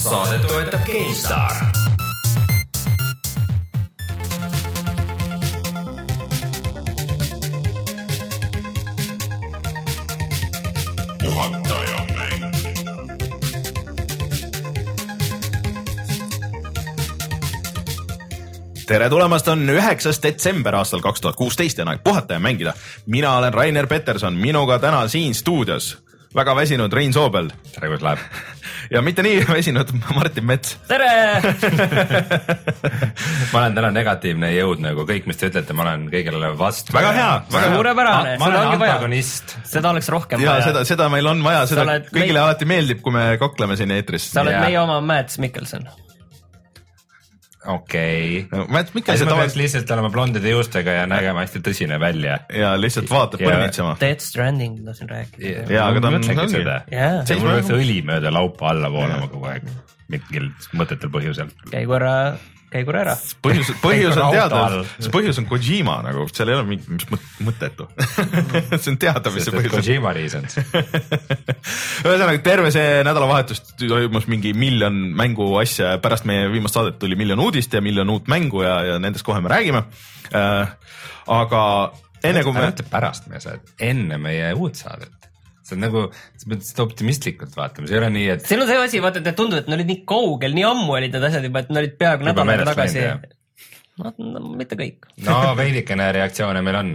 saadet toetab GameStar. tere tulemast, on üheksas detsember aastal kaks tuhat kuusteist ja on aeg puhata ja mängida. mina olen Rainer Peterson, minuga täna siin stuudios väga väsinud Rein Soobel. tere, kuidas läheb? Ja mitte nii väsinud Martin Mets. tere ma olen täna negatiivne jõud nagu kõik, mis te ütlete, ma olen kõigele vastu. väga hea, väga hea. suurepärane, ma seda olen ongi vaja. antagonist. seda oleks rohkem ja vaja. seda, seda meil on vaja, seda kõigile mei- alati meeldib, kui me kakleme siin eetris. sa oled Jaa. meie oma Mads Mikkelson. Okei okay. Mikkelson ma peaks tavaliselt lihtsalt olema blondide juustega ja nägema hästi tõsine välja. ja lihtsalt vaatab Ja- põrnitsema. Death Stranding tahtsin rääkida. Jaa, aga ta on- see mul peaks õli mööda laupa alla voolama kogu aeg mingil mõttetul põhjusel. käi korra, käi korra ära. põhjus, põhjus on teada see põhjus on Kojima nagu, seal ei ole mingit mõttetu see on teada, mis see põhjus on. Kojima reasons. ühesõnaga terve see nädalavahetus toimus mingi miljon mängu asja ja pärast meie viimast saadet tuli miljon uudist ja miljon uut mängu ja, ja nendest kohe me räägime äh,. aga enne kui ära me, ütle pärast meie saadet, enne meie uut saadet. See on nagu, sa pead seda optimistlikult vaatama, see ei ole nii, et siin on see asi, vaata, et tunduvad, et need olid nii kaugel, nii ammu olid need asjad juba, et need olid peaaegu nädal aega tagasi no, no mitte kõik. no veidikene reaktsioone meil on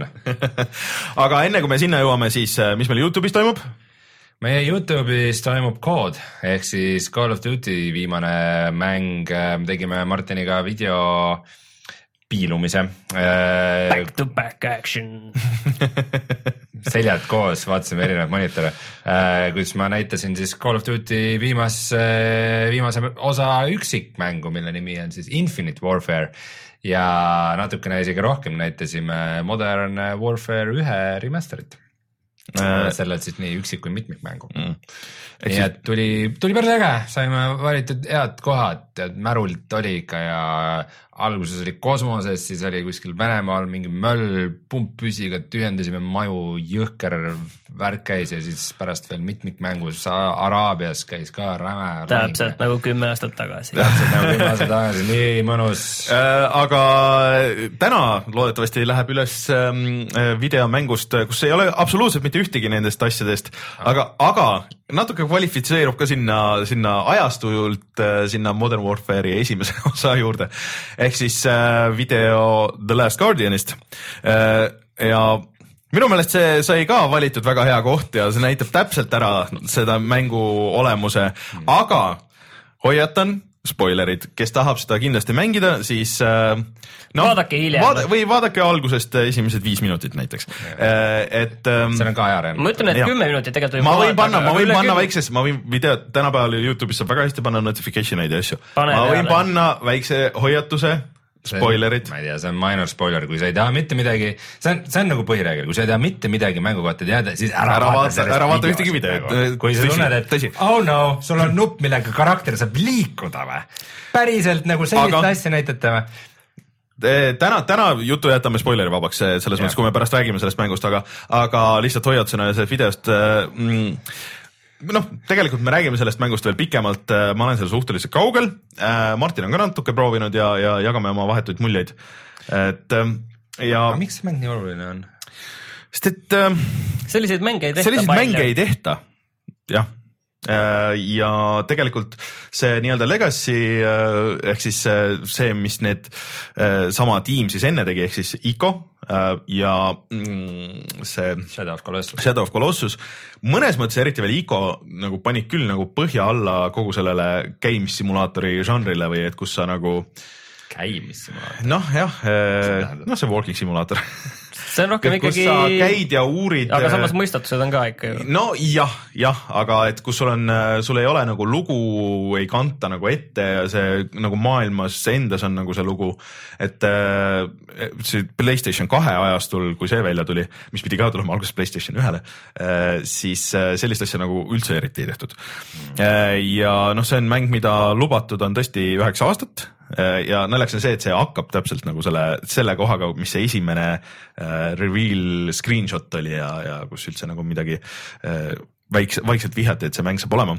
aga enne kui me sinna jõuame, siis äh, mis meil Youtube'is toimub? meie Youtube'is toimub kood ehk siis Call of Duty viimane mäng, me tegime Martiniga video piilumise. Back to back action. seljad koos, vaatasime erinevaid monitore, kus ma näitasin siis Call of Duty viimase, viimase osa üksikmängu, mille nimi on siis Infinite Warfare. Ja natukene isegi rohkem näitasime Modern Warfare ühe remaster'it. Äh, sellelt siis nii üksik kui mitmikmängu. Mm. Nii et tuli, tuli päris äge, saime valitud head kohad, tead märult oli ikka ja alguses oli kosmoses, siis oli kuskil Venemaal mingi möll pumppüsiga tühjendasime maju, jõhker värk käis ja siis pärast veel mitmikmängus Araabias käis ka räme. täpselt nagu kümme aastat tagasi. täpselt nagu kümme aastat tagasi, nii mõnus. Äh, aga täna loodetavasti läheb üles äh, video mängust, kus ei ole absoluutselt mitte ühtegi nendest asjadest, aga, aga natuke kvalifitseerub ka sinna, sinna ajastult äh, sinna Modern Warfare'i esimese osa juurde. ehk siis äh, video The Last Guardianist äh, ja minu meelest see sai ka valitud väga hea koht ja see näitab täpselt ära seda mängu olemuse, aga hoiatan, spoilerid, kes tahab seda kindlasti mängida, siis äh, no, Vaadake hiljem. vaada, või vaadake algusest esimesed viis minutit näiteks, et ähm, seal on ka ajareaalne. ma ütlen, et Jah. kümme minutit tegelikult ma võin panna, ma võin panna väikse. väiksesse, ma võin video, tänapäeval Youtube'is saab väga hästi panna notification eid ja asju. Ma võin peale. panna väikse hoiatuse, spoilerid. ma ei tea, see on minor spoiler, kui sa ei taha mitte midagi, see on, see on nagu põhireegel, kui sa ei taha mitte midagi mängu kohta teada, siis ära, Ära vaata- ära vaata ühtegi videot. kui sa tunned, et tõsi. oh no, sul on nupp, millega karakter saab liikuda või? päriselt nagu sellist Aga- asja näitate või? täna, täna jutu jätame spoileri vabaks, selles Jah. mõttes, kui me pärast räägime sellest mängust, aga, aga lihtsalt hoiatusena sellest videost äh, mm, noh, tegelikult me räägime sellest mängust veel pikemalt, ma olen seal suhteliselt kaugel. Martin on ka natuke proovinud ja, ja jagame oma vahetuid muljeid. et ähm, ja miks see mäng nii oluline on? sest et ähm, selliseid mänge ei tehta selliseid palju. mänge ei tehta, jah. Ja tegelikult see nii-öelda legacy äh, ehk siis see, mis need äh, sama tiim siis enne tegi, ehk siis ICO äh, ja mm, see Shadow of Colossus. Shadow of Colossus, mõnes mõttes eriti veel ICO nagu panid küll nagu põhja alla kogu sellele käimissimulaatori žanrile või et kus sa nagu käimissimulaator. noh, jah, noh, see walking simulaator, see on rohkem kus ikkagi, sa käid ja uurid. aga samas mõistatused on ka ikka ju. no jah, aga et kus sul on, sul ei ole nagu lugu ei kanta nagu ette ja see nagu maailmas endas on nagu see lugu, et äh, see Playstation kahe ajastul, kui see välja tuli, mis pidi ka tulema alguses Playstation ühele, siis äh, sellist asja nagu üldse eriti ei tehtud. ja noh, see on mäng, mida lubatud on tõesti üheksa aastat ja naljakas on see, et see hakkab täpselt nagu selle, selle kohaga, mis see esimene äh, reveal screenshot oli ja, ja kus üldse nagu midagi äh, väikse, vaikselt vihjati, et see mäng saab olema.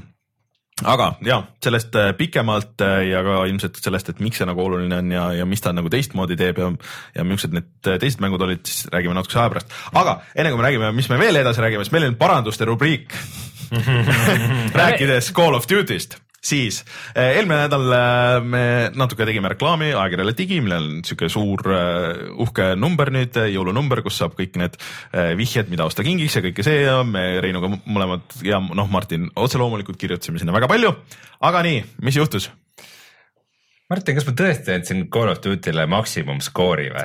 Aga ja sellest äh, pikemalt äh, ja ka ilmselt sellest, et miks see nagu oluline on ja, ja mis ta nagu teistmoodi teeb ja, ja millised need äh, teised mängud olid, siis räägime natukese aja pärast. aga enne kui me räägime, mis me veel edasi räägime, siis meil on paranduste rubriik. Rääkides Call of Duty'st siis eh, eelmine nädal eh, me natuke tegime reklaami ajakirjale Digi, millel on sihuke suur eh, uhke number nüüd, jõulunumber, kus saab kõik need vihjed, mida osta kingiks ja kõike see ja me Reinuga mõlemad ja noh, Martin otse loomulikult kirjutasime sinna väga palju. aga nii, mis juhtus? Martin, kas ma tõesti andsin Call of Duty'le maksimumskoori või?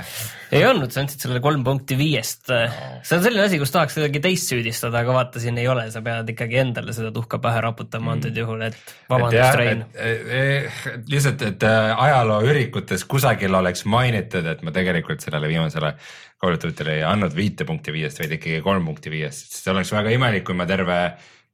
ei olnud, sa andsid sellele kolm punkti viiest. see on selline asi, kus tahaks kedagi teist süüdistada, aga vaata, siin ei ole, sa pead ikkagi endale seda tuhka pähe raputama mm. antud juhul, et vabandust, Rein. lihtsalt, et äh, ajalooürikutes kusagil oleks mainitud, et ma tegelikult sellele viimasele Call of Duty'le ei andnud viite punkti viiest, vaid ikkagi kolm punkti viiest, sest see oleks väga imelik, kui ma terve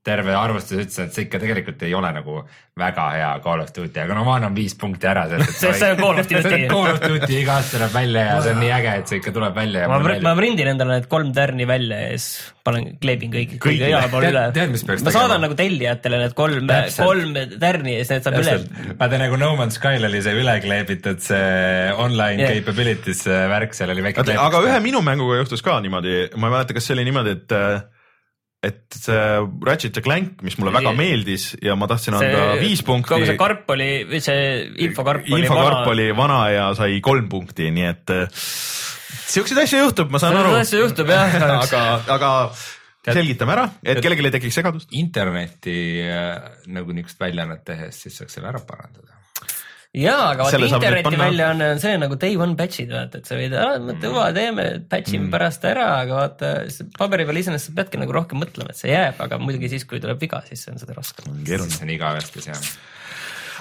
terve arvustus ütles, et see ikka tegelikult ei ole nagu väga hea Call of Duty, aga no ma annan viis punkti ära. sest see on Call of Duty. Call of Duty iga aasta tuleb välja ja see on nii äge, et see ikka tuleb välja. ma, ma prindin endale need kolm tärni välja ja siis panen, kleebin kõik, kõige igale poole üle. tead, mis peaks ma tegema? saadan nagu tellijatele need kolm, kolm tärni ja siis need saab üle. vaata nagu No Man's Skyl oli see üle kleebitud see online yeah. capabilities värk, seal oli väike. aga ühe minu mänguga juhtus ka niimoodi, ma ei mäleta, kas see oli niimoodi, et et see Ratchet ja Clank, mis mulle väga meeldis ja ma tahtsin see, anda viis punkti. kogu see karp oli, see infokarp oli infokarp vana. oli vana ja sai kolm punkti, nii et äh, siukseid asju juhtub, ma saan aru. asju juhtub jah aga, aga selgitame ära, et kellelgi ei tekiks segadust. internetti äh, nagu niisugust väljaannet tehes, siis saaks selle ära parandada jaa, aga vaata interneti väljaanne on see nagu day one batch'id vaata, et sa võid, mõtle huva, teeme, batch ime mm. pärast ära, aga vaata paberi peal iseenesest sa peadki nagu rohkem mõtlema, et see jääb, aga muidugi siis, kui tuleb viga, siis on seda raskem. keeruline. see on igavestes jah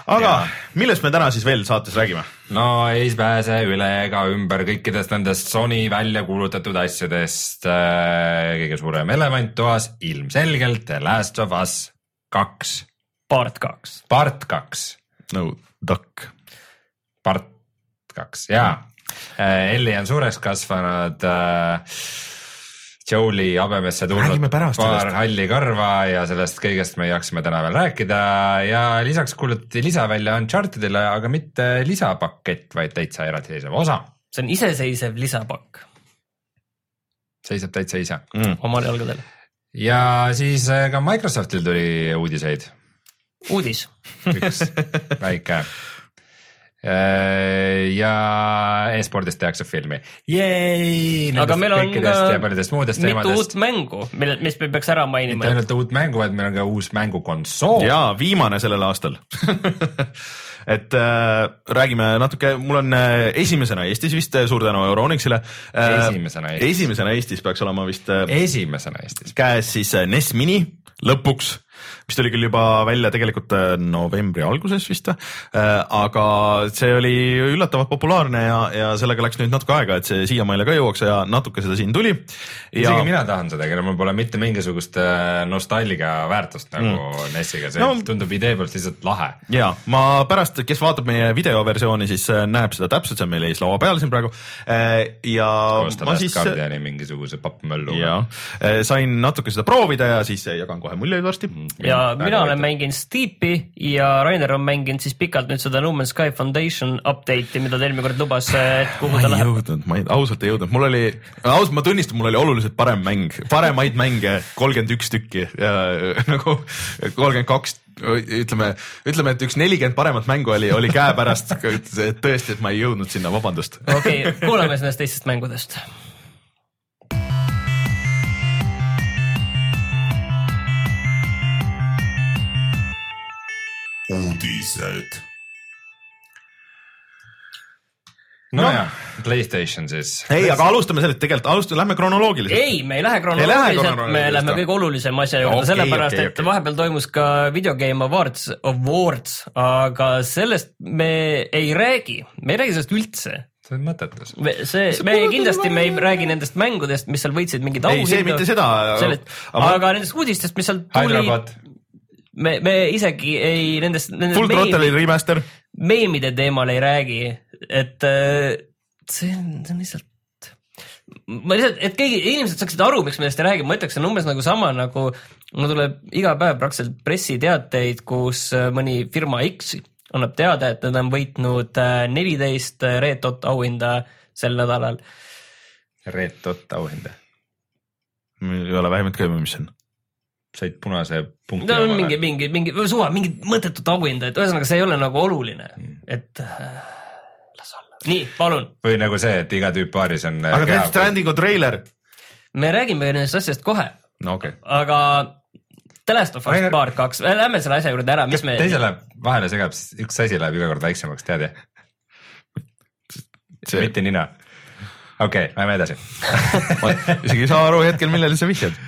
aga ja. millest me täna siis veel saates räägime? no ei pääse üle ega ümber kõikidest nendest Sony välja kuulutatud asjadest. Äh, kõige suurem elevant toas ilmselgelt The Last of Us kaks. part kaks. part kaks. no Duck. part kaks, jaa. Äh, Elli on suureks kasvanud äh, Joe'i habemesse tulnud paar halli karva ja sellest kõigest me jaksime täna veel rääkida ja lisaks kuulutati lisa välja Unchartedile, aga mitte lisapakett, vaid täitsa eraldiseisev osa. see on iseseisev lisapakk. seisab täitsa ise mm.. omal jalgadel. ja siis äh, ka Microsoftil tuli uudiseid. Uudis. üks väike Äh, ja e-spordist tehakse filmi. aga meil on ka mitu uut mängu, mille, mis me peaks ära mainima. mitte ainult uut mängu, vaid meil on ka uus mängukonsool. ja viimane sellel aastal et äh, räägime natuke, mul on äh, esimesena Eestis vist, äh, suur tänu Euronixile äh,. esimesena Eestis. esimesena Eestis peaks olema vist äh,. esimesena Eestis. käes siis äh, NES Mini lõpuks mis tuli küll juba välja tegelikult äh, novembri alguses vist, äh, aga see oli üllatavalt populaarne ja, ja sellega läks nüüd natuke aega, et see siiamaale ka jõuaks ja natuke seda siin tuli. isegi ja... mina tahan seda, kellel mul pole mitte mingisugust äh, nostalgia väärtust nagu mm. NES-iga, see no, tundub idee poolt lihtsalt lahe. ja ma pärast, kes vaatab meie videoversiooni, siis näeb seda täpselt, see on meil ees laua peal siin praegu. ja Koos ma siis. Guardiani mingisuguse pappmölluga. sain natuke seda proovida ja siis jagan kohe muljeid varsti mm ja mina olen mänginud Steepi ja Rainer on mänginud siis pikalt nüüd seda No Man's Sky Foundation update'i, mida ta eelmine kord lubas, et kuhu ta läheb. jõudnud, ma ei, ausalt ei jõudnud, mul oli, ausalt ma tunnistan, mul oli oluliselt parem mäng, paremaid mänge kolmkümmend üks tükki ja nagu kolmkümmend kaks ütleme, ütleme, et üks nelikümmend paremat mängu oli, oli käepärast, tõesti, et ma ei jõudnud sinna, vabandust. okei okay,, kuulame siis nendest teistest mängudest uudised. nojah no., Playstation siis. ei, aga alustame sellest, tegelikult alustame, lähme kronoloogiliselt. ei, me ei lähe kronoloogiliselt, me lähme kõige olulisema asja juurde okay,, sellepärast okay, et okay. vahepeal toimus ka Video Game Awards, Awards, aga sellest me ei räägi, me ei räägi sellest üldse see on mõttetus. see, me ei, kindlasti me ei räägi nendest mängudest, mis seal võitsid mingeid auhindu. ei, see mitte seda. aga, aga nendest uudistest, mis seal tuli me, me isegi ei nendest, nendest. Full Throttle'i remaster. meemide teemal ei räägi, et äh, see on, see on lihtsalt ma lihtsalt, et keegi, inimesed saaksid aru, miks me sellest räägime, ma ütleks, see on umbes nagu sama nagu mul tuleb iga päev praktiliselt pressiteateid, kus äh, mõni firma X annab teada, et nad on võitnud äh, neliteist Red Dot auhinda sel nädalal. Red Dot auhinda? ei ole vähemalt ka aimu, mis see on said punase punkti. no mingi, mingi, mingi suva, mingit mõttetut auhinda, et ühesõnaga see ei ole nagu oluline mm., et äh, las olla. nii, palun. või nagu see, et iga tüüp baaris on. aga Death Strandingu treiler. me räägime nendest asjadest kohe. no okei okay.. aga The Last of Us Part kaks, lähme selle asja juurde ära, mis me. teise läheb vahele segab, üks asi läheb iga kord väiksemaks, tead ju? See... mitte nina. okei okay,, lähme edasi isegi ei saa aru hetkel, millele sa vihjad äh,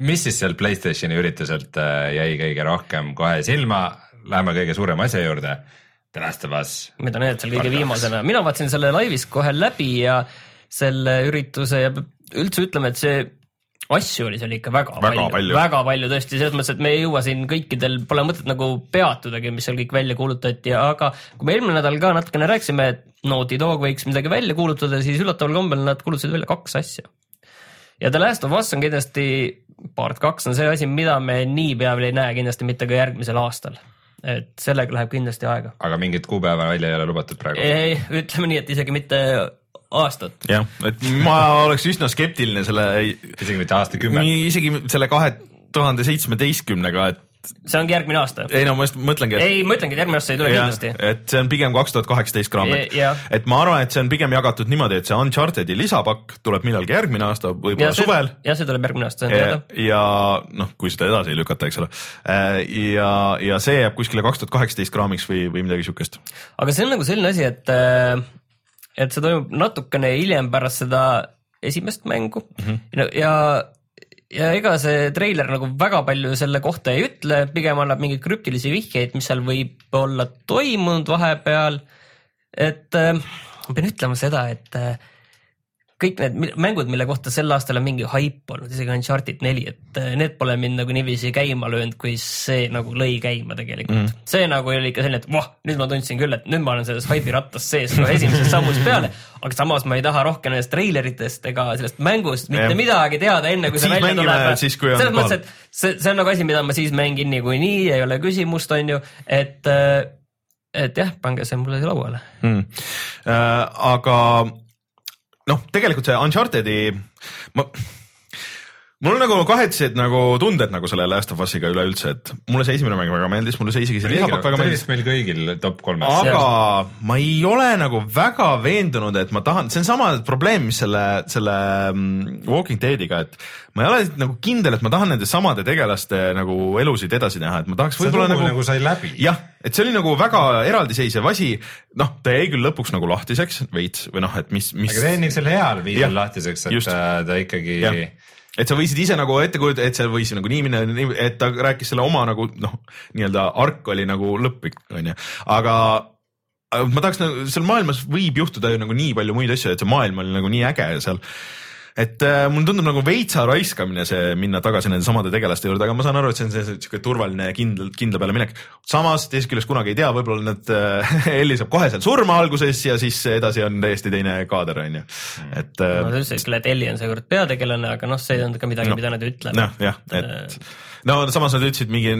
mis siis seal Playstationi ürituselt äh, jäi kõige rohkem kohe silma, läheme kõige suurema asja juurde. Us. mida näed seal kõige viimasena, mina vaatasin selle laivis kohe läbi ja selle ürituse ja üldse ütleme, et see asju oli seal ikka väga, väga palju, palju., väga palju tõesti, selles mõttes, et me ei jõua siin kõikidel, pole mõtet nagu peatudagi, mis seal kõik välja kuulutati, aga kui me eelmine nädal ka natukene rääkisime, et Naughty Dog võiks midagi välja kuulutada, siis üllataval kombel nad kuulutasid välja kaks asja. Ja The Last of Us on kindlasti, part kaks on see asi, mida me niipea veel ei näe kindlasti mitte ka järgmisel aastal et sellega läheb kindlasti aega. aga mingit kuupäeva välja ei ole lubatud praegu? ei, ütleme nii, et isegi mitte aastat. jah, et ma oleks üsna skeptiline selle. isegi mitte aastakümme. isegi selle kahe tuhande seitsmeteistkümnega, et see ongi järgmine aasta. ei no ma just mõtlengi. ei, ma ütlengi, et järgmine aasta ei tule ja, kindlasti. et see on pigem kaks tuhat kaheksateist kraamik. et ma arvan, et see on pigem jagatud niimoodi, et see Uncharted'i lisapakk tuleb millalgi järgmine aasta, võib-olla suvel. jah, see tuleb järgmine aasta, see on teada. ja noh, kui seda edasi ei lükata, eks ole. Äh, ja, ja see jääb kuskile kaks tuhat kaheksateist kraamiks või, või midagi siukest. aga see on nagu selline asi, et äh, et see toimub natukene hiljem pärast seda esimest mängu mm -hmm. ja, ja ega see treiler nagu väga palju selle kohta ei ütle, pigem annab mingeid krüptilisi vihjeid, mis seal võib olla toimunud vahepeal. et äh, ma pean ütlema seda, et äh, kõik need mängud, mille kohta sel aastal on mingi haip olnud, isegi Uncharted neli, et äh, need pole mind nagu niiviisi käima löönud, kui see nagu lõi käima tegelikult mm.. see nagu oli ikka selline, et voh, nüüd ma tundsin küll, et nüüd ma olen selles haipi rattas sees kohe esimesest sammust peale. aga samas ma ei taha rohkem nendest treileritest ega sellest mängust mitte ja. midagi teada, enne kui see välja tuleb. selles mõttes, et see, see on nagu asi, mida ma siis mängin niikuinii, ei ole küsimust, on ju, et äh, et jah, pange see mulle lauale mm.. Äh, aga noh, tegelikult see Uncharted'i, ma, mul on nagu kahetised nagu tunded nagu selle Last of Us'iga üleüldse, et mulle see esimene mäng väga meeldis, mulle see isegi see lisapakk väga meeldis. meil kõigil top kolmes. aga ma ei ole nagu väga veendunud, et ma tahan, see on sama probleem, mis selle, selle mm, Walking Deadiga, et ma ei ole nagu kindel, et ma tahan nende samade tegelaste nagu elusid edasi näha, et ma tahaks võib-olla nagu, nagu sai läbi. jah, et see oli nagu väga eraldiseisev asi, noh, ta jäi küll lõpuks nagu lahtiseks veits või noh, et mis, mis. aga ta jäi niisugusel heal viisil lahtiseks, et just. ta ikkagi ja et sa võisid ise nagu ette kujutada, et see võis nagu nii minna, et ta rääkis selle oma nagu noh, nii-öelda ark oli nagu lõplik, onju, aga ma tahaks nagu seal maailmas võib juhtuda ju nagu nii palju muid asju, et see maailm oli nagu nii äge seal et äh, mulle tundub nagu veitsa raiskamine see minna tagasi nende samade tegelaste juurde, aga ma saan aru, et see on see sihuke turvaline ja kindel, kindla peale minek. samas teisest küljest kunagi ei tea, võib-olla need äh, Elli saab kohe seal surma alguses ja siis edasi on täiesti teine kaader, on ju, et äh,. no ta ütles küll, et Elli on seekord peategelane, aga noh, see ei olnud ka midagi no,, mida nad ütlevad. jah, et no samas nad ütlesid mingi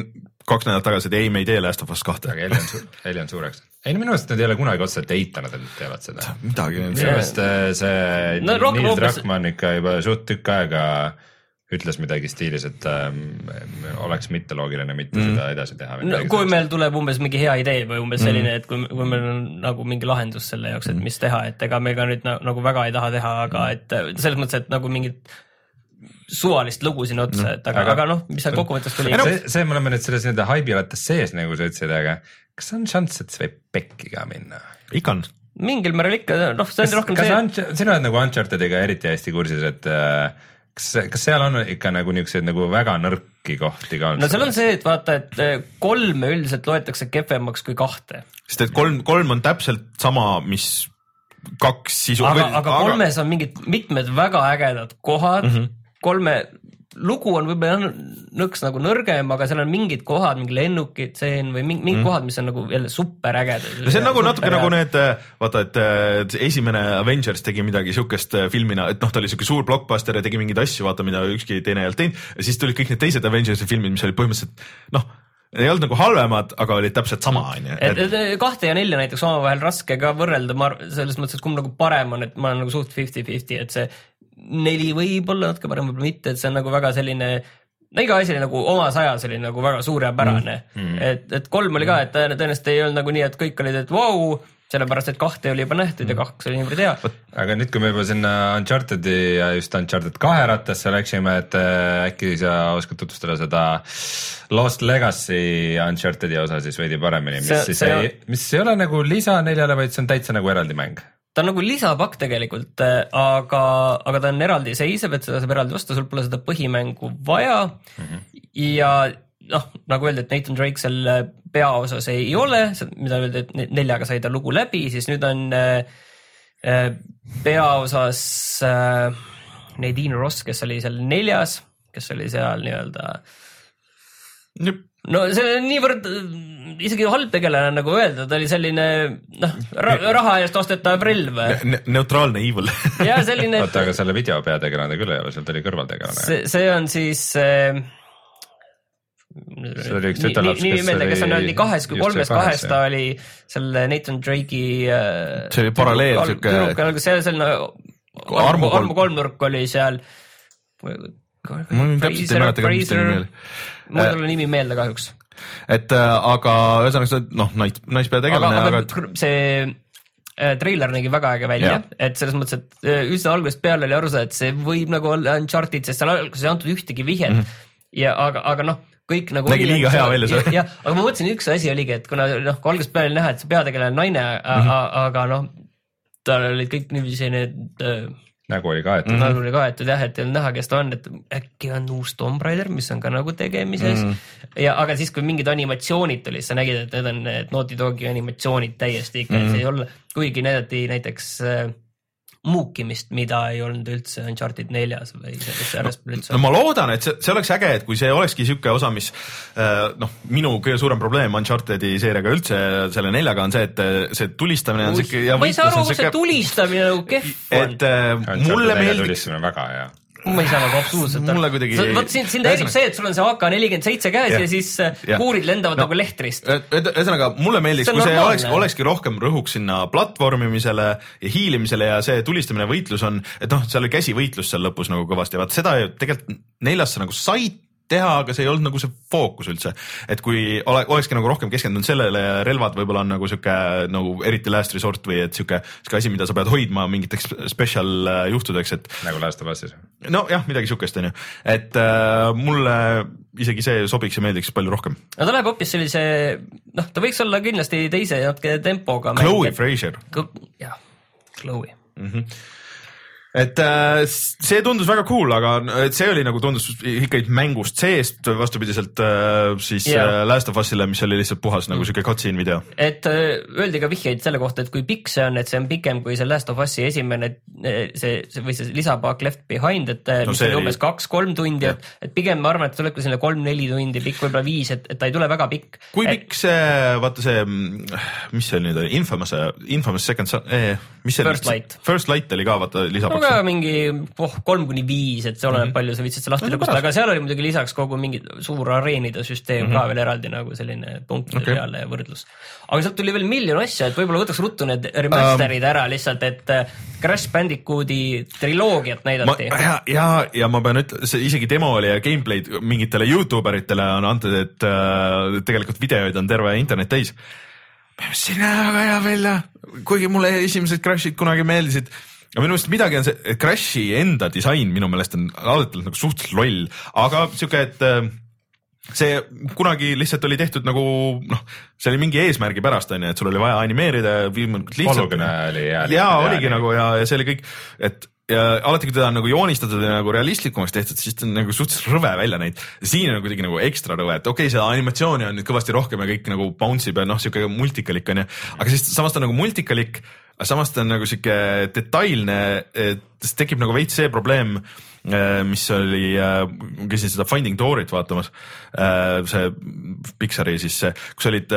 kaks nädalat tagasi, et ei, me ei tee Last of Us kahte. aga Elli on, Elli on suureks ei no minu meelest nad ei ole kunagi otseselt eitanud, et nad teevad seda. midagi. minu meelest äh, see no, Neil Druckmann ikka juba suht tükk aega ütles midagi stiilis, et ähm, oleks mitteloogiline mitte mm. seda edasi teha. no kui sellest. meil tuleb umbes mingi hea idee või umbes mm. selline, et kui, kui meil on nagu mingi lahendus selle jaoks, et mm. mis teha, et ega me ka nüüd nagu väga ei taha teha, aga mm. et selles mõttes, et nagu mingit suvalist lugu sinna otsa mm., et aga, aga, aga noh, mis seal kokkuvõttes tuli. see, see me oleme nüüd selles nii-öelda haibirattas sees, nagu sa ütlesid, aga kas on šanss, et see võib pekki ka minna? ikka on. mingil määral ikka, noh, see on kas, rohkem kas see. sina oled nagu Unchartediga eriti hästi kursis, et äh, kas, kas seal on ikka nagu niisuguseid nagu väga nõrki kohti ka? no seal on see, et vaata, et äh, kolme üldiselt loetakse kehvemaks kui kahte. sest et kolm, kolm on täpselt sama, mis kaks sisu. aga, aga kolmes aga... on mingid mitmed väga ägedad kohad mm, -hmm kolme lugu on võib-olla nõks nagu nõrgem, aga seal on mingid kohad, mingi lennukitseen või mingid, mm. kohad, mis on nagu jälle super ägedad. no see on nagu natuke nagu need, vaata, et esimene Avengers tegi midagi siukest filmina, et noh, ta oli siuke suur blockbuster ja tegi mingeid asju, vaata, mida ükski teine ei olnud teinud ja siis tulid kõik need teised Avengersi filmid, mis olid põhimõtteliselt noh ei olnud nagu halvemad, aga olid täpselt sama, onju. et kahte ja nelja näiteks omavahel raske ka võrrelda, ma selles mõttes, et kumb nagu parem on, et ma olen nagu suht fifty-fifty, et see neli võib olla natuke parem, võib-olla mitte, et see on nagu väga selline no iga asi oli nagu omas ajas oli nagu väga suurepärane mm, -hmm. et, et kolm oli ka, et tõenäoliselt ei olnud nagu nii, et kõik olid, et vau wow,, sellepärast et kahte oli juba nähtud ja mm. kaks oli niivõrd hea. aga nüüd, kui me juba sinna Uncharted'i ja just Uncharted kahe rattasse läksime, et äh, äkki sa oskad tutvustada seda Lost Legacy Uncharted'i osa siis veidi paremini, mis see, siis see ei, mis ei ole nagu lisa neljale, vaid see on täitsa nagu eraldi mäng ta on nagu lisapakk tegelikult, äh, aga, aga ta on eraldiseisev, et seda saab eraldi osta, sul pole seda põhimängu vaja mm. -hmm. ja noh, nagu öeldi, et Nathan Drake seal äh, peaosas ei ole, mida öeldi, et neljaga sai ta lugu läbi, siis nüüd on äh, äh peaosas äh, Nadine Ross, kes oli seal neljas, kes oli seal nii-öelda. No see on niivõrd isegi halb tegelane nagu öelda, ta oli selline noh ra, raha eest ostetav relv ne. neutraalne evil ja selline. oota, aga selle video peategelane küll ei ole, seal ta oli kõrvaltegelane. see, see on siis äh, see oli üks tütarlaps, kes oli. kes on nii kahes kui kolmes kahes, ta oli selle Nathan Drake'i. Äh, see oli paralleel siuke. see selline armu, armu kolmnurk oli seal. Mul täpselt ei mäleta ka, mis ta nimi oli. mul ei tule nimi meelde kahjuks. et äh, aga ühesõnaga noh, nais, naispeategelane, aga, aga see äh, treiler nägi väga äge välja, et selles mõttes, et üsna algusest peale oli aru saada, et see võib nagu olla Uncharted, sest seal alguses ei antud ühtegi vihjet mm. -hmm. ja aga, aga noh kõik nagu. nägi liiga hea välja see. jah, aga ma mõtlesin, üks asi oligi, et kuna noh, kui algusest peale näha, et see peategelane on naine mm, -hmm. aga noh, tal olid kõik niiviisi need äh, nägu oli kaetud mm. -hmm. nägu oli kaetud jah, et ei olnud näha, kes ta on, et äkki on uus Tomb Raider, mis on ka nagu tegemises mm. -hmm. ja, aga siis, kui mingid animatsioonid tulid, sa nägid, et need on need Naughty Dogi animatsioonid täiesti ikka mm, -hmm. see ei ole, kuigi näidati näiteks äh, muukimist, mida ei olnud üldse Uncharted neljas või selles järjest no, üldse. no ma loodan, et see, see oleks äge, et kui see olekski sihuke osa, mis äh, noh, minu kõige suurem probleem Uncharted'i seeriaga üldse selle neljaga on see, et äh, see tulistamine on sihuke. ma ei saa aru, kus see tulistamine nagu kehv on. et äh, mulle meeldiks. tulistamine väga hea ma ei saa nagu absoluutselt aru. kuidagi... vot sind, sind häirib see, et sul on see AK nelikümmend seitse käes ja, ja siis äh, ja. kuurid lendavad no, nagu lehtrist. ühesõnaga, mulle meeldiks, kui see oleks, olekski rohkem rõhuks sinna platvormimisele ja hiilimisele ja see tulistamine, võitlus on, et noh, seal oli käsivõitlus seal lõpus nagu kõvasti, vaat seda tegelikult neljas sa nagu said teha, aga see ei olnud nagu see fookus üldse. et kui ole, olekski nagu rohkem keskendunud sellele ja relvad võib-olla on nagu sihuke nagu eriti last resort või et sihuke, sihuke asi, mida sa pead hoidma mingiteks special äh, juhtudeks, et. nagu Last of Us'is. nojah, midagi sihukest on ju, et äh, mulle isegi see sobiks ja meeldiks palju rohkem. no ta läheb hoopis sellise, noh, ta võiks olla kindlasti teise natuke tempoga. Chloe Fraser. jah, Chloe mm. -hmm et äh, see tundus väga cool, aga see oli nagu tundus ikkagi mängust seest vastupidiselt äh, siis yeah. Äh, Last of Us'ile, mis oli lihtsalt puhas nagu siuke cutscene video. et öeldi ka vihjeid selle kohta, et kui pikk see on, et see on pikem kui see Last of Us'i esimene see, see või see lisapakk Left Behind, et no, mis oli umbes kaks-kolm tundi, et, et pigem ma arvan, et tuleb ka selline kolm-neli tundi pikk, võib-olla viis, et, et ta ei tule väga pikk. kui et... pikk see, vaata see, mis see nüüd oli, Infamous, Infamous Second Son eh,, mis see First Light. First Light oli ka vaata lisapakk no, ka mingi oh, kolm kuni viis, et see oleneb mm -hmm. palju sa viitsid seda lahti lõbustada, aga seal oli muidugi lisaks kogu mingi suur areenide süsteem mm -hmm. ka veel eraldi nagu selline punktide okay. peale võrdlus. aga sealt tuli veel miljon asja, et võib-olla võtaks ruttu need remaster'id um, ära lihtsalt, et äh, Crash Bandicooti triloogiat näidati. ja, ja, ja ma pean ütlema, see isegi demo oli ja gameplay'd mingitele Youtube eritele on antud, et äh, tegelikult videoid on terve internet täis see ei näe väga hea välja, kuigi mulle esimesed Crashid kunagi meeldisid aga minu meelest midagi on see, et Crashi enda disain minu meelest on alati nagu suhteliselt loll, aga sihuke, et äh, see kunagi lihtsalt oli tehtud nagu noh, see oli mingi eesmärgi pärast onju, et sul oli vaja animeerida võimalikult lihtsalt. oli hea. ja oligi nagu ja, ja see oli kõik, et ja alati, kui teda on nagu joonistatud ja nagu realistlikumaks tehtud, siis ta on nagu suhteliselt rõve välja näinud. siin on kuidagi nagu ekstra rõve, et okei okay,, seda animatsiooni on nüüd kõvasti rohkem ja kõik nagu bounce ib ja noh, sihuke multikalik onju, aga siis samas ta on nagu multikalik aga samas ta on nagu sihuke detailne, et tekib nagu veits see probleem, mis oli, käisin seda Finding Dory't vaatamas, see Pixari siis see, kus olid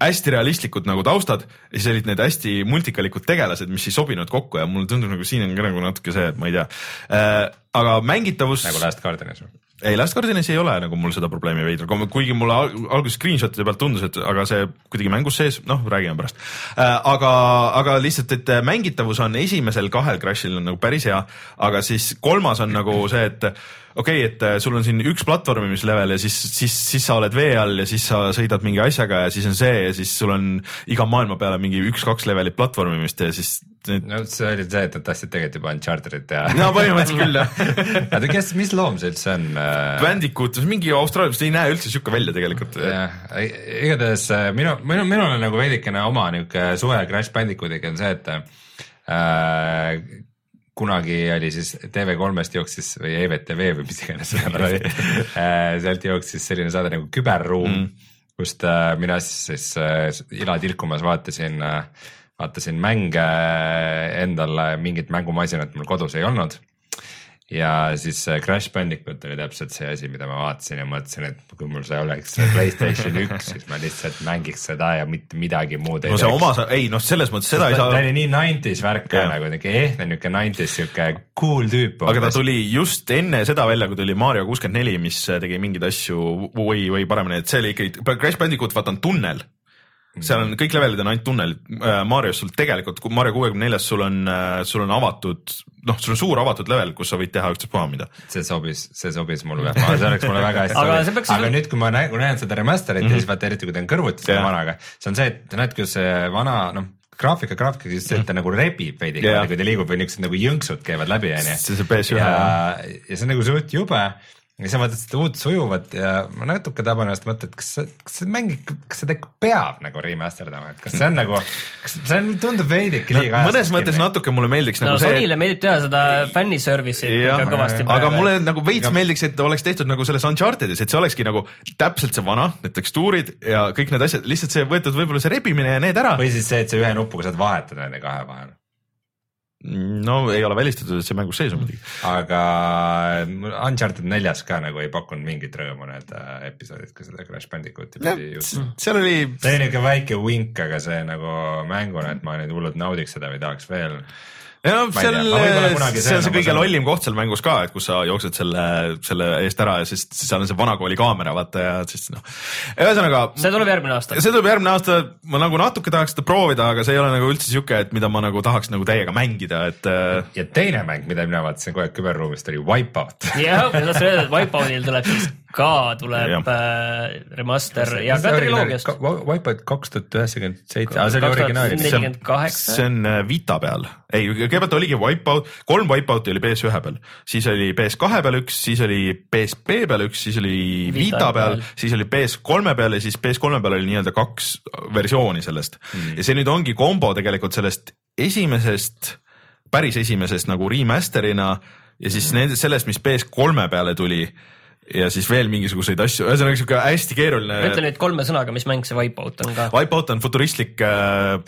hästi realistlikud nagu taustad ja siis olid need hästi multikalikud tegelased, mis ei sobinud kokku ja mulle tundub nagu siin on ka nagu natuke see, et ma ei tea äh,. aga mängitavus. nagu Last Guardianis või? Ei, Last Guardianis ei ole nagu mul seda probleemi veidral, kuigi mulle alguses screenshot'ide pealt tundus, et aga see kuidagi mängus sees, noh, räägime pärast äh,. aga, aga lihtsalt, et mängitavus on esimesel kahel Crashil on nagu päris hea, aga siis kolmas on nagu see, et okei okay,, et äh, sul on siin üks platvormimislevel ja siis, siis, siis sa oled vee all ja siis sa sõidad mingi asjaga ja siis on see ja siis sul on iga maailma peale mingi üks-kaks levelit platvormimist ja siis no see oli see, et nad tahtsid tegelikult juba Uncharted'it teha. no põhimõtteliselt küll jah oota, kes, mis loom see üldse on? Äh? Bandicoot, mingi Austraalia, see ei näe üldse siuke välja tegelikult. jah, igatahes äh, minu, minu, minul on nagu veidikene oma niuke suhe Crash Bandicootiga on see, et äh, kunagi oli siis TV3-st jooksis või EVTV või mis iganes see oli äh, sealt jooksis selline saade nagu Küberruum mm., kust äh, mina siis, siis äh, ila tilkumas vaatasin, vaatasin mänge endale, mingit mängumasinat mul kodus ei olnud ja siis Crash Bandicoot oli täpselt see asi, mida ma vaatasin ja mõtlesin, et kui mul see oleks Playstation üks, siis ma lihtsalt mängiks seda ja mitte midagi muud ei no see oma, ei noh, selles mõttes seda ei saa. ta oli nii nineties värk ka nagu niuke ehtne niuke nineties siuke cool tüüp. aga ta tuli just enne seda välja, kui tuli Mario kuuskümmend neli, mis tegi mingeid asju või, või paremini, et see oli ikkagi, Crash Bandicoot, vaata on tunnel seal on kõik levelid on ainult tunnelid, äh, Marios sul tegelikult, Mario kuuekümne neljas sul on, äh, sul on avatud, noh, sul on suur avatud level, kus sa võid teha ükstaspuha mida. see sobis, see sobis mulle, see oleks mulle väga hästi sobinud, aga, aga nüüd, kui ma näen, kui näen seda remaster'it mm -hmm. ja siis vaata eriti, kui ta on kõrvuti selle vanaga, see on see, et näed, kuidas see vana, noh graafika, graafika, siis see, et ta nagu rebib veidi yeah., kui ta liigub või niisugused nagu jõnksud käivad läbi, onju. see, see PS1. ja, ja see on nagu suht jube ja sa vaatad seda uut sujuvat ja ma natuke taban ennast mõtta, et kas, kas see mäng kas seda ikka peab nagu remasterdama, et kas see on nagu, kas see on, tundub veidike liiga no, mõnes mõttes kinni. natuke mulle meeldiks no, nagu see. Sonyle meeldib teha seda fänniservice'i ikka kõvasti. aga mulle nagu veits meeldiks, et oleks tehtud nagu selles Uncharted'is, et see olekski nagu täpselt see vana, need tekstuurid ja kõik need asjad, lihtsalt see võetud võib-olla see rebimine ja need ära. või siis see, et sa ühe nupuga saad vahetada nende kahe vahel no ei ole välistatud, et see mängus sees on muidugi. aga Uncharted neljas ka nagu ei pakkunud mingit rõõmu need äh, episoodid, kui seda Crash Bandicooti pidi juttu. seal oli. see oli niuke väike vink, aga see nagu mänguna, et ma nüüd hullult naudiks seda või tahaks veel ja no seal, see on see kõige lollim koht seal mängus ka, et kus sa jooksed selle, selle eest ära ja siis seal on see vanakooli kaamera, vaata ja siis noh. ühesõnaga. see tuleb järgmine aasta. see tuleb järgmine aasta, ma nagu natuke tahaks seda proovida, aga see ei ole nagu üldse sihuke, et mida ma nagu tahaks nagu täiega mängida, et. Äh, ja teine mäng, mida mina vaatasin kogu aeg küberruumist oli Wipeout. jah, ma tahtsin öelda, et Wipeoutil tuleb siis ka tuleb äh, remaster ja ka triloogiast. Wipeout kaks tuhat üheksakümmend seitse, see oli originaal. see on äh, Vita peal, ei kõigepealt oligi Wipeout, kolm Wipeouti oli PS1 peal, siis oli PS2 peal üks, siis oli PSP peal üks, siis oli Vita, Vita peal, peal., siis oli PS3 peal ja siis PS3 peal oli nii-öelda kaks versiooni sellest mm. ja see nüüd ongi kombo tegelikult sellest esimesest, päris esimesest nagu remaster'ina ja siis mm. nende, sellest, mis PS3 peale tuli ja siis veel mingisuguseid asju, ühesõnaga sihuke hästi keeruline. ütle nüüd kolme sõnaga, mis mäng see Wipeout on ka? Wipeout on futuristlik äh,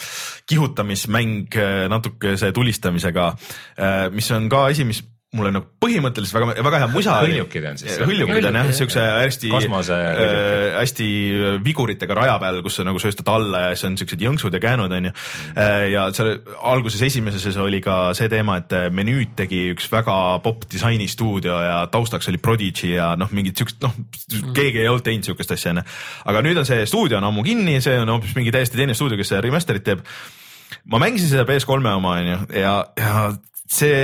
kihutamismäng äh, natukese tulistamisega äh,, mis on ka asi, mis mulle nagu põhimõtteliselt väga, väga hea musa. hõljukid on siis. hõljukid on jah, siukse hästi, äh, hästi viguritega raja peal, kus sa nagu sööstad alla ja siis on siuksed jõnksud ja käänud onju äh,. ja seal alguses esimeses oli ka see teema, et menüüd tegi üks väga popp disainistuudio ja taustaks oli Prodigy ja noh, mingid siuksed noh, keegi ei olnud teinud siukest asja onju. aga nüüd on see stuudio on ammu kinni, see on hoopis mingi täiesti teine stuudio, kes remaster'it teeb ma mängisin seda PS3 oma onju ja, ja see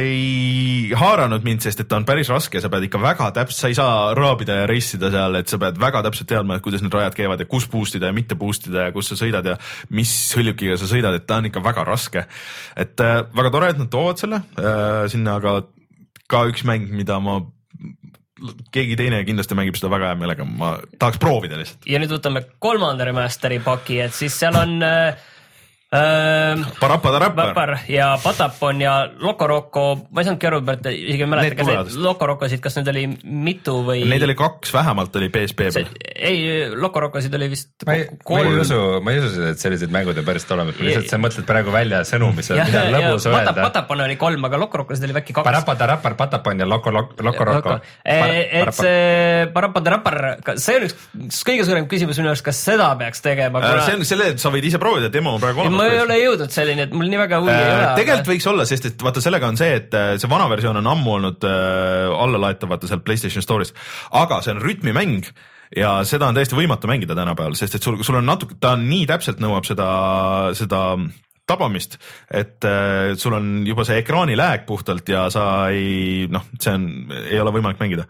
ei haaranud mind, sest et ta on päris raske, sa pead ikka väga täpselt, sa ei saa raabida ja reissida seal, et sa pead väga täpselt teadma, et kuidas need rajad käivad ja kus boost ida ja mitte boost ida ja kus sa sõidad ja mis hõljukiga sa sõidad, et ta on ikka väga raske. et äh, väga tore, et nad toovad selle äh, sinna, aga ka üks mäng, mida ma keegi teine kindlasti mängib seda väga hea meelega, ma tahaks proovida lihtsalt. ja nüüd võtame kolmanda remaster'i paki, et siis seal on äh, Parappa-tarappa. ja Patapon ja Loco Roco, ma ei saanudki aru, isegi ei mäleta, kas neid Loco Rocosid, kas neid oli mitu või? Neid oli kaks vähemalt oli PSP peal. ei, Loco Rocosid oli vist ma ei, ma ei usu, ma ei usu, et sellised mängud on päriselt olemas, lihtsalt sa mõtled praegu välja sõnu, mis on, mida on lõbus öelda. Patapon oli kolm, aga Loco Rocosid oli äkki kaks. Parappa-tarappa, Patapon ja Loco Roco. et see Parappa-tarappa, see on üks kõige suurem küsimus minu arust, kas seda peaks tegema äh, see on, selle sa võid ise proovida, demo on praegu olemas ma ei ole jõudnud selleni, et mul nii väga huvi äh, ei ole. tegelikult aga... võiks olla, sest et vaata, sellega on see, et äh, see vana versioon on ammu olnud äh, allalaetav vaata seal Playstation Store'is, aga see on rütmimäng ja seda on täiesti võimatu mängida tänapäeval, sest et sul, sul on natuke, ta nii täpselt nõuab seda, seda tabamist, et äh, sul on juba see ekraanilääk puhtalt ja sa ei noh, see on, ei ole võimalik mängida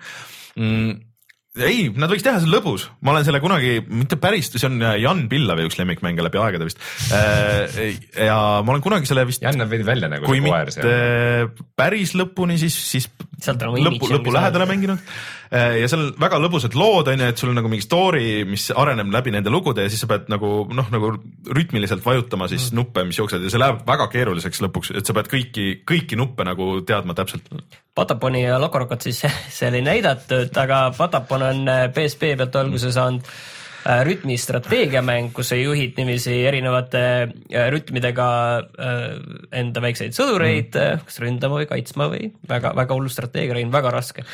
mm ei, nad võiks teha, see on lõbus, ma olen selle kunagi, mitte päris, see on äh, Jan Pillavi üks lemmikmänge läbi aegade vist. Äh, ja ma olen kunagi selle vist. Jan näeb veidi välja nagu kui mitte päris lõpuni, siis, siis lõpu, lõpu lähedale mänginud ja seal on väga lõbusad lood on ju, et sul on nagu mingi story, mis areneb läbi nende lugude ja siis sa pead nagu noh, nagu rütmiliselt vajutama siis mm. nuppe, mis jooksevad ja see läheb väga keeruliseks lõpuks, et sa pead kõiki, kõiki nuppe nagu teadma täpselt. Pataponi ja Lokorokot siis seal ei näidatud, aga Patapon on PSP pealt alguse saanud mm Äh, rütmistrateegiamäng, kus sa juhid niiviisi erinevate äh, rütmidega äh, enda väikseid sõdureid mm., kas ründama või kaitsma või väga-väga hull strateegia, Rein, väga raske.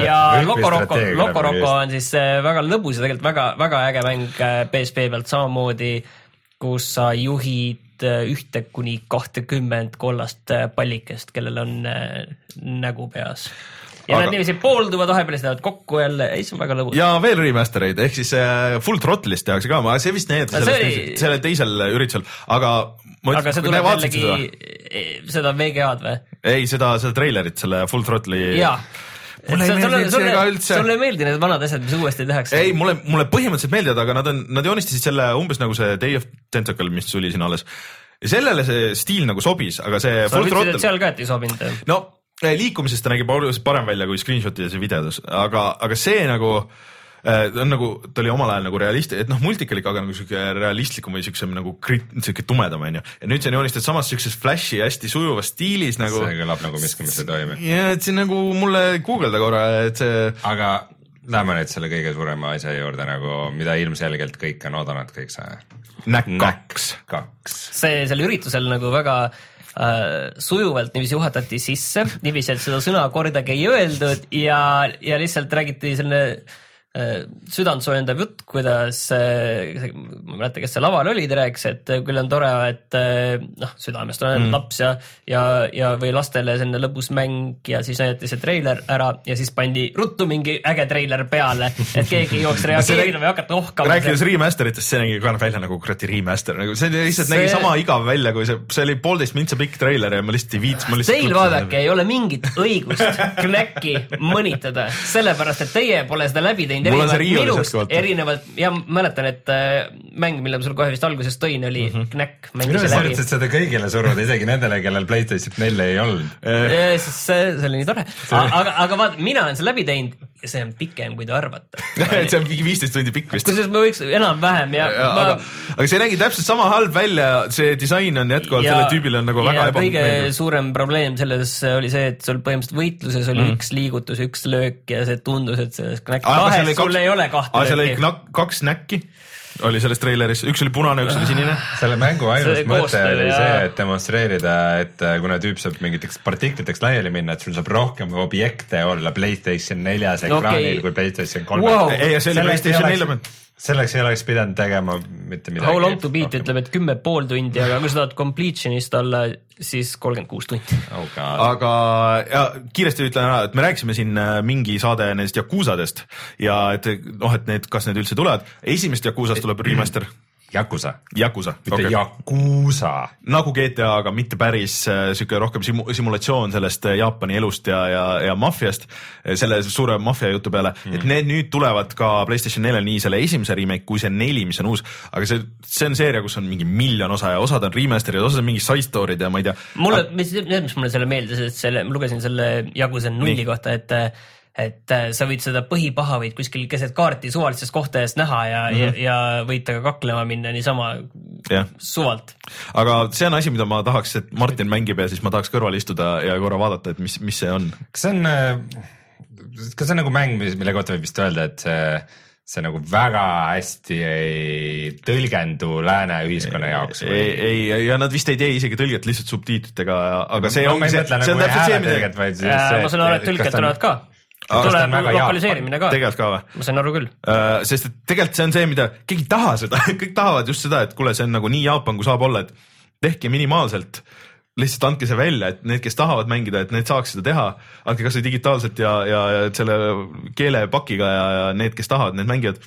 ja Loco Roco, Loco Roco on siis väga lõbus ja tegelikult väga-väga äge mäng PSP pealt samamoodi, kus sa juhid ühte kuni kahtekümmend kollast pallikest, kellel on nägu peas ja aga... nad niiviisi poolduvad vahepeal, siis lähevad kokku jälle, ei see on väga lõbus. ja veel remaster eid, ehk siis äh, Full Throttle'ist tehakse ka, see vist näidati sellel, oli... sellel teisel üritusel, aga aga see tuleb jällegi seda, seda VGA-d või? ei, seda, seda treilerit, selle Full Throttle'i. mulle ei meeldinud see ka üldse. sulle ei meeldi need vanad asjad, mis uuesti tehakse? ei, mulle, mulle põhimõtteliselt meeldivad, aga nad on, nad joonistasid selle umbes nagu see Day of Tentacle, mis tuli siin alles. ja sellele see stiil nagu sobis, aga see. sa ütlesid, et seal ka, et ei sobinud. no liikumisest ta nägi oluliselt parem välja kui screenshot'ides ja videos, aga, aga see nagu äh, ta on nagu, ta oli omal ajal nagu realist-, et noh, multik oli ka nagu sihuke realistlikum või siuksem nagu krit-, sihuke tumedam onju. ja nüüd see on joonistatud samas siukses flash'i hästi sujuvas stiilis nagu. see kõlab nagu miski, mis ei toimi. ja et see nagu mulle guugelda korra, et see. aga lähme nüüd selle kõige suurema asja juurde nagu, mida ilmselgelt kõik on oodanud, kõik see. Näk kaks. kaks. see seal üritusel nagu väga äh, sujuvalt niiviisi juhatati sisse, niiviisi, et seda sõna kordagi ei öeldud ja, ja lihtsalt räägiti selline Äh, südantsoojendav jutt, kuidas, äh, ma ei mäleta, kes see laval oli, ta rääkis, et küll on tore, et äh, noh, südamest on mm. laps ja, ja, ja või lastele selline lõbus mäng ja siis näidati see treiler ära ja siis pandi ruttu mingi äge treiler peale, et keegi ei jooks reageerima või hakata ohkama. rääkides remaster itest, see nägi ka välja nagu kuradi remaster, nagu see lihtsalt see... nägi sama igav välja, kui see, see oli poolteist mintsa pikk treiler ja ma lihtsalt ei viitsinud. Teil vaadake, ei ole mingit õigust Knäkki mõnitada, sellepärast et teie pole seda läbi teinud erinevalt minust, erinevalt ja mäletan, et äh, mäng, mille ma sulle kohe vist alguses tõin, oli mm -hmm. Knack. minu arust sa üritasid seda kõigile suruda, isegi nendele, kellel Playstation nelja ei olnud. see, see oli nii tore, aga, aga vaata, mina olen selle läbi teinud ja see on pikem, kui te arvate et see on viisteist tundi pikk vist. kusjuures ma võiks enam-vähem ja, ja. Ma... aga, aga see nägi täpselt sama halb välja, see disain on jätkuvalt ja, sellel tüübil on nagu väga ebameeldiv. kõige suurem probleem selles oli see, et sul põhimõtteliselt võitluses oli mm. üks liigutus, üks löök ja see tundus, et selles Knack kahes sul ei ole kahte lööki. seal oli kaks näkki oli selles treileris, üks oli punane, üks oli sinine. selle mängu ainus mõte oli see, et demonstreerida, et äh, kuna tüüp saab mingiteks partikliteks laiali minna, et sul saab rohkem objekte olla Playstation neljas ekraanil okay. kui Playstation kolme wow.. ei, see oli Playstation nelja peal selleks ei oleks pidanud tegema mitte midagi. How long to beat ütleb, et kümme pool tundi, aga kui sa tahad completion'ist olla, siis kolmkümmend kuus tundi oh. aga ja, kiiresti ütlen ära, et me rääkisime siin äh, mingi saade nendest Yakuusadest ja et noh, et need, kas need üldse tulevad, esimesest Yakuusast tuleb remaster Yakuza. Yakuza. mitte okay. Yakuza. nagu GTA, aga mitte päris äh, sihuke rohkem simu-, simulatsioon sellest äh, Jaapani elust ja, ja, ja maffiast, äh, selle suure maffia jutu peale mm., et need nüüd tulevad ka Playstation neljal, nii selle esimese remake kui see neli, mis on uus, aga see, see on seeria, kus on mingi miljon osa ja osad on remaster'id, osad on mingi side story'd ja ma ei tea. mulle, mis, mis mulle selle meeldis, et selle, ma lugesin selle Yakuza nulli kohta, et et äh, sa võid seda põhipaha võid kuskil keset kaarti suvalistes kohtades näha ja mm, -hmm. ja, ja võid temaga kaklema minna niisama jah, suvalt. aga see on asi, mida ma tahaks, et Martin mängib ja siis ma tahaks kõrval istuda ja korra vaadata, et mis, mis see on. kas see on, kas see on nagu mäng, mis, mille kohta võib vist öelda, et see, see nagu väga hästi ei tõlgendu lääne ühiskonna jaoks või? ei, ei ja nad vist ei tee isegi tõlget lihtsalt subtiitritega, aga see No ongi see, see on nagu täpselt see, mida ma saan aru, et tõlked tulevad ka. Tuleb lokaliseerimine ka, tegelikult ka või? ma sain aru küll. Uh, sest et tegelikult see on see, mida keegi ei taha seda, kõik tahavad just seda, et kuule, see on nagu nii Jaapan, kui saab olla, et tehke minimaalselt, lihtsalt andke see välja, et need, kes tahavad mängida, et need saaks seda teha, andke kasvõi digitaalselt ja, ja ja selle keelepakiga ja, ja need, kes tahavad, need mängivad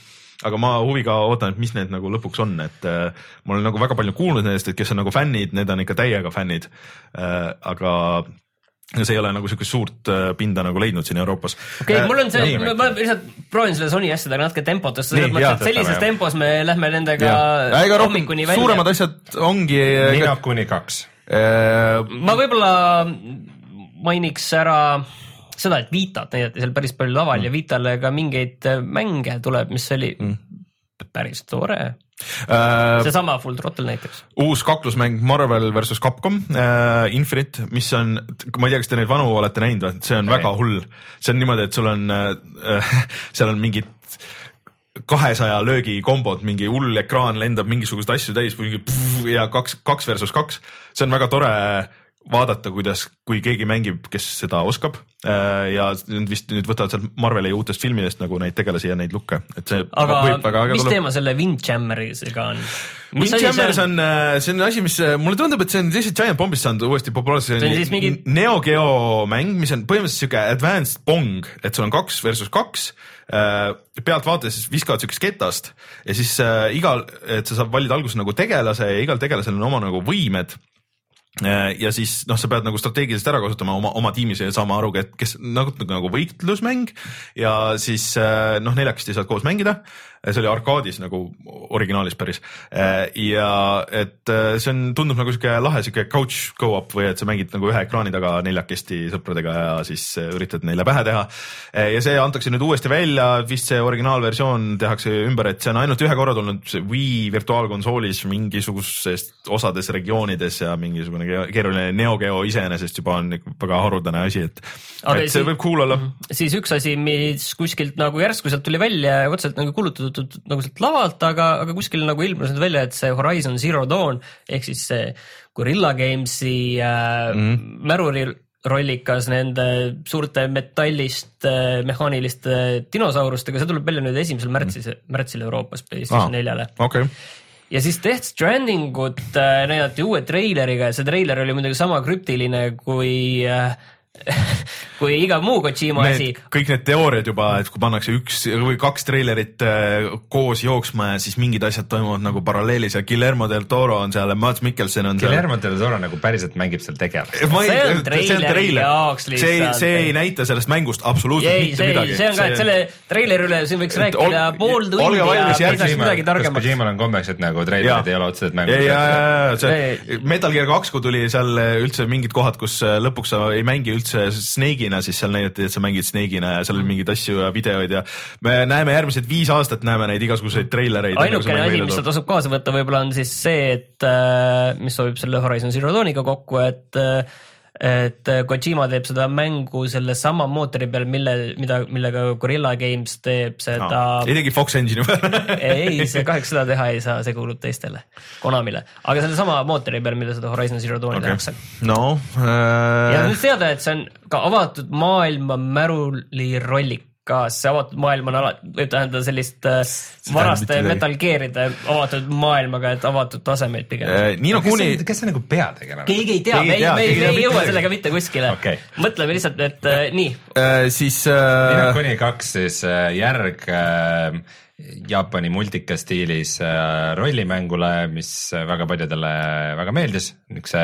aga ma huviga ootan, et mis need nagu lõpuks on, et äh, ma olen nagu väga palju kuulnud nendest, et kes on nagu fännid, need on ikka täiega fännid äh,. aga see ei ole nagu siukest suurt äh, pinda nagu leidnud siin Euroopas. okei okay,, mul on see ma lihtsalt proovin selle Sony asjadega natuke tempot tõsta, selles mõttes, et sellises jah. tempos me lähme nendega ega rohkem hommikuni, välja suuremad. asjad ongi. Nino kuni kaks. Äh, ma võib-olla mainiks ära seda, et Vitat näidati seal päris palju laval mm. ja Vitale ka mingeid mänge tuleb, mis oli mm. päris tore. Äh, seesama Full Throttle näiteks. uus kaklusmäng Marvel versus Capcom äh, Infinite, mis on, ma ei tea, kas te neid vanu olete näinud või, see on Ei. väga hull. see on niimoodi, et sul on äh, seal on mingid kahesaja löögi kombod, mingi hull ekraan lendab mingisuguseid asju täis mingi pff, ja kaks, kaks versus kaks. see on väga tore vaadata, kuidas, kui keegi mängib, kes seda oskab äh, ja nüüd vist nüüd võtavad sealt Marveli uutest filmidest nagu neid tegelasi ja neid lukke, et see aga võib väga äge mis tulla teema selle Windjammerisega on? Windjammers on, see on asi, mis äh, mulle tundub, et see on lihtsalt Giant Bombist saanud uuesti populaarseks. See on siis mingi- Neo Geo mäng, mis on põhimõtteliselt siuke advanced pong, et sul on kaks versus kaks. pealtvaates siis viskavad siukest ketast ja siis äh, igal, et sa saad valida alguses nagu tegelase ja igal tegelasel on oma nagu võimed Äh, ja siis noh, sa pead nagu strateegiliselt ära kasutama oma, oma tiimis ja saama aru, et kes nagu, nagu võitlusmäng ja siis äh, noh, neljakesti saad koos mängida. see oli arkaadis nagu originaalis päris ja et äh, see on, tundub nagu sihuke lahe sihuke couch go-up või et sa mängid nagu ühe ekraani taga neljakesti sõpradega ja siis äh, üritad neile pähe teha. ja see antakse nüüd uuesti välja, vist see originaalversioon tehakse ümber, et see on ainult ühe korra tulnud Wii virtuaalkonsoolis mingisugusest osades regioonides ja mingisugune ke- keeruline Neo Geo iseenesest juba on väga haruldane asi, et, Aga et see si- võib cool olla. siis üks asi, mis kuskilt nagu järsku sealt tuli välja ja otseselt nagu kuulutatud nagu sealt lavalt, aga, aga kuskil nagu ilmus nüüd välja, et see Horizon Zero Dawn ehk siis see Gorilla Gamesi äh, mm. Mhm. märulirollikas nende suurte metallist äh, mehaaniliste dinosaurustega, see tuleb välja nüüd esimesel märtsil mm., märtsil Euroopas PlayStation neljale okei, ja siis Death Strandingut äh, näidati uue treileriga ja see treiler oli muidugi sama krüptiline kui äh, kui iga muu Kojima asi kõik need teooriad juba, et kui pannakse üks või kaks treilerit äh, koos jooksma ja siis mingid asjad toimuvad nagu paralleelis ja Guillermo del Toro on seal ja Mads Mikkelson on seal. Guillermo del Toro nagu päriselt mängib seal tegelast. See on treileri jaoks see, lihtsalt. see ei näita sellest mängust absoluutselt ei, mitte see, midagi. see on ka, et selle treileri üle siin võiks rääkida ol- pool tundi olge ja midagi kas targemaks. Kojimal on kombeks, et nagu treilerid ei ole otseselt ja, ja, mängu. ja see Metal Gear kaks, kui tuli seal üldse mingid kohad, kus äh, lõpuks sa ei mängi üldse Snake'ina, siis seal näidati, et sa mängid Snake'ina ja seal oli mingeid asju ja videoid ja me näeme järgmised viis aastat näeme neid igasuguseid treilereid. ainukene asi, mis seal tasub kaasa võtta, võib-olla on siis see, et äh, mis sobib selle Horizon Zero Dawniga kokku, et äh, et Kojima teeb seda mängu sellesama mootori peal, mille, mida, millega Gorilla Games teeb seda ei tegi Fox Engine'i või? ei, see kahjuks seda teha ei saa, see kuulub teistele, Konamile, aga sellesama mootori peal, mille seda Horizon Zero Dawni okay. tehakse. no ja äh, nüüd teada, et see on ka avatud maailma märulirollikas, see avatud maailm on alati, võib tähendada sellist äh, varaste mitte midagi. Metal Gear'ide avatud maailmaga, et avatud tasemeid pigem äh,. kes Kuni kes on nagu peategelane? keegi ei tea, Keegi me ei me ei, me ei jõua mitte sellega mitte kuskile Okei. mõtleme lihtsalt, et äh, nii, äh, siis Nino äh, kuni kaks siis äh, järg äh, Jaapani multika stiilis äh, rollimängule, mis äh, väga paljudele väga meeldis, niisuguse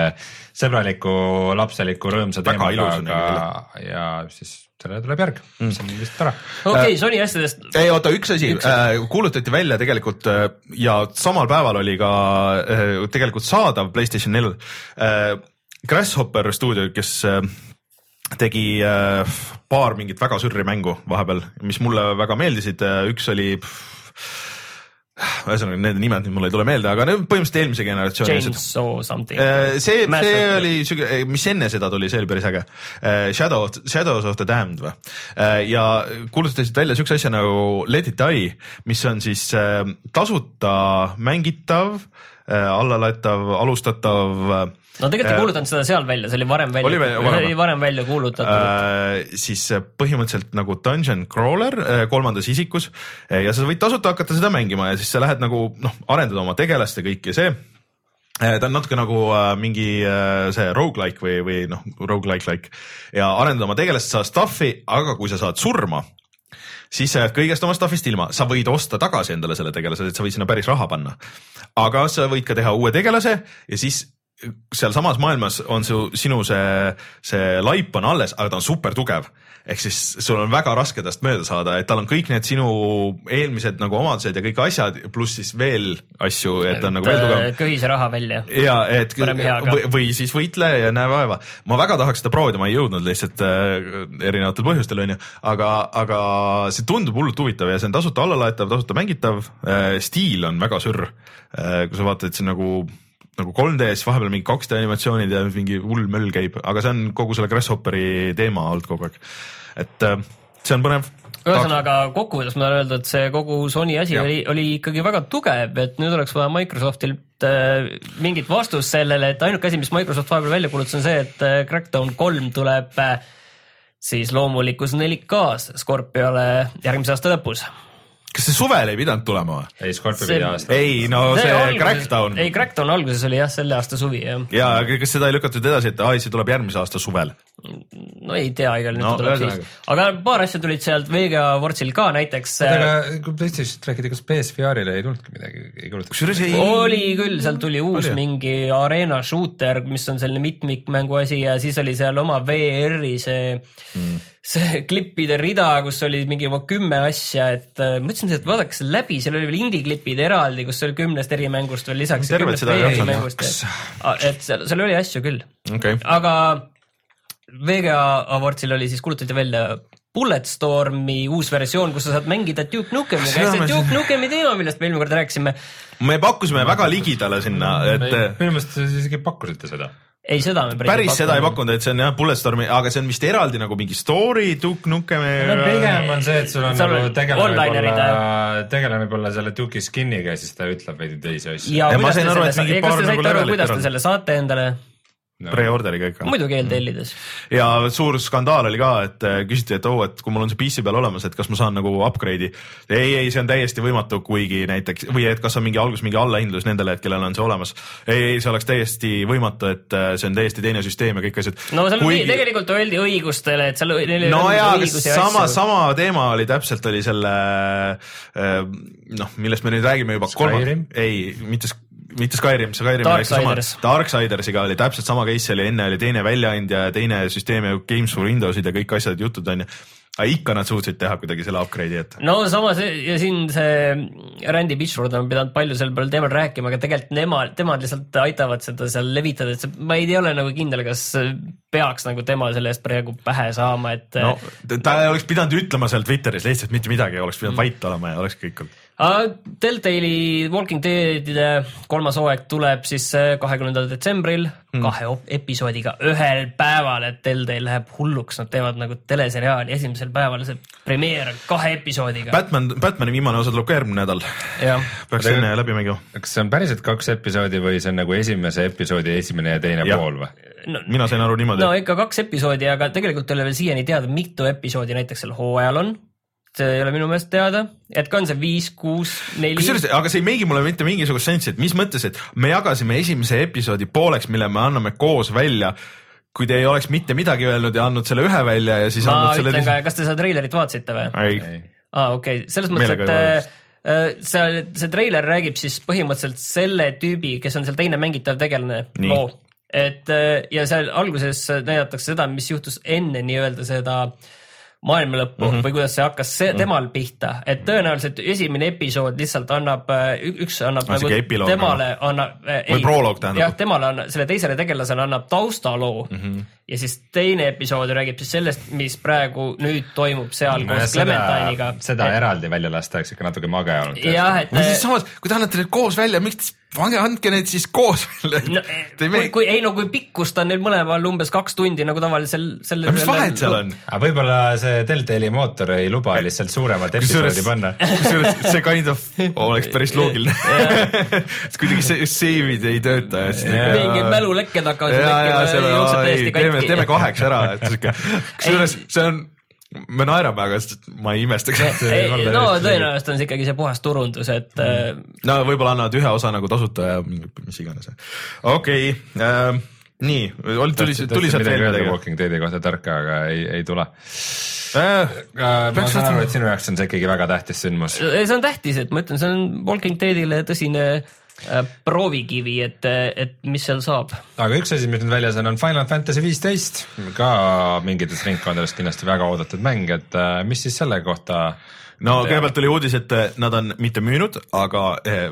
sõbraliku, lapseliku, rõõmsa Väga teemaga ja siis sellele tuleb järg, mis on vist tore. okei okay,, Sony asjadest, ei oota, üks asi. Äh, kuulutati välja tegelikult äh, ja samal päeval oli ka äh, tegelikult saadav Playstation neljal. Äh,. Grasshopper stuudio, kes äh, tegi äh, paar mingit väga sürri mängu vahepeal, mis mulle väga meeldisid, üks oli ühesõnaga need nimed nüüd mul ei tule meelde, aga need põhimõtteliselt eelmise generatsiooni. Chainsaw something. Äh, see, see oli siuke, mis enne seda tuli, see oli päris äge. Äh, Shadow, Shadows of the Damned või? Äh, ja kuulutasid välja siukse asja nagu Let it die, mis on siis tasuta mängitav, allalaetav, alustatav no tegelikult ei kuulutanud seda seal välja, see oli varem välja, oli, varem. oli varem välja kuulutatud äh,. siis põhimõtteliselt nagu dungeon crawler äh, kolmandas isikus äh, ja sa võid tasuta hakata seda mängima ja siis sa lähed nagu noh, arendad oma tegelast ja kõike see äh, ta on natuke nagu äh, mingi äh, see rogu-like või, või noh, rogu-like like ja arendad oma tegelast, saad stuff'i, aga kui sa saad surma, siis sa jääd kõigest oma stuff'ist ilma, sa võid osta tagasi endale selle tegelase, et sa võid sinna päris raha panna. aga sa võid ka teha uue tegelase ja siis sealsamas maailmas on su, sinu see, see laip on alles, aga ta on super tugev. ehk siis sul on väga raske tast mööda saada, et tal on kõik need sinu eelmised nagu omadused ja kõik asjad, pluss siis veel asju, et ta on nagu veel tugevam. Äh, köhise raha välja. ja, et või, või siis võitle ja näe vaeva. ma väga tahaks seda proovida, ma ei jõudnud lihtsalt äh, erinevatel põhjustel onju, aga, aga see tundub hullult huvitav ja see on tasuta allalaetav, tasuta mängitav äh,. stiil on väga sürr äh,. kui sa vaatad, et see on nagu nagu 3D-s, vahepeal mingi 2D animatsioonid ja mingi hull möll käib, aga see on kogu selle Grasshopperi teema olnud kogu aeg. et äh, see on põnev. ühesõnaga kokkuvõttes ma tahan öelda, et see kogu Sony asi ja. oli, oli ikkagi väga tugev, et nüüd oleks vaja Microsoftilt äh, mingit vastust sellele, et ainuke asi, mis Microsoft vahepeal välja kuulutas, on see, et äh, Crackdown kolm tuleb äh, siis loomulikus 4K-s Scorpiole järgmise aasta lõpus kas see suvel ei pidanud tulema või? ei, Scorpio pidi aasta. ei no see, see alguses, Crackdown. ei, Crackdown alguses oli jah, selle aasta suvi jah. ja, aga kas seda ei lükatud edasi, et ai, see tuleb järgmise aasta suvel? no ei tea, igal juhul no, tuleb siis. aga paar asja tulid sealt VGA Wortsil ka näiteks. aga äh, kui PlayStationist rääkida, kas PSVR-ile ei tulnudki midagi, ei kuulutatud? kusjuures ei. oli küll, sealt tuli uus oli. mingi arena shooter, mis on selline mitmikmängu asi ja siis oli seal oma VR-i see mm see klippide rida, kus oli mingi juba kümme asja, et äh, mõtlesin, et vaadake selle läbi, seal oli veel indie-klipid eraldi, kus oli kümnest eri mängust veel lisaks. et seal, seal oli asju küll okay.. aga VGA Awardsil oli siis, kuulutati välja Bulletstormi uus versioon, kus sa saad mängida Duke Nukemiga, see Duke Nukemi teema, millest me eelmine kord rääkisime. me pakkusime väga ligidale sinna, et. minu meelest isegi pakkusite seda ei, seda me päris, päris seda ei pakkunud, et see on jah, Bulletstormi, aga see on vist eraldi nagu mingi story, Duke Nukem. no pigem on see, et sul on nagu tegelane võib-olla, tegelane võib-olla selle Duke'i skin'iga ja siis ta ütleb veidi teisi asju. ja, ja kuidas selle, kas te saite aru, kuidas te selle saate endale? No. pre-order'iga ikka. muidugi eeltellides. ja suur skandaal oli ka, et äh, küsiti, et oo oh,, et kui mul on see PC peal olemas, et kas ma saan nagu upgrade'i. ei, ei, see on täiesti võimatu, kuigi näiteks või et kas on mingi alguses mingi allahindlus nendele, et kellel on see olemas. ei, ei, see oleks täiesti võimatu, et äh, see on täiesti teine süsteem ja kõik asjad. no seal kuigi... tegelikult öeldi õigustele, et seal neil no jaa, aga sama, sama teema oli täpselt oli selle äh, noh, millest me nüüd räägime juba kolmas, ei, mitte mitte Skyrim, Skyrim oli sama, Darksidersiga oli täpselt sama case, oli enne oli teine väljaandja ja teine süsteem ja Games for Windowsid ja kõik asjad, jutud onju aga ikka nad suutsid teha kuidagi selle upgrade'i, et. no samas ja siin see Randy Pitchford on pidanud palju sel peal teemal rääkima, aga tegelikult nemad, temad lihtsalt aitavad seda seal levitada, et see, ma ei ole nagu kindel, kas peaks nagu tema selle eest praegu pähe saama, et. no ta oleks pidanud ütlema seal Twitteris lihtsalt mitte midagi, oleks pidanud mm. vait olema ja oleks kõik olnud Deltali Walking Deadide kolmas hooaeg tuleb siis äh, kahekümnendal detsembril mm. kahe episoodiga ühel päeval, et Deltal läheb hulluks, nad teevad nagu teleseriaali esimesel päeval, see premeer kahe episoodiga. Batman, Batmani viimane osa tuleb ka järgmine nädal. peaks enne läbi mängima. kas see on päriselt kaks episoodi või see on nagu esimese episoodi esimene ja teine ja. pool või? No, mina sain aru niimoodi. no ikka kaks episoodi, aga tegelikult ei ole veel siiani teada, mitu episoodi näiteks sel hooajal on ei ole minu meelest teada, et ka on see viis, kuus, neli. kusjuures, aga see ei meigi mulle mitte mingisugust sensi, et mis mõttes, et me jagasime esimese episoodi pooleks, mille me anname koos välja kui te ei oleks mitte midagi öelnud ja andnud selle ühe välja ja siis ma ütlen selle... ka, kas te seda treilerit vaatasite või? ei. aa, okei okay., selles mõttes, et äh, äh, see, see treiler räägib siis põhimõtteliselt selle tüübi, kes on seal teine mängitav tegelane, loo. et äh, ja seal alguses näidatakse seda, mis juhtus enne nii-öelda seda äh, maailma lõppu mm -hmm. või kuidas see hakkas see, mhm. temal pihta, et tõenäoliselt esimene episood lihtsalt annab, äh, üks annab nagu temale annab äh,. või proloog tähendab. jah, temale annab, selle teisele tegelasele annab taustaloo mm. -hmm ja siis teine episood räägib siis sellest, mis praegu nüüd toimub seal koos Clementine'iga. seda et... eraldi välja lasta oleks ikka natuke mage olnud. jah, et. siis samas, kui te annate need koos välja, miks pange, andke need siis koos välja no,. kui, kui ei no kui pikkust on neil mõlemal umbes kaks tundi nagu tavalisel sellel. mis vahet seal on? aga võib-olla see Deltali mootor ei luba lihtsalt suuremat episoodi panna. kusjuures see kind of oleks päris loogiline kuidagi see save'id ei tööta. mingid mälulekked hakkavad katki. teeme kaheks ära, et siuke, kusjuures see on me naerame, aga ma ei imestaks. no tõenäoliselt on see ikkagi see puhas turundus, et mm.. no võib-olla annavad ühe osa nagu tasuta ja mis iganes. okei okay, äh,, nii, oli, tuli, tuli sealt veel midagi? Walking Deadi kohta tarka, aga ei, ei tule äh,. ma saan aru, et sinu jaoks on see ikkagi väga tähtis sündmus. see on tähtis, et ma ütlen, see on Walking Deadile tõsine Äh, proovikivi, et, et mis seal saab. aga üks asi, mis nüüd väljas on, on Final Fantasy viisteist, ka mingites ringkondades kindlasti väga oodatud mäng, et äh, mis siis selle kohta no kõigepealt tuli uudis, et eh, nad on mitte müünud, aga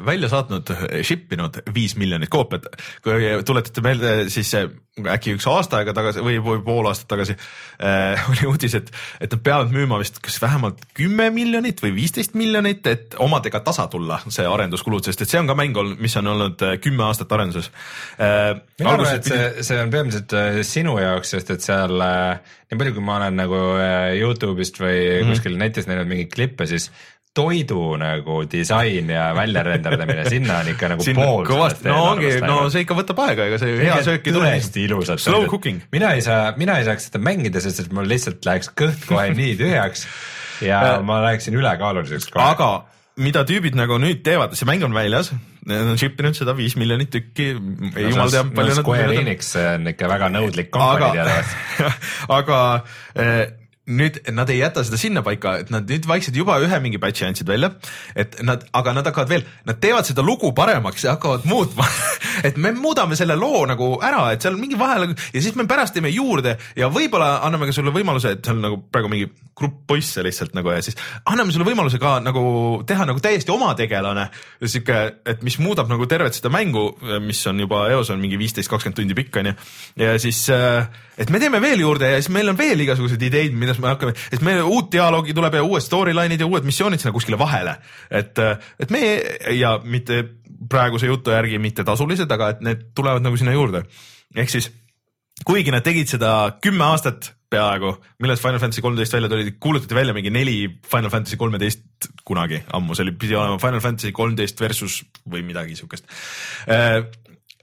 välja saatnud, ship inud viis miljonit koopiat. kui tuletate meelde, siis äkki üks aasta aega tagasi või, või pool aastat tagasi äh, oli uudis, et, et nad peavad müüma vist kas vähemalt kümme miljonit või viisteist miljonit, et omadega tasa tulla, see arenduskulud, sest et see on ka mäng olnud, mis on olnud kümme aastat arenduses äh,. mina arvan, et see, see on peamiselt sinu jaoks, sest et seal äh, nii palju, kui ma olen nagu äh, Youtube'ist või mm -hmm. kuskil netis näinud mingeid klippe, siis toidu nagu disain ja väljarenderdamine, sinna on ikka nagu sinna pool. kõvasti, no ongi, no see ikka võtab aega, ega see hea söök ei tule. tõesti ilusad. Slow cooking. mina ei saa, mina ei saaks seda mängida, sest et mul lihtsalt läheks kõht kohe nii tühjaks ja ma läheksin ülekaaluliseks kohe. aga mida tüübid nagu nüüd teevad, see mäng on väljas, Need on ship inud seda viis miljonit tükki, jumal teab palju no, Square Enix on ikka väga nõudlik kompanii teadavasti. aga eh, nüüd nad ei jäta seda sinnapaika, et nad nüüd vaikselt juba ühe mingi batch'i andsid välja, et nad, aga nad hakkavad veel, nad teevad seda lugu paremaks ja hakkavad muutma et me muudame selle loo nagu ära, et seal mingi vahel ja siis me pärast teeme juurde ja võib-olla anname ka sulle võimaluse, et seal nagu praegu mingi grupp poisse lihtsalt nagu ja siis anname sulle võimaluse ka nagu teha nagu täiesti oma tegelane. sihuke, et mis muudab nagu tervet seda mängu, mis on juba eos on mingi viisteist, kakskümmend tundi pikk onju. ja siis, äh, et me teeme veel juurde ja siis meil on veel igasuguseid ideid, mida me hakkame, et meil uut dialoogi tuleb ja uued storyline'id ja uued missioonid sinna kuskile vahele. et, äh, et me ja mitte praeguse jutu järgi mitte tasulised, aga et need tulevad nagu sinna juurde. ehk siis kuigi nad tegid seda kümme aastat peaaegu, millest Final Fantasy kolmteist välja tuli, kuulutati välja mingi neli Final Fantasy kolmeteist kunagi ammu, see oli, pidi olema Final Fantasy kolmteist versus või midagi siukest äh,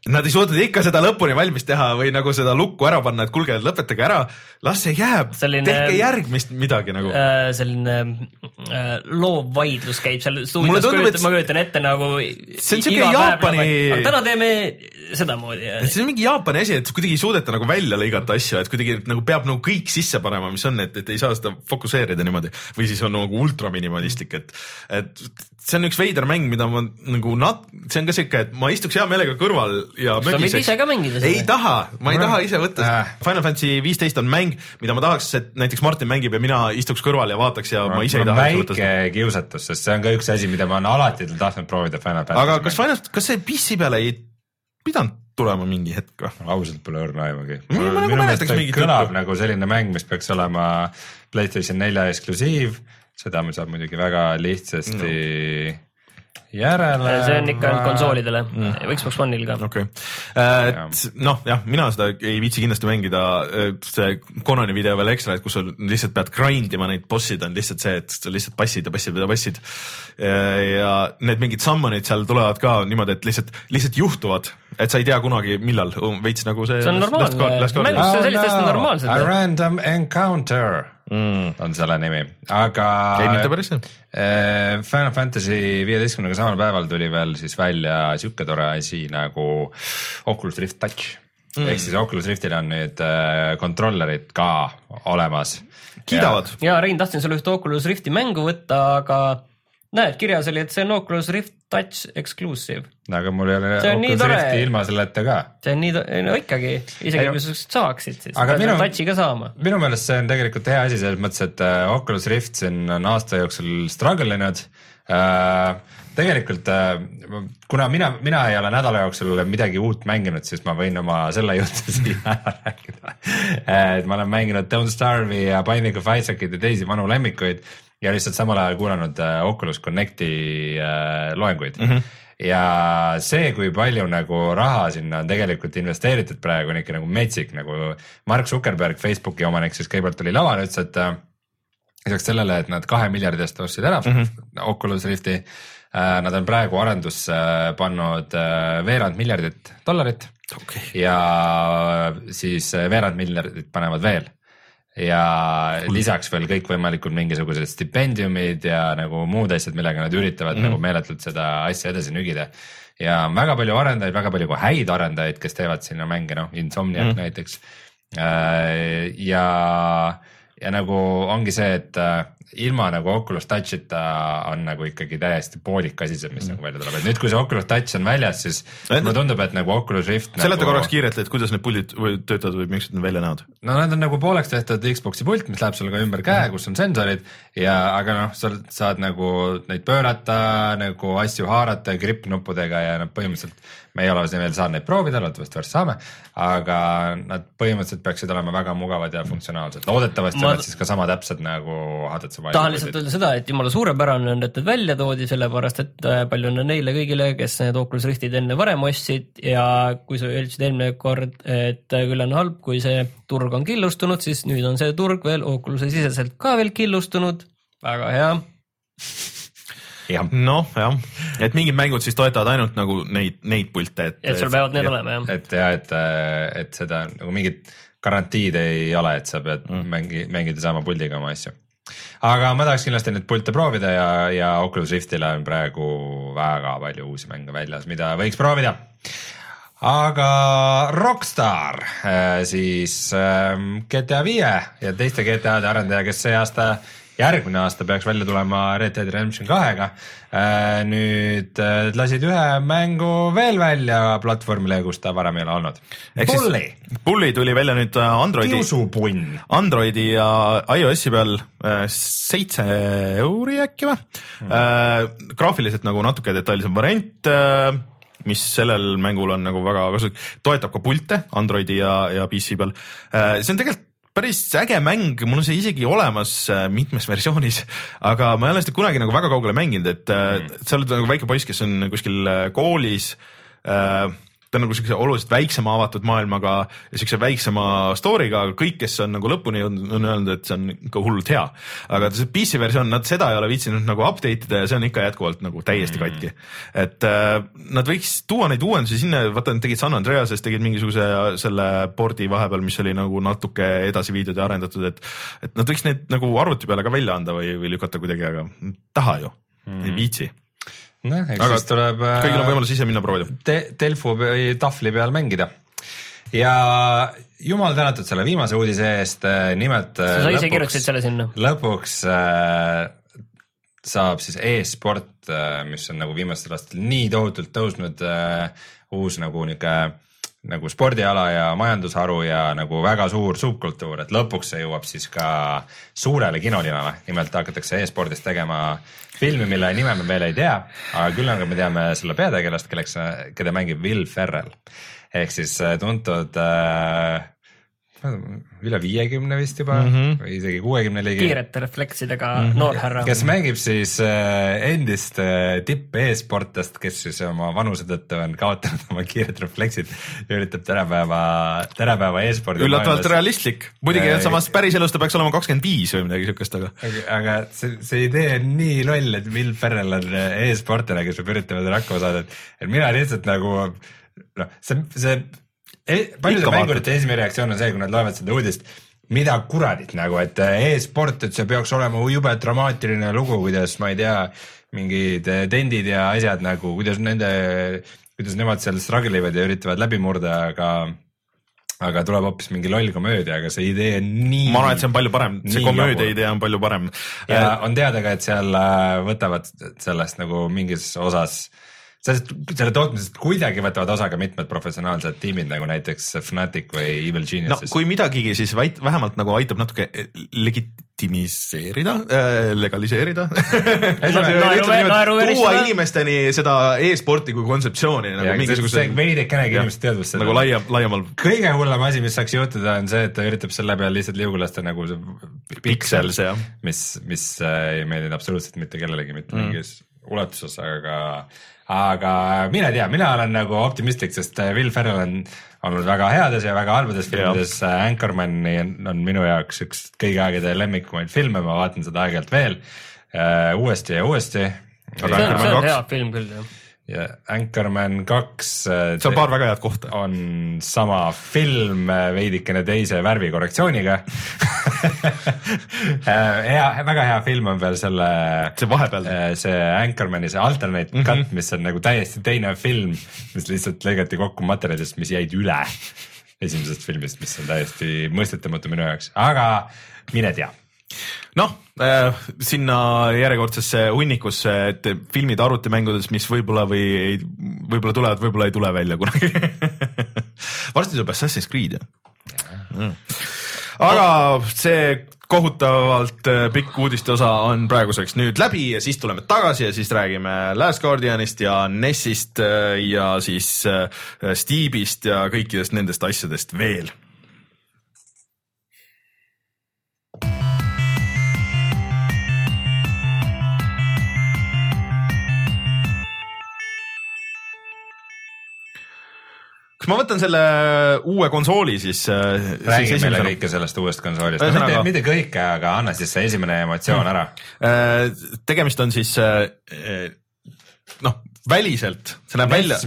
Nad ei suutnud ikka seda lõpuni valmis teha või nagu seda lukku ära panna, et kuulge, lõpetage ära, las see jääb, tehke järgmist midagi nagu äh,. selline äh, loov vaidlus käib seal stuudios, kujutan, ma kujutan ette nagu. see on siuke Jaapani. täna teeme sedamoodi. see on mingi Jaapani asi, et kuidagi ei suudeta nagu välja lõigata asju, et kuidagi nagu peab nagu kõik sisse panema, mis on, et, et ei saa seda fokusseerida niimoodi või siis on nagu ultra minimalistlik, et, et see on üks veider mäng, mida ma nagu nat-, see on ka siuke, et ma istuks hea meelega kõrval ja sa võid ise ka mängida seda. ei taha, ma ei taha ise võtta äh.. Final Fantasy viisteist on mäng, mida ma tahaks, et näiteks Martin mängib ja mina istuks kõrval ja vaataks ja ma, ma ise ei taha võtta seda. väike kiusatus, sest see on ka üks asi, mida ma olen alati tahtnud proovida Final Fantasy. aga kas Final, kas see PC peale ei pidanud tulema mingi hetk või? ausalt pole õrna aimugi. minu nagu meelest ta kõlab nagu selline mäng, mis peaks olema Playstation nelja eksklusiiv, seda saab muidugi väga lihtsasti no järele. see on ikka ainult konsoolidele mm., Xbox One'il ka. okei okay., äh, et noh, jah, mina seda ei viitsi kindlasti mängida, see Conani video veel ekstra, et kus sa lihtsalt pead grind ima neid bossid on lihtsalt see, et sa lihtsalt passid ja passid ja passid. ja need mingid summon'id seal tulevad ka niimoodi, et lihtsalt, lihtsalt juhtuvad, et sa ei tea kunagi, millal, veits nagu see. see on normaalne, mängus sellist asja on normaalselt. A random encounter mm. on selle nimi, aga. ei, mitte päris jah. Äh, Final Fantasy viieteistkümnendaga samal päeval tuli veel siis välja sihuke tore asi nagu Oculus Rift Touch mm.. ehk siis Oculus Riftil on nüüd äh, kontrollerid ka olemas. kiidavad. ja Rein, tahtsin sulle ühte Oculus Rifti mängu võtta, aga näed, kirjas oli, et see on Oculus Rift touch exclusive. aga mul ei ole Oculus tore. Rifti ilma selleta ka. see on nii, no ikkagi, isegi Ei, kui sa saaksid, siis aga pead minu- touch'i ka saama. minu meelest see on tegelikult hea asi selles mõttes, et äh, Oculus Rift siin on aasta jooksul struggle inud äh,. tegelikult äh, kuna mina, mina ei ole nädala jooksul midagi uut mänginud, siis ma võin oma selle jutu siia ära rääkida. et ma olen mänginud Don't Starve'i ja Binding of Isaac'it ja teisi vanu lemmikuid ja lihtsalt samal ajal kuulanud äh, Oculus Connecti äh, loenguid mm. -hmm ja see, kui palju nagu raha sinna on tegelikult investeeritud praegu on ikka nagu metsik, nagu Mark Zuckerberg, Facebooki omanik siis kõigepealt tuli lavale, ütles, et äh, lisaks sellele, et nad kahe miljardi eest ostsid ära mm -hmm. Oculus Rifti nad on praegu arendusse pannud veerand miljardit dollarit okei, ja siis veerand miljardit panevad veel ja lisaks veel kõikvõimalikud mingisugused stipendiumid ja nagu muud asjad, millega nad üritavad mm nagu meeletult seda asja edasi nügida. ja on väga palju arendajaid, väga palju ka häid arendajaid, kes teevad sinna mänge, noh Insomniac mm näiteks. ja, ja nagu ongi see, et äh, ilma nagu Oculus Touch'ita on nagu ikkagi täiesti poolik asi see, mis mm. nagu välja tuleb, et nüüd, kui see Oculus Touch on väljas, siis Et- mulle tundub, et nagu Oculus Rift seleta nagu... korraks kiirelt, et kuidas need puldid või töötavad või millised need välja näevad? no need on nagu pooleks tehtud Xbox'i pult, mis läheb sulle ka ümber käe, kus on sensorid ja, aga noh, sa saad nagu neid pöörata nagu asju haarata grippnuppudega ja noh, põhimõtteliselt me ei ole veel saanud neid proovida, loodetavasti varsti saame, aga nad põhimõtteliselt peaksid olema väga mugavad ja funktsionaalsed, loodetavasti Ma- nad siis ka sama täpsed nagu HTC Vive tahan lihtsalt öelda seda, et jumala suurepärane on, et need välja toodi, sellepärast et äh, palju õnne neile kõigile, kes need Oculus Riftid enne varem ostsid ja kui sa ütlesid eelmine kord, et äh, küll on halb, kui see turg on killustunud, siis nüüd on see turg veel Oculus'e siseselt ka veel killustunud, väga hea. jah, noh, jah, et mingid mängud siis toetavad ainult nagu neid, neid pilte, et. et sul peavad need olema jah. et ja et, et seda nagu mingit garantiid ei ole, et sa pead mm. mängi, mängida sama puldiga oma asju. Aga ma tahaks kindlasti neid pilte proovida ja, ja Oculus Riftile on praegu väga palju uusi mänge väljas, mida võiks proovida. Aga Rockstar äh, siis ähm, GTA viie ja teiste GTA-de arendaja, kes see aasta, järgmine aasta peaks välja tulema Red Dead Redemption kahega. nüüd äh, lasid ühe mängu veel välja platvormile, kus ta varem ei ole olnud. Bully, Bully tuli välja nüüd äh, Androidi, kiusupunn. Androidi ja iOS-i peal äh, seitse euri äkki või mm.? graafiliselt nagu natuke detailsem variant äh, mis sellel mängul on nagu väga kasulik, toetab ka pilte Androidi ja, ja PC peal. see on tegelikult päris äge mäng, mul on see isegi olemas äh, mitmes versioonis, aga ma ei ole seda kunagi nagu väga kaugele mänginud, et mm. sa oled nagu väike poiss, kes on kuskil äh, koolis äh, ta on nagu siukse oluliselt väiksema avatud maailmaga ja siukse väiksema story'ga, aga kõik, kes on nagu lõpuni jõudnud, on öelnud, et see on ikka hullult hea. aga see PC versioon, nad seda ei ole viitsinud nagu update ida ja see on ikka jätkuvalt nagu täiesti katki. et äh, nad võiks tuua neid uuendusi sinna, vaata nad tegid San Andreases tegid mingisuguse selle pordi vahepeal, mis oli nagu natuke edasi viidud ja arendatud, et et nad võiks neid nagu arvuti peale ka välja anda või, või lükata kuidagi, aga taha ju mm, ei viitsi. noh, eks Aga siis tuleb kõigil on võimalus ise minna proovida. te-, Delfu või tahvli peal mängida. ja jumal tänatud selle viimase uudise eest, nimelt. sa ise kirjutasid selle sinna. lõpuks äh, saab siis e-sport äh,, mis on nagu viimastel aastatel nii tohutult tõusnud äh,, uus nagu niuke nagu spordiala ja majandusharu ja nagu väga suur subkultuur, et lõpuks see jõuab siis ka suurele kinolinale, nimelt hakatakse e-spordist tegema filmi, mille nime me veel ei tea, aga küll aga me teame selle peategelast, kelleks, keda mängib Will Ferrell. Ehk siis äh, tuntud äh, üle viiekümne vist juba mm -hmm. või isegi kuuekümne ligi. kiirete refleksidega mm -hmm. noor härra. kes mängib siis äh, endist äh, tipp e-sportlast, kes siis oma vanuse tõttu on kaotanud oma kiired refleksid ja üritab tänapäeva, tänapäeva e-spordi üllatavalt realistlik, muidugi Äh, samas päriselus ta peaks olema kakskümmend viis või midagi siukest, aga aga, see, see idee on nii loll, et Will Ferrell on e-sportlane, kes peab üritama seda hakkama saada, et, mina lihtsalt nagu noh, see, see paljude Ikka mängurite esimene reaktsioon on see, kui nad loevad seda uudist, mida kuradit nagu, et äh, e-sport, et see peaks olema jube dramaatiline lugu, kuidas ma ei tea, mingid äh, tendid ja asjad nagu, kuidas nende, kuidas nemad seal struggle ivad ja üritavad läbi murda, aga aga tuleb hoopis mingi loll komöödia, aga see idee on nii. ma arvan, et see on palju parem, see komöödia idee on palju parem. ja on teada ka, et seal äh, võtavad sellest nagu mingis osas sellest, selle tootmisest kuidagi võtavad osa ka mitmed professionaalsed tiimid nagu näiteks Fnatic või Evil Geniuses. no kui midagigi, siis väit-, vähemalt nagu aitab natuke legitimiseerida äh,, legaliseerida tuua inimesteni seda e-sporti kui kontseptsiooni nagu mingisuguse. veidikenegi inimeste teadvusse. nagu laiem, laiemal. kõige hullem asi, mis saaks juhtuda, on see, et ta üritab selle peale lihtsalt liugu lasta nagu see Pixels, mis, mis äh, ei meeldinud absoluutselt mitte kellelegi mitte mm. mingis ulatuses, aga aga mine tea, mina olen nagu optimistlik, sest äh, Will Ferrell on olnud väga heades ja väga halbades filmides. Äh, Anchormani on, minu jaoks üks kõigi aegade lemmikumaid filme, ma vaatan seda aeg-ajalt veel uuesti ja uuesti. see on, see on hea film küll jah ja Anchorman kaks. Äh, see on paar väga head kohta. on sama film äh, veidikene teise värvikorrektsiooniga äh, hea, väga hea film on veel selle. see vahepeal. see Anchormani see alternate mm -hmm. cut, mis on nagu täiesti teine film, mis lihtsalt lõigati kokku materjalidest, mis jäid üle esimesest filmist, mis on täiesti mõistetamatu minu jaoks, aga mine tea noh äh,, sinna järjekordsesse hunnikusse, et filmid arvutimängudes, mis võib-olla või ei, võib-olla tulevad, võib-olla ei tule välja kunagi. Varsti tuleb Assassin's Creed ju mm.. aga see kohutavalt äh, pikk uudiste osa on praeguseks nüüd läbi ja siis tuleme tagasi ja siis räägime Last Guardianist ja NES-ist äh, ja siis äh, Steve'ist ja kõikidest nendest asjadest veel ma võtan selle uue konsooli siis? Äh, räägi siis meile kõike sellest uuest konsoolist, mitte, mitte kõike, aga anna siis see esimene emotsioon ära. Äh, tegemist on siis äh, noh, väliselt, see näeb välja,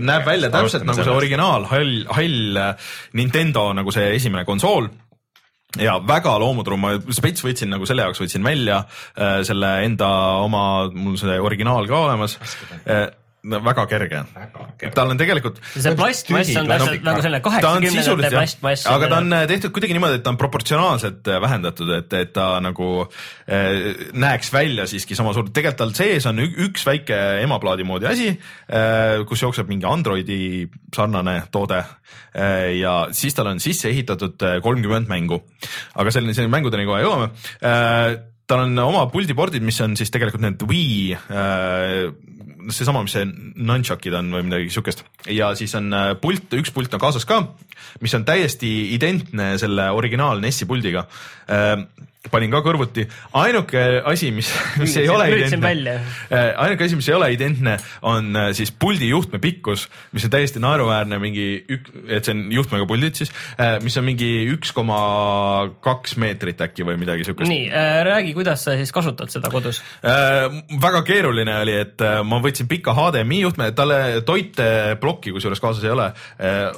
näeb välja täpselt nagu see originaal hall, hall Nintendo nagu see esimene konsool. Ja väga loomuturu, ma spets võtsin nagu selle jaoks võtsin välja äh, selle enda oma, mul see originaal ka olemas. Äh, no väga kerge. tal on tegelikult. see plastmass on täpselt nagu selline kaheksakümnendate plastmass. aga ta on äh, tehtud kuidagi niimoodi, et ta on proportsionaalselt äh, vähendatud, et, et ta nagu äh, näeks välja siiski sama suur, tegelikult tal sees on üks väike emaplaadi moodi asi äh,, kus jookseb mingi Androidi sarnane toode äh, ja siis tal on sisse ehitatud kolmkümmend mängu. aga selline, selline mängudeni kohe jõuame äh, tal on oma puldipordid, mis on siis tegelikult need Wii äh, seesama, mis see nunchuck'id on või midagi siukest. Ja siis on äh, pult, üks pult on kaasas ka, mis on täiesti identne selle originaal NES-i puldiga. Äh, panin ka kõrvuti, ainuke asi, mis, mis ei ole identne, äh, ainuke asi, mis ei ole identne, on äh, siis puldi juhtme pikkus, mis on täiesti naeruväärne, mingi ük-, et see on juhtmega puldid siis, äh, mis on mingi üks koma kaks meetrit äkki või midagi siukest. nii äh,, räägi, kuidas sa siis kasutad seda kodus äh,? väga keeruline oli, et ma võtsin pika HDMI juhtme, talle toiteplokki kusjuures kaasas ei ole,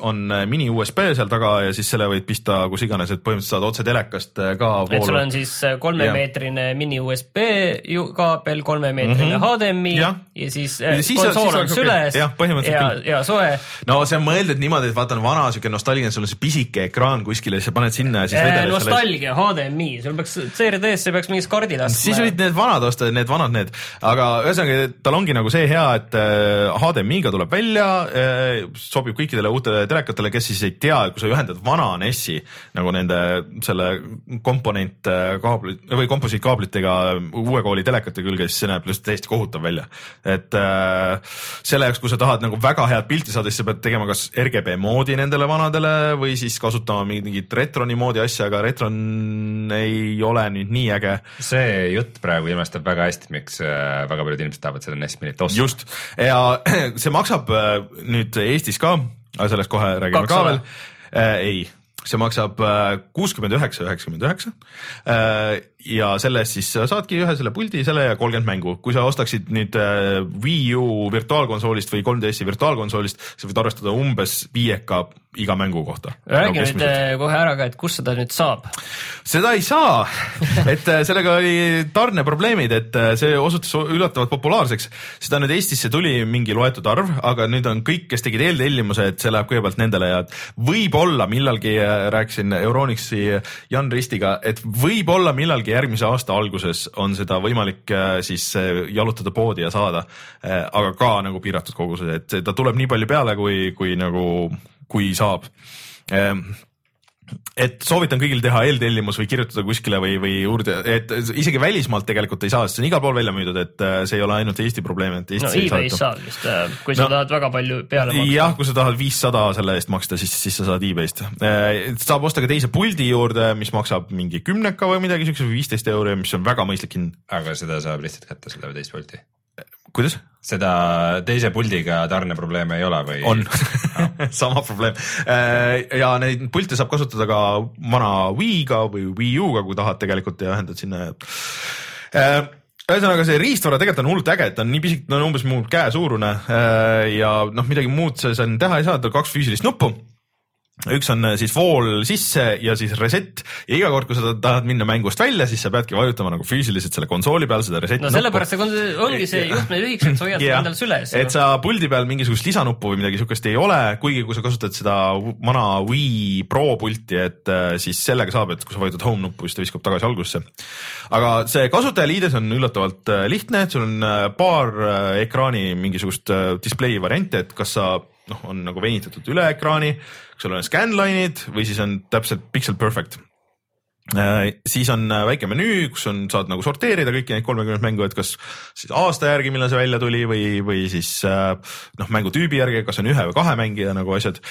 on mini USB seal taga ja siis selle võid pista kus iganes, et põhimõtteliselt saad otse telekast ka voolu on siis äh, kolmemeetrine mini USB kaabel, kolmemeetrine mm -hmm. HDMI ja, ja siis, äh, ja siis konsool on süles. Ja, ja, ja soe. no see on mõeldud niimoodi, et vaata on vana siuke nostalgiline, sul on see pisike ekraan kuskil ja siis sa paned sinna ja siis äh, nostalgia selles..., HDMI, sul peaks CRD-sse peaks mingis kaardid astma. siis olid need vanad osta, need vanad need, aga ühesõnaga tal ongi nagu see hea, et HDMI-ga tuleb välja, sobib kõikidele uutele telekatele, kes siis ei tea, kui sa ühendad vana NES-i nagu nende selle komponent kaablit või komposiitkaablitega uue kooli telekate külge, siis see näeb lihtsalt täiesti kohutav välja. et äh, selle jaoks, kui sa tahad nagu väga head pilti saada, siis sa pead tegema kas RGB moodi nendele vanadele või siis kasutama mingit retroni moodi asja, aga retron ei ole nüüd nii äge. see jutt praegu ilmestab väga hästi, miks äh, väga paljud inimesed tahavad seda NES Minit osta. just ja see maksab äh, nüüd Eestis ka, sellest kohe räägime ka veel. Äh, ei see maksab äh, kuuskümmend üheksa, üheksakümmend üheksa. Äh, ja selle eest siis saadki ühe selle puldi, selle ja kolmkümmend mängu. kui sa ostaksid nüüd äh, Wii U virtuaalkonsoolist või 3DS-i virtuaalkonsoolist, sa võid arvestada umbes viieka iga mängu kohta. räägi nagu nüüd kohe ära ka, et kus seda nüüd saab? seda ei saa, et sellega oli tarneprobleemid, et see osutus üllatavalt populaarseks. seda nüüd Eestisse tuli mingi loetud arv, aga nüüd on kõik, kes tegid eeltellimuse, et see läheb kõigepealt nendele ja võib-olla millalgi rääkisin Euronixi Jan Ristiga, et võib-olla millalgi järgmise aasta alguses on seda võimalik äh, siis äh, jalutada poodi ja saada. Äh, aga ka nagu piiratud koguses, et ta tuleb nii palju peale, kui, kui nagu, kui saab et soovitan kõigil teha eeltellimus või kirjutada kuskile või, või juurde, et isegi välismaalt tegelikult ei saa, sest see on igal pool välja müüdud, et äh, see ei ole ainult Eesti probleem, et Eestis no, e-base saab vist, äh, kui sa no, tahad väga palju peale maksta. jah, kui sa tahad viissada selle eest maksta, siis, siis sa saad e-base'ist. Äh, saab osta ka teise puldi juurde, mis maksab mingi kümneka või midagi siukest või viisteist euri, mis on väga mõistlik hind. aga seda saab lihtsalt kätte, seda teist pulti? Kuidas? seda teise puldiga tarneprobleeme ei ole või? on sama probleem äh, ja neid pilte saab kasutada ka vana Wii'ga või Wii U-ga, kui tahad tegelikult ja ühendad sinna äh, ühesõnaga see riistvara tegelikult on hullult äge, et ta on nii pisik, ta on umbes mu käesuurune äh, ja noh, midagi muud seal teha ei saa, tal kaks füüsilist nuppu üks on äh, siis vool sisse ja siis reset ja iga kord, kui sa tahad minna mängust välja, siis sa peadki vajutama nagu füüsiliselt selle konsooli peal seda reset no sellepärast see ongi see juhtme lühikese, et sa hoiad yeah. endal süles. et sa puldi peal mingisugust lisanuppu või midagi siukest ei ole, kuigi kui sa kasutad seda vana Wii Pro pulti, et äh, siis sellega saab, et kui sa vajutad home nuppu, siis ta viskab tagasi algusesse. aga see kasutajaliides on üllatavalt äh, lihtne, et sul on paar ekraani mingisugust display varianti, et kas sa noh, on nagu venitatud üle ekraani, sul on scanline'id või siis on täpselt pixel perfect äh,. siis on äh, väike menüü, kus on, saad nagu sorteerida kõiki neid kolmekümmet mängu, et kas siis aasta järgi, millal see välja tuli või, või siis äh, noh, mängutüübi järgi, kas on ühe või kahe mängija nagu asjad.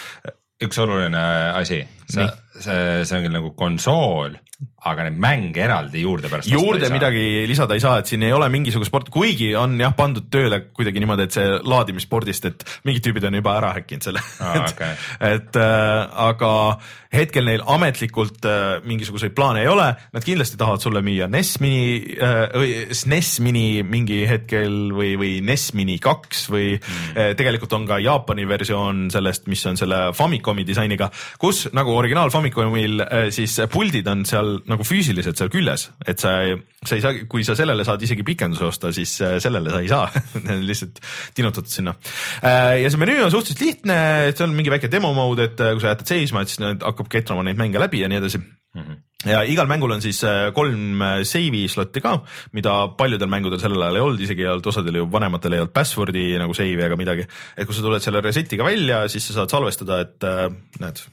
üks oluline asi, sa, see, see on küll nagu konsool aga neid mänge eraldi juurde pärast juurde midagi lisada ei saa, et siin ei ole mingisugust sport, kuigi on jah pandud tööle kuidagi niimoodi, et see laadimisspordist, et mingid tüübid on juba ära häkkinud selle ah,. et, okay. et äh, aga hetkel neil ametlikult äh, mingisuguseid plaane ei ole, nad kindlasti tahavad sulle müüa NES mini äh, või SNES mini mingi hetkel või, või NES mini kaks või mm. äh, tegelikult on ka Jaapani versioon sellest, mis on selle Famicomi disainiga, kus nagu originaal Famicomil äh, siis puldid on seal nagu füüsiliselt seal küljes, et sa sa ei saa, kui sa sellele saad isegi pikenduse osta, siis äh, sellele sa ei saa lihtsalt tinutatud sinna. Äh, ja see menüü on suhteliselt lihtne, et seal on mingi väike demo mode, et kui sa jätad seisma, et siis hakkab ketrama neid mänge läbi ja nii edasi mm. -hmm ja igal mängul on siis kolm save'i slot'i ka, mida paljudel mängudel sellel ajal ei olnud, isegi ei olnud, osadel ju vanematel ei olnud password'i nagu save'i ega midagi. et kui sa tuled selle reset'iga välja, siis sa saad salvestada, et näed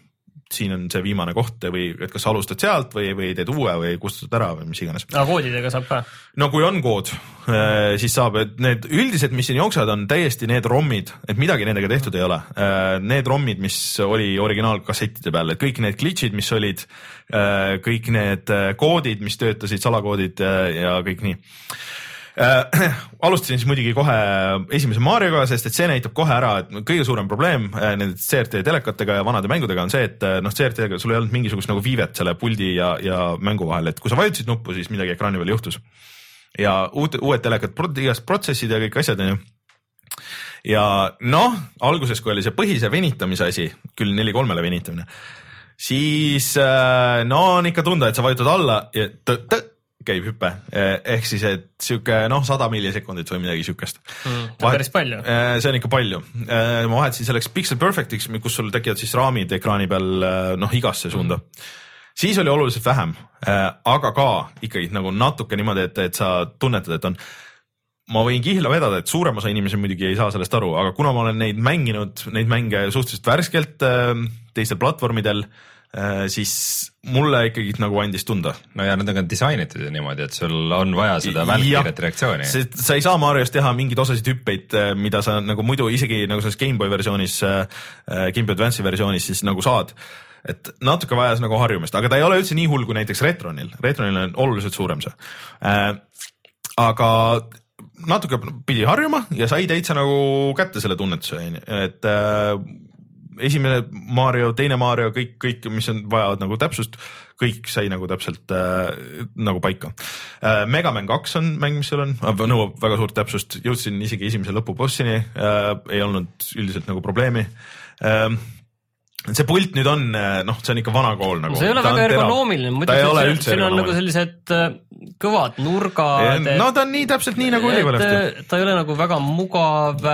siin on see viimane koht või et kas alustad sealt või, või teed uue või kustutad ära või mis iganes. aga koodidega saab ka? no kui on kood, äh, siis saab, et need üldised, mis siin jooksevad, on täiesti need ROM-id, et midagi nendega tehtud ei ole. Äh, need ROM-id, mis oli originaalkassettide peal, et kõik need glitch'id, mis olid, äh, kõik need koodid, mis töötasid, salakoodid ja kõik nii äh,. alustasin siis muidugi kohe esimese Marioga, sest et see näitab kohe ära, et kõige suurem probleem äh, nende CRT telekatega ja vanade mängudega on see, et äh, noh, CRT-ga sul ei olnud mingisugust nagu viivet selle puldi ja, ja mängu vahel, et kui sa vajutasid nuppu, siis midagi ekraani peal juhtus. ja uut, uued telekad, igast protsessid ja kõik asjad on ju ja noh, alguses, kui oli see põhise venitamise asi, küll neli kolmele venitamine, siis äh, no on ikka tunda, et sa vajutad alla ja t-t käib hüpe ehk siis, et sihuke noh, sada millisekundit või midagi siukest mm,. päris palju. Eh, see on ikka palju. Eh, ma vahetasin selleks Pixel Perfectiks, kus sul tekivad siis raamid ekraani peal eh, noh, igasse suunda mm. siis oli oluliselt vähem, aga ka ikkagi nagu natuke niimoodi, et, et sa tunnetad, et on ma võin kihla vedada, et suurem osa inimesi muidugi ei saa sellest aru, aga kuna ma olen neid mänginud, neid mänge suhteliselt värskelt teistel platvormidel äh, Äh, siis mulle ikkagi nagu andis tunda. no ja nad on ka disainitud ju niimoodi, et sul on vaja seda välkkiiret reaktsiooni. sa ei saa Marios teha mingeid osasid hüppeid, äh, mida sa nagu muidu isegi nagu selles GameBoy versioonis, äh, GameBoy Advance'i versioonis siis nagu saad et natuke vajas nagu harjumist, aga ta ei ole üldse nii hull kui näiteks Retronil, Retronil on oluliselt suurem see äh,. aga natuke pidi harjuma ja sai täitsa nagu kätte selle tunnetuse, et äh, esimene Mario, teine Mario, kõik, kõik, mis on, vajavad nagu täpsust, kõik sai nagu täpselt äh, nagu paika äh,. Mega Man kaks on mäng, mis seal on, nõuab väga suurt täpsust, jõudsin isegi esimese lõpubossini äh,, ei olnud üldiselt nagu probleemi äh, see pult nüüd on, noh, see on ikka vana kool nagu. see ei ole ta väga ergonoomiline, ütleks, et siin on nagu sellised äh, kõvad nurgad. no ta on nii täpselt nii nagu oli vanasti. ta ei ole nagu väga mugav,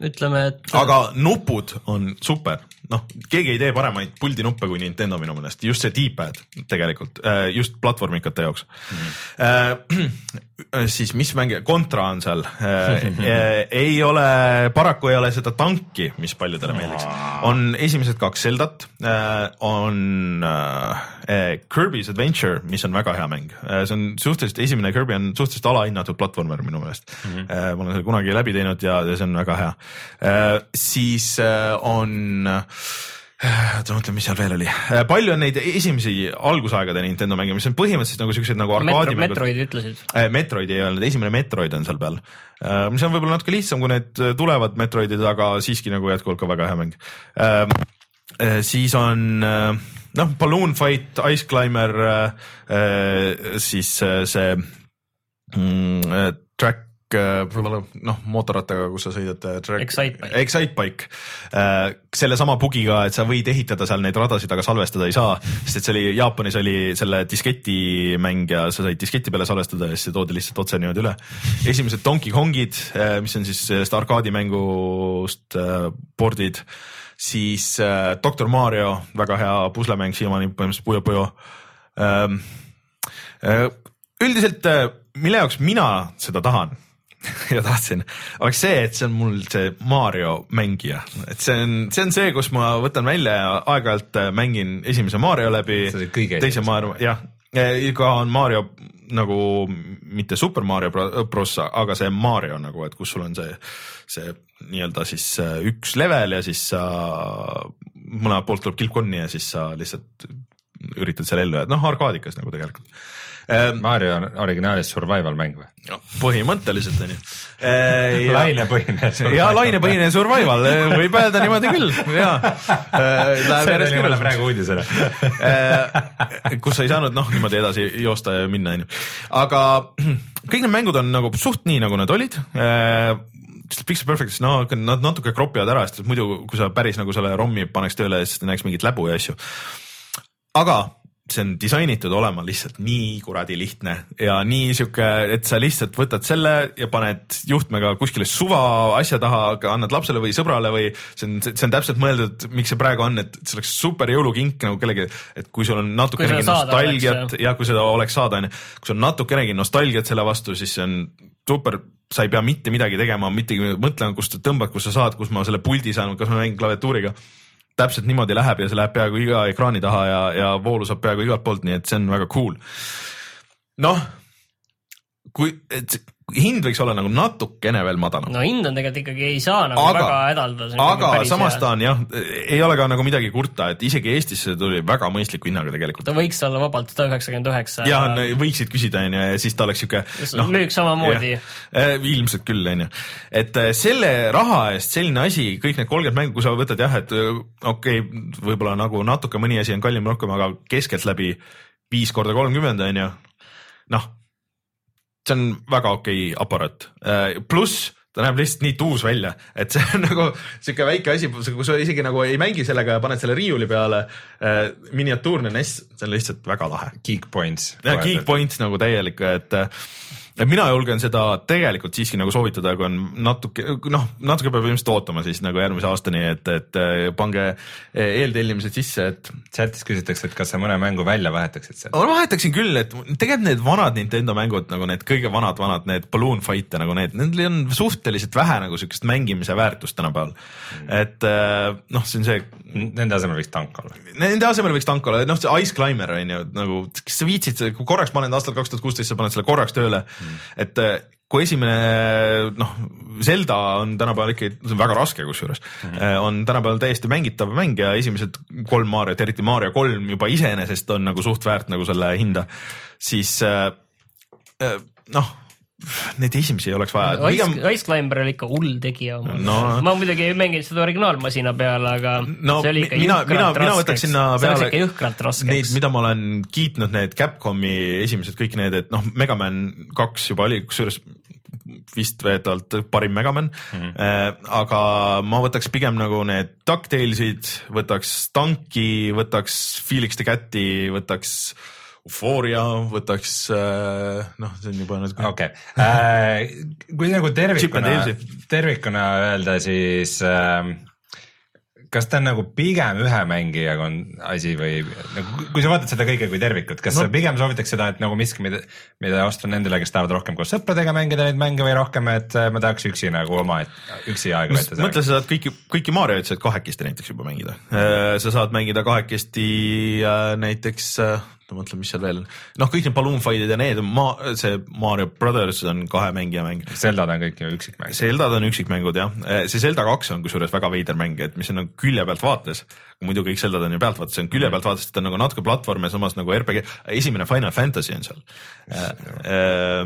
ütleme, et. aga nupud on super noh, keegi ei tee paremaid puldinuppe kui Nintendo minu meelest, just see D-pad tegelikult, äh, just platvormikate jaoks mm. -hmm. Siis mis mänge, Contra on seal äh, ei ole, paraku ei ole seda tanki, mis paljudele meeldiks. on esimesed kaks Zeldat, on Kirby's Adventure, mis on väga hea mäng, see on suhteliselt, esimene Kirby on suhteliselt alahinnatud platvormer minu meelest mm. -hmm. ma olen selle kunagi läbi teinud ja, ja see on väga hea. siis on oota, ma mõtlen, mis seal veel oli. Äh, palju on neid esimesi algusaegade Nintendo mänge, mis on põhimõtteliselt nagu siuksed nagu arkaadimängud Metro,. Metroidi ütlesid. Äh, Metroid ei olnud, esimene Metroid on seal peal. Äh, mis on võib-olla natuke lihtsam, kui need tulevad Metroidid, aga siiski nagu jätkuvalt ka väga hea mäng. siis on noh, Balloon Fight, Ice Climber, siis see mm, track noh, mootorrattaga, kus sa sõidad. Äh, Excitebike. Excitebike. Äh, sellesama bugiga, et sa võid ehitada seal neid radasid, aga salvestada ei saa, sest et see oli, Jaapanis oli selle disketi mäng ja sa said disketi peale salvestada ja siis see toodi lihtsalt otse niimoodi üle. esimesed Donkey Kongid, mis on siis sellest arkaadimängust pordid, siis Doktor Mario, väga hea puslemäng siiamaani põhimõtteliselt Puyo Puyo. Ähm, üldiselt, mille jaoks mina seda tahan ja tahtsin, oleks see, et see on mul see Mario mängija, et see on, see on see, kus ma võtan välja ja aeg-ajalt äh, mängin esimese Mario läbi, teise Mario, jah, ka on Mario nagu mitte Super Mario Bros, aga see Mario nagu, et kus sul on see, see nii-öelda siis äh, üks level ja siis sa mõlemalt poolt tuleb kilpkonni ja siis sa lihtsalt üritad seal ellu jääda, noh arkaadikas nagu tegelikult Ehm, Mario on originaalis survival mäng või? põhimõtteliselt on ju. Ehm, lainepõhine. ja lainepõhine survival, võib öelda niimoodi küll, ja. Ehm, see oli mulle praegu uudisena. kus sa ei saanud noh, niimoodi edasi joosta ja minna, on ju. aga kõik need mängud on nagu suht nii, nagu nad olid Pixel Perfectis, no nad natuke kropivad ära, sest muidu, kui sa päris nagu selle ROM-i paneks tööle, siis näeks mingit läbu ja asju. aga see on disainitud olema lihtsalt nii kuradi lihtne ja nii sihuke, et sa lihtsalt võtad selle ja paned juhtmega kuskile suva asja taha, annad lapsele või sõbrale või see on, see on täpselt mõeldud, miks see praegu on, et see oleks super jõulukink nagu kellelegi, et kui sul on natukenegi nostalgiat ja kui seda oleks saada, onju, kui sul on natukenegi nostalgiat selle vastu, siis see on super, sa ei pea mitte midagi tegema, mitte mõtlema, kust sa tõmbad, kust sa saad, kus ma selle puldi saan, kas ma mängin klaviatuuriga täpselt niimoodi läheb ja see läheb peaaegu iga ekraani taha ja, ja voolu saab peaaegu igalt poolt, nii et see on väga cool. noh, kui, et hind võiks olla nagu natukene veel madalam. no hind on tegelikult ikkagi ei saa nagu aga, väga hädaldada. aga samas hea. ta on jah, ei ole ka nagu midagi kurta, et isegi Eestisse tuli väga mõistliku hinnaga tegelikult. ta võiks olla vabalt sada üheksakümmend üheksa. jah, võiksid küsida onju ja siis ta oleks siuke no,. müüks samamoodi. Eh, ilmselt küll onju, et eh, selle raha eest selline asi, kõik need kolmkümmend mängu, kui sa võtad jah, et eh, okei okay,, võib-olla nagu natuke mõni asi on kallim rohkem, aga keskeltläbi viis korda kolmkümmend onju, noh see on väga okei okay aparaat, äh, pluss ta näeb lihtsalt nii tuus välja, et see on nagu sihuke väike asi, kui sa isegi nagu ei mängi sellega ja paned selle riiuli peale äh,. miniatuurne NES, see on lihtsalt väga lahe. Geek points. jah, geek points nagu täielik, et et mina julgen seda tegelikult siiski nagu soovitada, kui on natuke noh, natuke peab ilmselt ootama siis nagu järgmise aastani, et, et pange eeltellimised sisse, et. chatis küsitakse, et kas sa mõne mängu välja vahetaksid sealt? ma vahetaksin küll, et tegelikult need vanad Nintendo mängud nagu need kõige vanad, vanad need Balloon Fight'e nagu need, nendel on suhteliselt vähe nagu siukest mängimise väärtust tänapäeval mm.. et noh, see on see. Nende asemel võiks tank olla. Nende asemel võiks tank olla, noh see Ice Climber on ju nagu, kas sa viitsid, korraks paned aastal kaks tuhat kuusteist, sa paned selle korraks tööle mm et äh, kui esimene noh, Zelda on tänapäeval ikkagi, see on väga raske kusjuures mm, -hmm. on tänapäeval täiesti mängitav mäng ja esimesed kolm Mariot, eriti Mario kolm juba iseenesest on nagu suht väärt nagu selle hinda, siis äh, noh neid esimesi ei oleks vaja. Ice Pigem..., Ice Climber oli ikka hull tegija oma no.. ma muidugi ei mänginud seda originaalmasina peal, aga no, see oli ikka mina, mina, mina võtaks sinna peale. see oleks ikka jõhkralt raskeks. Neid, mida ma olen kiitnud, need Capcomi esimesed kõik need, et noh, Megaman kaks juba oli, kusjuures vist veetavalt parim Megaman mm. -hmm. Äh, aga ma võtaks pigem nagu need DuckTalesid, võtaks Tanki, võtaks Felix the Cat'i, võtaks Euphoria, võtaks äh, noh, see on juba nüüd. okei okay. äh,, kui nagu tervikuna, tervikuna öelda, siis äh, kas ta on nagu pigem ühe mängijaga on asi või nagu, kui sa vaatad seda kõike kui tervikut, kas no. sa pigem soovitaks seda, et nagu miski, mida, mida osta nendele, kes tahavad rohkem koos sõpradega mängida neid mänge või rohkem, et äh, ma tahaks üksi nagu oma, üksi aega veeta? mõtle, sa saad kõiki, kõiki Marioid saad kahekesti näiteks juba mängida. Äh, sa saad mängida kahekesti äh, näiteks ma mõtlen, mis seal veel, noh, kõik need Balloon Fight'id ja need, ma, see Mario Brothers on kahe mängija mäng. Zeldad on kõik ju üksikmäng. Zeldad on üksikmängud jah, see Zelda kaks on kusjuures väga veider mäng, et mis on nagu külje pealt vaates. muidu kõik Zeldad on ju pealtvaates, see on külje pealt vaates, ta on nagu natuke platvorm ja samas nagu RPG, esimene Final Fantasy on seal äh,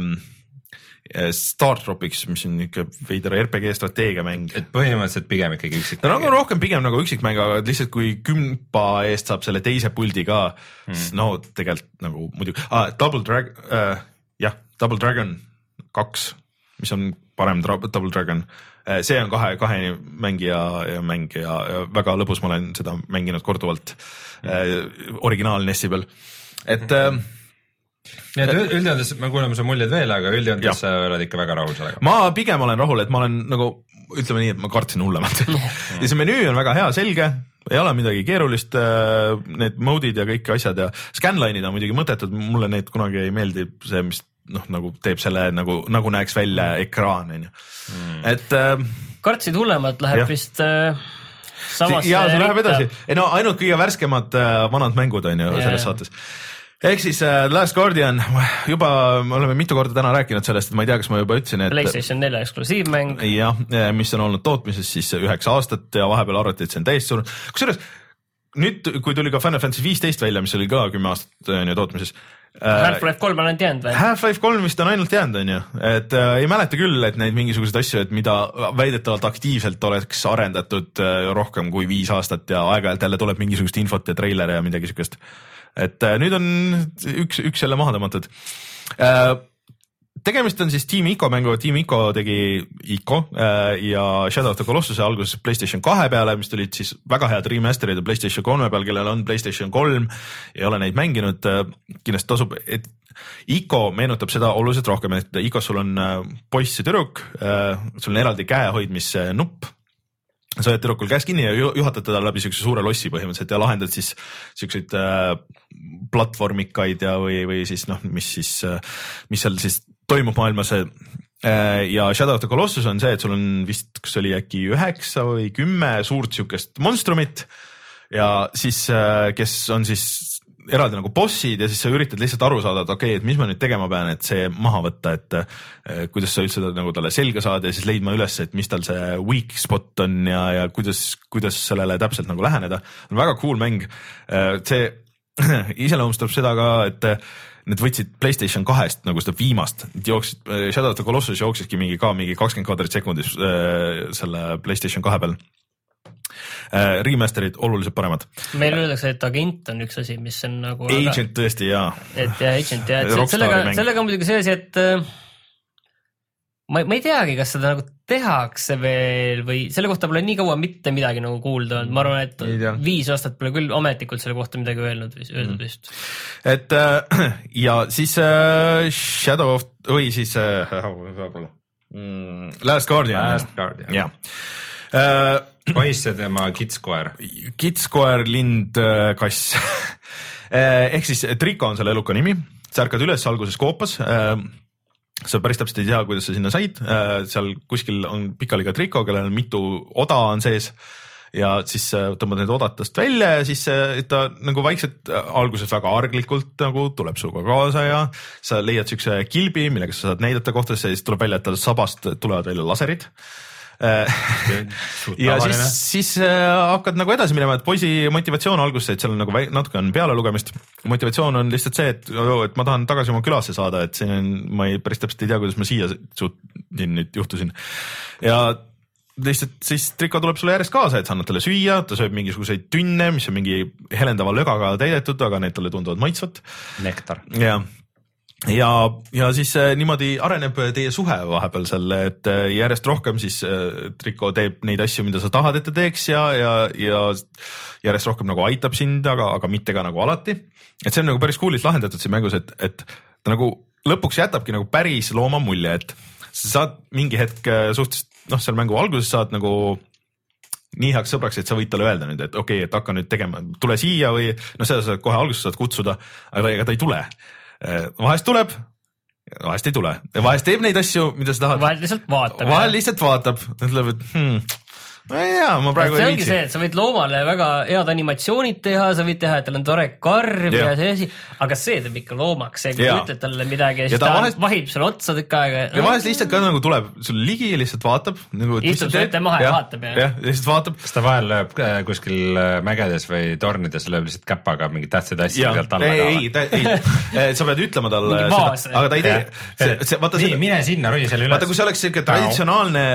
Star Tropics, mis on niisugune veider RPG strateegiamäng. et põhimõtteliselt pigem ikkagi üksikmäng. on nagu rohkem pigem nagu üksikmäng, aga lihtsalt kui kümpa eest saab selle teise puldi ka hmm., no tegelikult nagu muidugi ah,, Double Drag- äh,, jah, Double Dragon kaks, mis on parem Double Dragon äh, see on kahe, kahe mängija mäng ja, väga lõbus, ma olen seda mänginud korduvalt äh, originaal NES-i peal, et äh, nii et üldjoontes me kuuleme su muljed veel, aga üldjoontes sa oled ikka väga rahul sellega? ma pigem olen rahul, et ma olen nagu ütleme nii, et ma kartsin hullemat ja see menüü on väga hea, selge, ei ole midagi keerulist, äh, need mode'id ja kõik asjad ja scanline'id on muidugi mõttetud, mulle neid kunagi ei meeldi, see, mis noh, nagu teeb selle nagu, nagu näeks välja ekraan on ju, mm. et äh,. kartsid hullemat, läheb jah. vist äh, samasse. ja see läheb edasi, ei no ainult kõige värskemad äh, vanad mängud on ju selles saates ehk siis äh, Last Guardian, juba me oleme mitu korda täna rääkinud sellest, et ma ei tea, kas ma juba ütlesin, et. Playstation nelja eksklusiivmäng. jah, mis on olnud tootmises siis üheksa aastat ja vahepeal arvati, et see on täiesti surnud, kusjuures nüüd, kui tuli ka Final Fantasy viisteist välja, mis oli ka kümme aastat on ju tootmises äh,. Half-Life kolm on ainult jäänud või? Half-Life kolm vist on ainult jäänud, on ju, et äh, ei mäleta küll, et neid mingisuguseid asju, et mida väidetavalt aktiivselt oleks arendatud äh, rohkem kui viis aastat ja aeg-ajalt jälle tuleb mingisugust infot ja treilere ja midagi siukest et äh, nüüd on üks, üks jälle maha tõmmatud. Äh, tegemist on siis Team Ico mänguga, Team Ico tegi Ico äh, ja Shadow of the Colossuse alguses Playstation kahe peale, mis tulid siis väga head remaster'id Playstation kolme peal, kellel on Playstation kolm, ei ole neid mänginud kindlasti tasub, et Ico meenutab seda oluliselt rohkem, et Icos sul on poiss ja tüdruk sul on eraldi käehoidmisnupp sa hoiad tüdrukul käes kinni ja juhatad teda läbi siukse suure lossi põhimõtteliselt ja lahendad siis siukseid äh, platvormikaid ja, või, või siis noh, mis siis äh,, mis seal siis toimub maailmas äh,. ja Shadow of the Colossus on see, et sul on vist, kas oli äkki üheksa või kümme suurt siukest monstrumit ja siis äh,, kes on siis eraldi nagu bossid ja siis sa üritad lihtsalt aru saada, et okei okay,, et mis ma nüüd tegema pean, et see maha võtta, et eh, kuidas sa üldse nagu talle selga saad ja siis leidma üles, et mis tal see weak spot on ja, ja kuidas, kuidas sellele täpselt nagu läheneda. on väga cool mäng. Eh, see iseloomustab seda ka, et need võtsid Playstation kahest nagu seda viimast, jooksid, Shadow of the Colossus jookseski mingi ka mingi kakskümmend kaadrit sekundis äh, selle Playstation kahe peal. Remaster'id oluliselt paremad. meil öeldakse, et agent on üks asi, mis on nagu. Agent väga... tõesti ja. et jah, agent ja, et sellega, sellega on muidugi see asi, et äh, ma, ma ei teagi, kas seda nagu tehakse veel või selle kohta pole nii kaua mitte midagi nagu kuulda olnud, ma arvan, et viis aastat pole küll ametlikult selle kohta midagi öelnud, öeldud mm. vist. et äh, ja siis äh, Shadow of või siis äh, mm, Last Guardian. Last Guardian. jah äh, poiss ja tema kitskoer. kitskoer, lind, äh, kass. Äh, ehk siis Triko on selle eluka nimi, sa ärkad üles alguses koopas. Äh, sa päris täpselt ei tea, kuidas sa sinna said, seal kuskil on pikaliga triko, kellel on mitu oda on sees. Ja siis tõmbad need odatest välja ja siis ta nagu vaikselt alguses väga arglikult nagu tuleb sinuga kaasa ja sa leiad siukse kilbi, millega sa saad näidata ja siis tuleb välja, et tal sabast tulevad välja laserid ja siis, siis äh, hakkad nagu edasi minema, et poisi motivatsioon alguses, et seal on nagu natuke on pealelugemist. motivatsioon on lihtsalt see, et, et ma tahan tagasi oma külasse saada, et siin on, ma ei päris täpselt ei tea, kuidas ma siia suutsin nüüd juhtusin ja lihtsalt siis Triko tuleb sulle järjest kaasa, et sa annad talle süüa, ta sööb mingisuguseid tünne, mis on mingi helendava lögaga täidetud, aga need talle tunduvad maitsvat. nektar. jah ja, ja siis äh, niimoodi areneb teie suhe vahepeal seal, et äh, järjest rohkem siis äh, Triko teeb neid asju, mida sa tahad, et ta teeks ja, ja, ja järjest rohkem nagu aitab sind, aga, aga mitte ka nagu alati. et see on nagu päris cool'ilt lahendatud siin mängus, et, et ta nagu lõpuks jätabki nagu päris looma mulje, et sa saad mingi hetk suhteliselt noh, seal mängu alguses saad nagu nii heaks sõbraks, et sa võid talle öelda nüüd, et okei okay,, et hakka nüüd tegema, tule siia või noh, seda sa kohe alguses saad kutsuda, aga ega ta ei tule Äh, vahest tuleb, vahest ei tule, vahest teeb neid asju, mida sa tahad. vahel lihtsalt vaatab. vahel lihtsalt vaatab, ütleb, et hmm, ma ei tea, ma praegu see ei viitsi. see, et sa võid loomale väga head animatsioonid teha, sa võid teha, et tal on tore karv ja, ja see asi, aga see teeb ikka loomaks, see, kui sa ütled talle midagi ja siis ta, ta vahest... vahib sulle otsa tükk aega. ja vahest lihtsalt ka nagu tuleb sulle ligi ja lihtsalt vaatab nagu,. istub su ette maha ja, ja vaatab ja. jah, lihtsalt vaatab. kas ta vahel lööb äh, kuskil äh, mägedes või tornides lööb lihtsalt käpaga mingeid tähtsaid asju sealt alla ei, ei, ei, sa pead ütlema talle seda, aga ta ei tee. vaata nii, mine sinna, roni selle üles. vaata, kui see oleks siuke traditsionaalne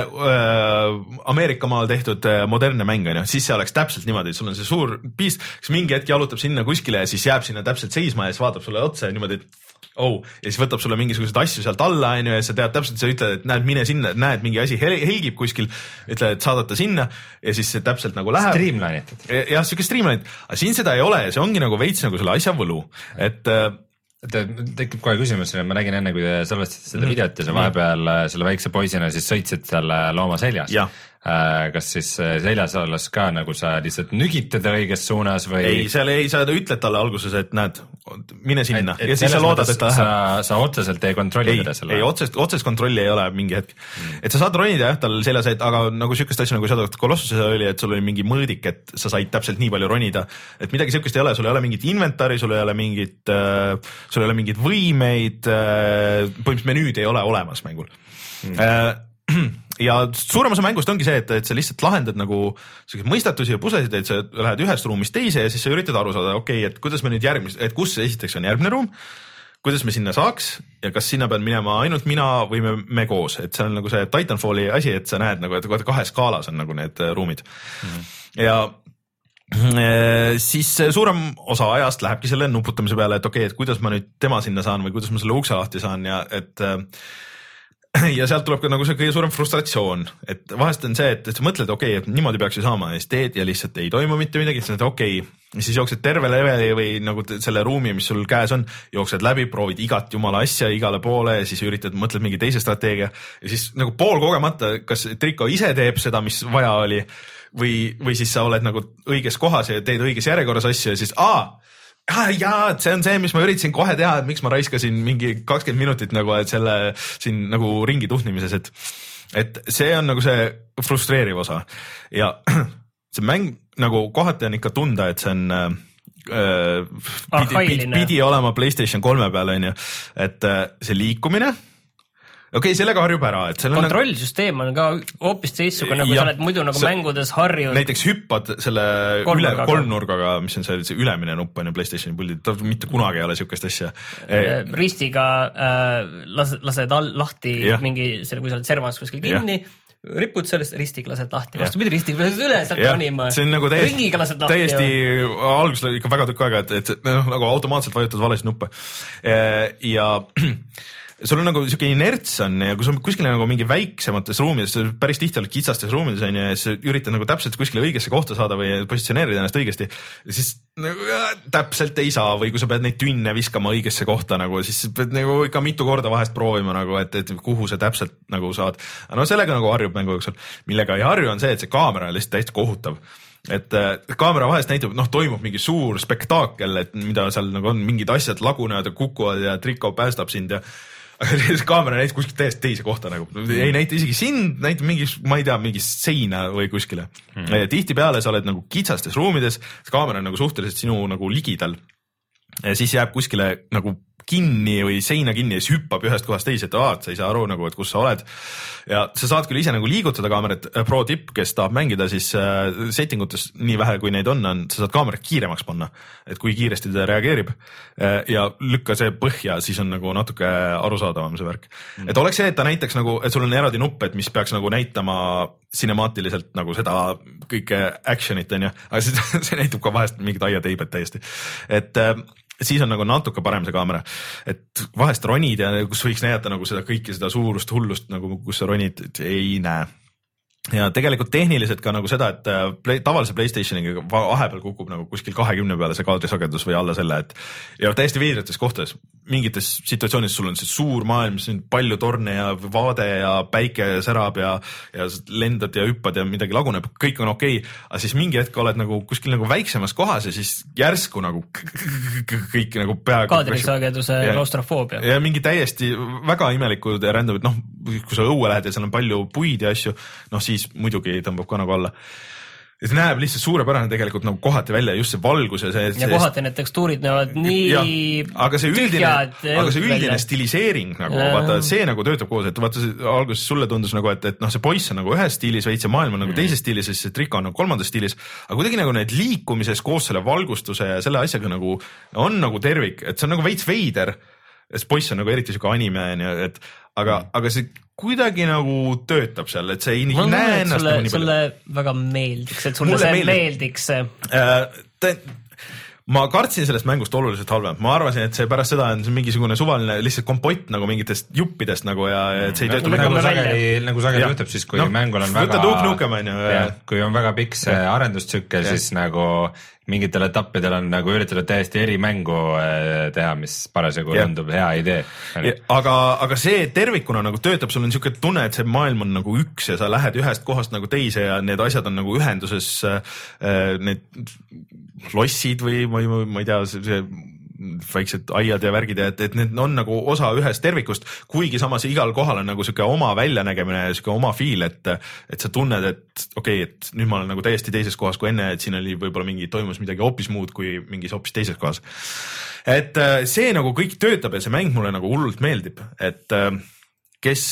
Ameerika maal tehtud modernne sarnane mäng on ju, siis see oleks täpselt niimoodi, et sul on see suur piist, kes mingi hetk jalutab sinna kuskile ja siis jääb sinna täpselt seisma ja siis vaatab sulle otsa ja niimoodi, et oh, ja siis võtab sulle mingisuguseid asju sealt alla, on ju, ja sa tead täpselt, sa ütled, et näed, mine sinna, näed, mingi asi hel helgib kuskil, ütled, et saadad ta sinna ja siis see täpselt nagu läheb. Streamline itud. jah, siuke streamline, aga siin seda ei ole ja see ongi nagu veits nagu selle asja võlu, et äh, tekib kohe küsimus, ma nägin enne, kui te salvestasite seda mm -hmm. videot ja sa vahepeal äh, selle väikse poisina siis sõitsid selle looma seljas. Äh, kas siis äh, seljas olles ka nagu sa lihtsalt nügid teda õiges suunas või? ei, seal ei, sa ütled talle alguses, et näed, mine sinna et, et ja siis sa loodad, et ta läheb. sa, otseselt ei kontrolli teda selle? ei, otsest, otsest kontrolli ei ole mingi hetk mm.. et sa saad ronida jah, tal seljas, et aga nagu sihukest asja nagu Shadow of Colossuses oli, et sul oli mingi mõõdik, et sa said täpselt nii palju ronida. et midagi sihukest ei ole, sul ei ole mingit inventari, sul ei ole mingit äh,, sul ei ole mingeid võimeid äh,, põhimõtteliselt menüüd ei ole olemas mängul mm. äh, ja suurem osa mängust ongi see, et, et sa lihtsalt lahendad nagu siukseid mõistatusi ja pusesid, et sa lähed ühest ruumist teise ja siis sa üritad aru saada, okei okay,, et kuidas me nüüd järgmist, et kus esiteks on järgmine ruum, kuidas me sinna saaks ja kas sinna pean minema ainult mina või me, me koos, et see on nagu see Titanfalli asi, et sa näed nagu, et kahes skaalas on nagu need äh, ruumid mm. -hmm. ja äh, siis suurem osa ajast lähebki selle nuputamise peale, et okei okay,, et kuidas ma nüüd tema sinna saan või kuidas ma selle ukse lahti saan ja et äh, ja sealt tuleb ka nagu see kõige suurem frustratsioon, et vahest on see, et, et sa mõtled, okei okay,, et niimoodi peaks ju saama ja siis teed ja lihtsalt ei toimu mitte midagi, siis mõtled okei okay. siis jooksed terve leveli või nagu selle ruumi, mis sul käes on, jooksed läbi, proovid igat jumala asja igale poole ja siis üritad, mõtled mingi teise strateegia ja siis nagu poolkogemata, kas Triko ise teeb seda, mis vaja oli või, või siis sa oled nagu õiges kohas ja teed õiges järjekorras asju ja siis aa ah, jaa, see on see, mis ma üritasin kohe teha, et miks ma raiskasin mingi kakskümmend minutit nagu, et selle siin nagu ringi tuhnimises, et, et see on nagu see frustreeriv osa. Ja see mäng nagu kohati on ikka tunda, et see on äh, pidi, pidi, pidi olema Playstation kolme peal, on ju, et äh, see liikumine okei okay,, sellega harjub ära, et seal kontrollsüsteem on ka hoopis teistsugune, kui sa oled muidu nagu see, mängudes harjunud. näiteks hüppad selle üle, kolmnurgaga, mis on see, see ülemine nupp on ju Playstationi puldil, ta mitte kunagi ei ole siukest asja e. ristiga äh, las-, lased all lahti ja. mingi selle, kui sa oled servas kuskil kinni ripud sellest, ristiga lased lahti, vastupidi, ristiga lased üle sealt ronima. see on nagu täiesti, täiesti alguses oli ikka väga tükk aega, et, et noh, nagu automaatselt vajutad valesid nuppe. ja sul on nagu siuke inerts on ja kui sa kuskil nagu mingi väiksemates ruumides, päris tihti oled kitsastes ruumides on ju ja siis üritad nagu täpselt kuskile õigesse kohta saada või positsioneerida ennast õigesti, siis nagu äh, täpselt ei saa. Või kui sa pead neid tünne viskama õigesse kohta nagu, siis pead nagu ikka mitu korda vahest proovima nagu, et, et kuhu sa täpselt nagu saad. no sellega nagu harjub mängu jooksul, millega ei harju, on see, et see kaamera on lihtsalt täiesti kohutav. Et äh, kaamera vahest näitab, noh, toimub mingi suur spektaakel, et mida seal nagu on, mingid asjad lagunevad ja kukuvad ja Triko päästab sind ja aga siis kaamera näitab kuskilt täiesti teise kohta nagu, ei näita isegi sind, näitab mingi, ma ei tea, mingist seina või kuskile mm. tihtipeale sa oled nagu kitsastes ruumides, kaamera on nagu suhteliselt sinu nagu ligidal. ja siis jääb kuskile nagu kinni või seina kinni ja siis hüppab ühest kohast teise, et aa, et sa ei saa aru nagu, et kus sa oled. ja sa saad küll ise nagu liigutada kaamerat, pro tipp, kes tahab mängida, siis äh, setting utes nii vähe, kui neid on, on, sa saad kaamerat kiiremaks panna, et kui kiiresti ta reageerib. Äh, ja lükka see põhja, siis on nagu natuke arusaadavam see värk. Mm.. et oleks see, et ta näitaks nagu, et sul on eraldi nupp, et mis peaks nagu näitama sinemaatiliselt nagu seda kõike action'it onju, aga siis see näitab ka vahest mingit aiateibet täiesti, et äh, siis on nagu natuke parem see kaamera, et vahest ronid ja kus võiks näidata nagu seda kõike seda suurust hullust nagu, kus sa ronid, ei näe. Ja tegelikult tehniliselt ka nagu seda, et äh, play, tavalise Playstationiga vahepeal kukub nagu kuskil kahekümne peale see kaadrisagedus või alla selle, et ja täiesti veidrates kohtades, mingites situatsioonides sul on see suur maailm, siin palju torne ja vaade ja päike särab ja, ja lendad ja hüppad ja midagi laguneb, kõik on okei okay,, aga siis mingi hetk oled nagu kuskil nagu väiksemas kohas ja siis järsku nagu kõik nagu peaaegu. kaadrisageduse klaustrofoobia. ja mingi täiesti väga imelikud random'id, noh, kui sa õue lähed ja seal on palju puid ja asju, noh siis siis muidugi tõmbab ka nagu alla see näeb lihtsalt suurepärane tegelikult nagu kohati välja, just see valgus ja see. ja kohati need tekstuurid näevad nii. aga see üldine, aga see üldine välja. stiliseering nagu ja. vaata, see nagu töötab koos, et vaata alguses sulle tundus nagu, et, et noh, see poiss on nagu ühes stiilis veits ja maailm on nagu mm. teises stiilis ja siis see triko on nagu kolmandas stiilis. aga kuidagi nagu need liikumises koos selle valgustuse ja selle asjaga nagu on nagu tervik, et see on nagu veits veider. Sest poiss on nagu eriti sihuke anime onju, et aga mm., aga see kuidagi nagu töötab seal, et see ei ma näe ennast sulle, nagu nii palju. sulle väga meeldiks, et sulle Mulle see meeldiks, meeldiks.. Äh, ma kartsin sellest mängust oluliselt halvem, ma arvasin, et see pärast seda on see mingisugune suvaline lihtsalt kompott nagu mingitest juppidest nagu ja et see ei tööta nagu, nagu sageli, nagu sageli juhtub siis, kui no, mängul on väga. võta Duke Nukem on ju. kui on väga pikk see arendustsükkel, siis nagu mingitel etappidel on nagu üritatud täiesti eri mängu äh, teha, mis parasjagu yeah. tundub hea idee. aga, aga see tervikuna nagu töötab, sul on siuke tunne, et see maailm on nagu üks ja sa lähed ühest kohast nagu teise ja need asjad on nagu ühenduses äh,. Need lossid või ma ei, ma ei tea, see väiksed aiad ja värgid ja et, et need on nagu osa ühest tervikust, kuigi samas igal kohal on nagu sihuke oma väljanägemine ja sihuke oma feel, et, et sa tunned, et okei okay,, et nüüd ma olen nagu täiesti teises kohas kui enne, et siin oli võib-olla mingi, toimus midagi hoopis muud kui mingis hoopis teises kohas. et äh, see nagu kõik töötab ja see mäng mulle nagu hullult meeldib, et äh, kes